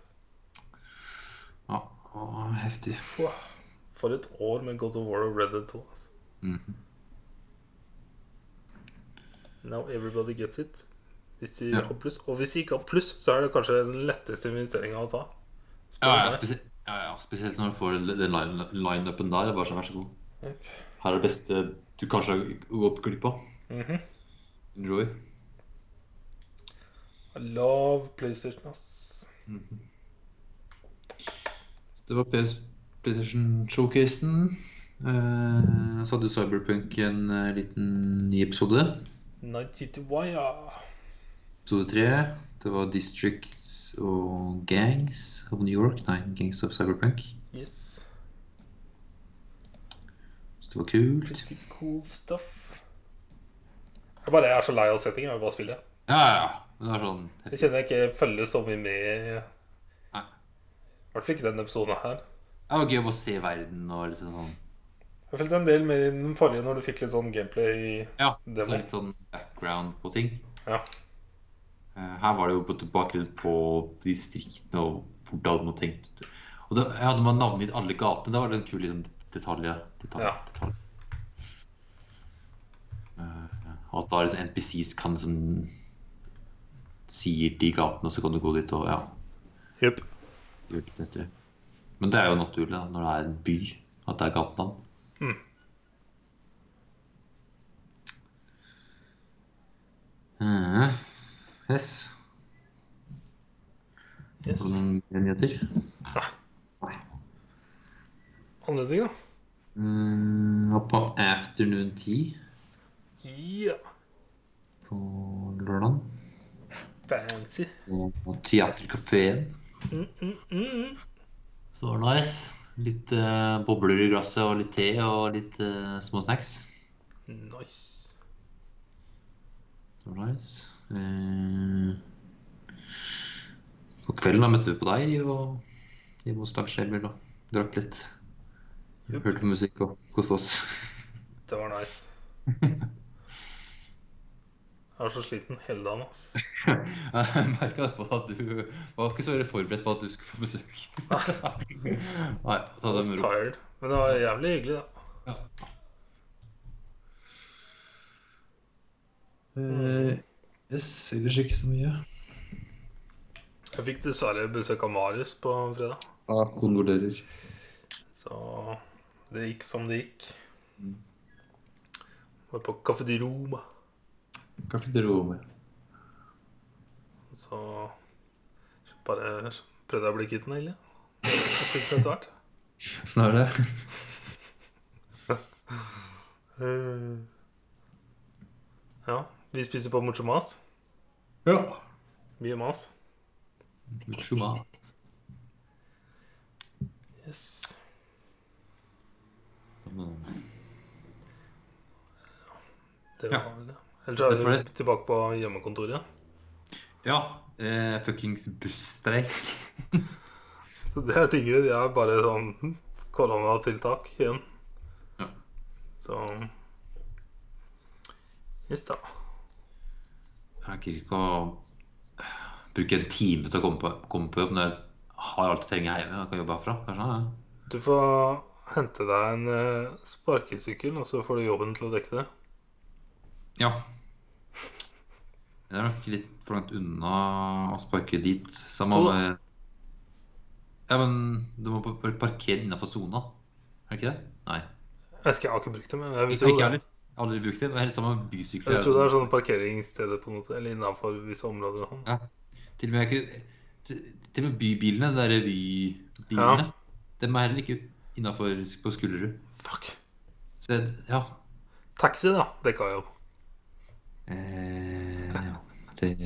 Ja, å, heftig. Wow. For et år med God of War og Red Dead 2. Altså. Mhm. Now everybody gets it. Hvis de Ja. har pluss. Og hvis de ikke har pluss, så er det kanskje den letteste investeringa å ta. Ja, ja, spesielt, ja, spesielt når du får den line- line-upen der. er Bare sånn, vær så god. Yep. Her er det beste du kanskje har gått glipp av. Mhm. Enjoy. I love PlayStation, ass. Det var PS, PlayStation-showcasen. Eh, så hadde Cyberpunk en eh, liten ny episode. Night City Wire. Episode tre. Det var Districts og Gangs of New York. Nei, Gangs of Cyberpunk. Yes. Så det var kult. Pretty cool stuff. Jeg bare jeg er så lei av settingen. Jeg vil bare spille. Ja, ja, ja. Det er sånn Jeg kjenner jeg ikke følger så mye med. I hvert fall ikke denne episoden her. Det var gøy å se verden og liksom sånn Jeg følte en del med i den forrige når du fikk litt sånn gameplay i Ja, Det så litt sånn background på ting. Ja. Eh, Her var det jo på bakgrunn på distriktene og hvordan man tenkte Og da hadde man navngitt alle gatene. Da var det en kul liksom, detalj. detalj, Ja. detalj. Eh, Og at da liksom NPCs kan liksom sier de gatene, og så kan du gå dit og ja, det. Men det er jo naturlig da, når det er en by, at det er gatenavn. Mm. Eh, Yes. Yes. Noen nyheter? Nei. Andre ting, da? Mm, og på afternoon tea Ja. på lørdag. Fancy. Og på Teaterkafeen. Mm, mm, mm. Så nice. Litt uh, bobler i glasset og litt te og litt uh, små snacks. Nice. Var nice. Uh, på kvelden da møtte vi på deg og hjemme hos Lars Emil og drakk litt. Yep. Hørte på musikk og koste oss. Det var nice. Jeg var så sliten hele dagen. ass. Jeg merka på at du var ikke så veldig forberedt på at du skulle få besøk. Nei, ta det med ro. tired. Men det var jævlig hyggelig, da. Eh, yes, ellers ikke så mye. Jeg fikk dessverre besøk av Marius på fredag. Ja, kondolerer. Så det gikk som det gikk. Var på Café de Roma. Rommet. Så bare prøvde jeg å bli kvitt den, egentlig. Og fikk den etter hvert. Er det? Eh, Ja, vi spiser på mucho mas. Ja. Mye mas. Mucho mas. Yes. Det var vel det. Ellers er vi tilbake på hjemmekontoret. Ja. Eh, fuckings busstreik. Så det er tyngre. De er bare sånn koronatiltak igjen. Ja. Så Yes, da. Jeg gidder ikke å bruke en time til å komme på, komme på jobb når jeg har alt jeg trenger hjemme. Jeg kan jobbe herfra. Kanskje, ja. Du får hente deg en eh, sparkesykkel, og så får du jobben til å dekke det. Ja. Det er nok litt for langt unna å sparke dit. Samme med Ja, men du må bare parkere innafor sona. Er det ikke det? Nei. Jeg vet ikke, jeg har ikke brukt det, men jeg vil tro det. Aldri brukt det. Det er samme med bysykler. Jeg tror det er sånne parkeringssteder på måte, eller innenfor visse områder. og sånn. Ja. Til og med, til, til og med bybilene, de revybilene, ja. dem er heller ikke innafor på Skullerud. Fuck. Så det- ja. Taxi, da. jeg jo. Eh, ja. Det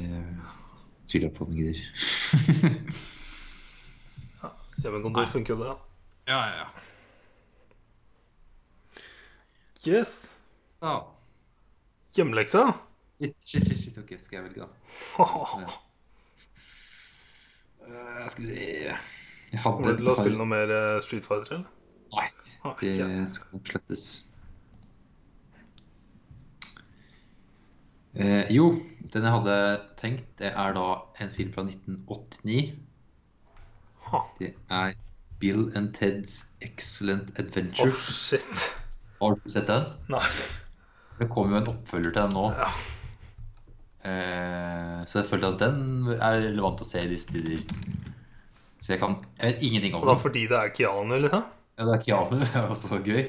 tviler jeg på om den gidder. Hjemmekontor funker jo det. da. ja, ja, ja. Yes. Så. Hjemmeleksa. Shit, shit, shit, shit. Ok, skal jeg velge, da. Uh, skal vi se Jeg hadde Kommer du til å spille noe mer eh, Street Fighter, eller? Nei, det skal slettes. Eh, jo, den jeg hadde tenkt, det er da en film fra 1989. Ha. Det er Bill and Ted's Excellent Adventure. Oh, shit. Har du sett den? Nei. Det kommer jo en oppfølger til den nå. Ja. Eh, så jeg følte at den er relevant å se i disse tider. Så jeg kan Jeg vet ingenting om Og da den. fordi det er Keanu, liksom? Ja, det er Keanu. Det er også gøy.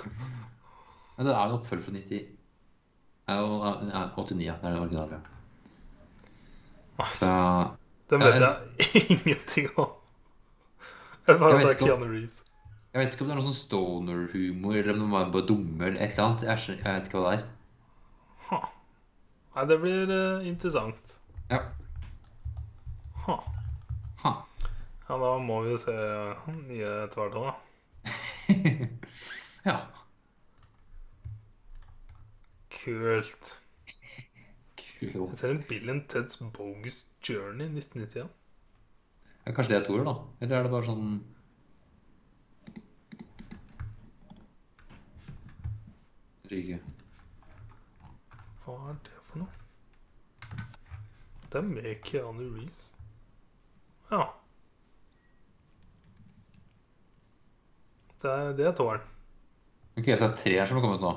Men det er en oppfølger fra 90. Og- 89, ja. Det er den originale. Så, Den vet jeg, jeg ingenting om. Jeg bare Jeg vet om- jeg vet ikke om det er noe sånn stoner-humor, eller om de var bare dumme, eller et eller annet. Jeg, skjønner, jeg vet ikke hva det er. Ha. Nei, det blir uh, interessant. Ja. Ha. Ha. Ja, da må vi jo se eh, nye etter da. ja. Kult. Kult. Jeg ser en Bill and Ted's Bogus Journey 1991. Ja, kanskje det er toer, da? Eller er det bare sånn Rygge. Hva er det for noe? Det er med Keanu Reeves. Ja. Det er, det er toeren. Ok, så det er tre som har kommet nå.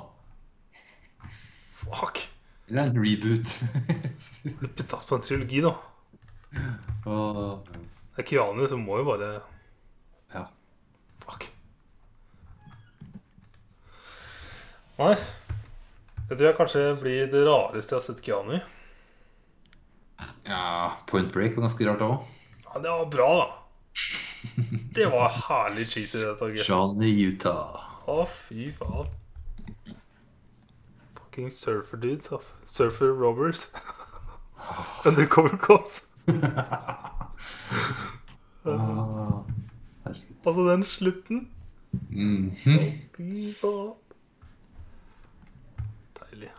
Fuck. Eller en reboot. Blitt tatt på en trilogi, da. Åh, Det er Keanu, så må jo bare ja. Fuck. Nice. Det tror jeg kanskje blir det rareste jeg har sett Keanu i. ja, Point Break var ganske rart òg. Ja, det var bra, da. Det var herlig cheesy, det, Torgeir. Johnny Utah. Å, fy faen. Fucking surfer dudes, altså. Surfer robbers. Undercover cops. ah. Altså den slutten. Mhm. Bebop. Deilig.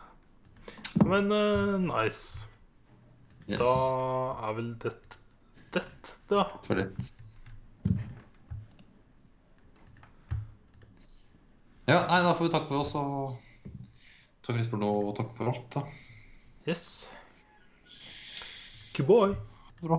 Men uh, nice. Yes. Da er vel det det, da. Toalett. Ja, nei, da får vi takke for oss og takk litt for nå og takk for alt, da. Yes. Good boy. Bra.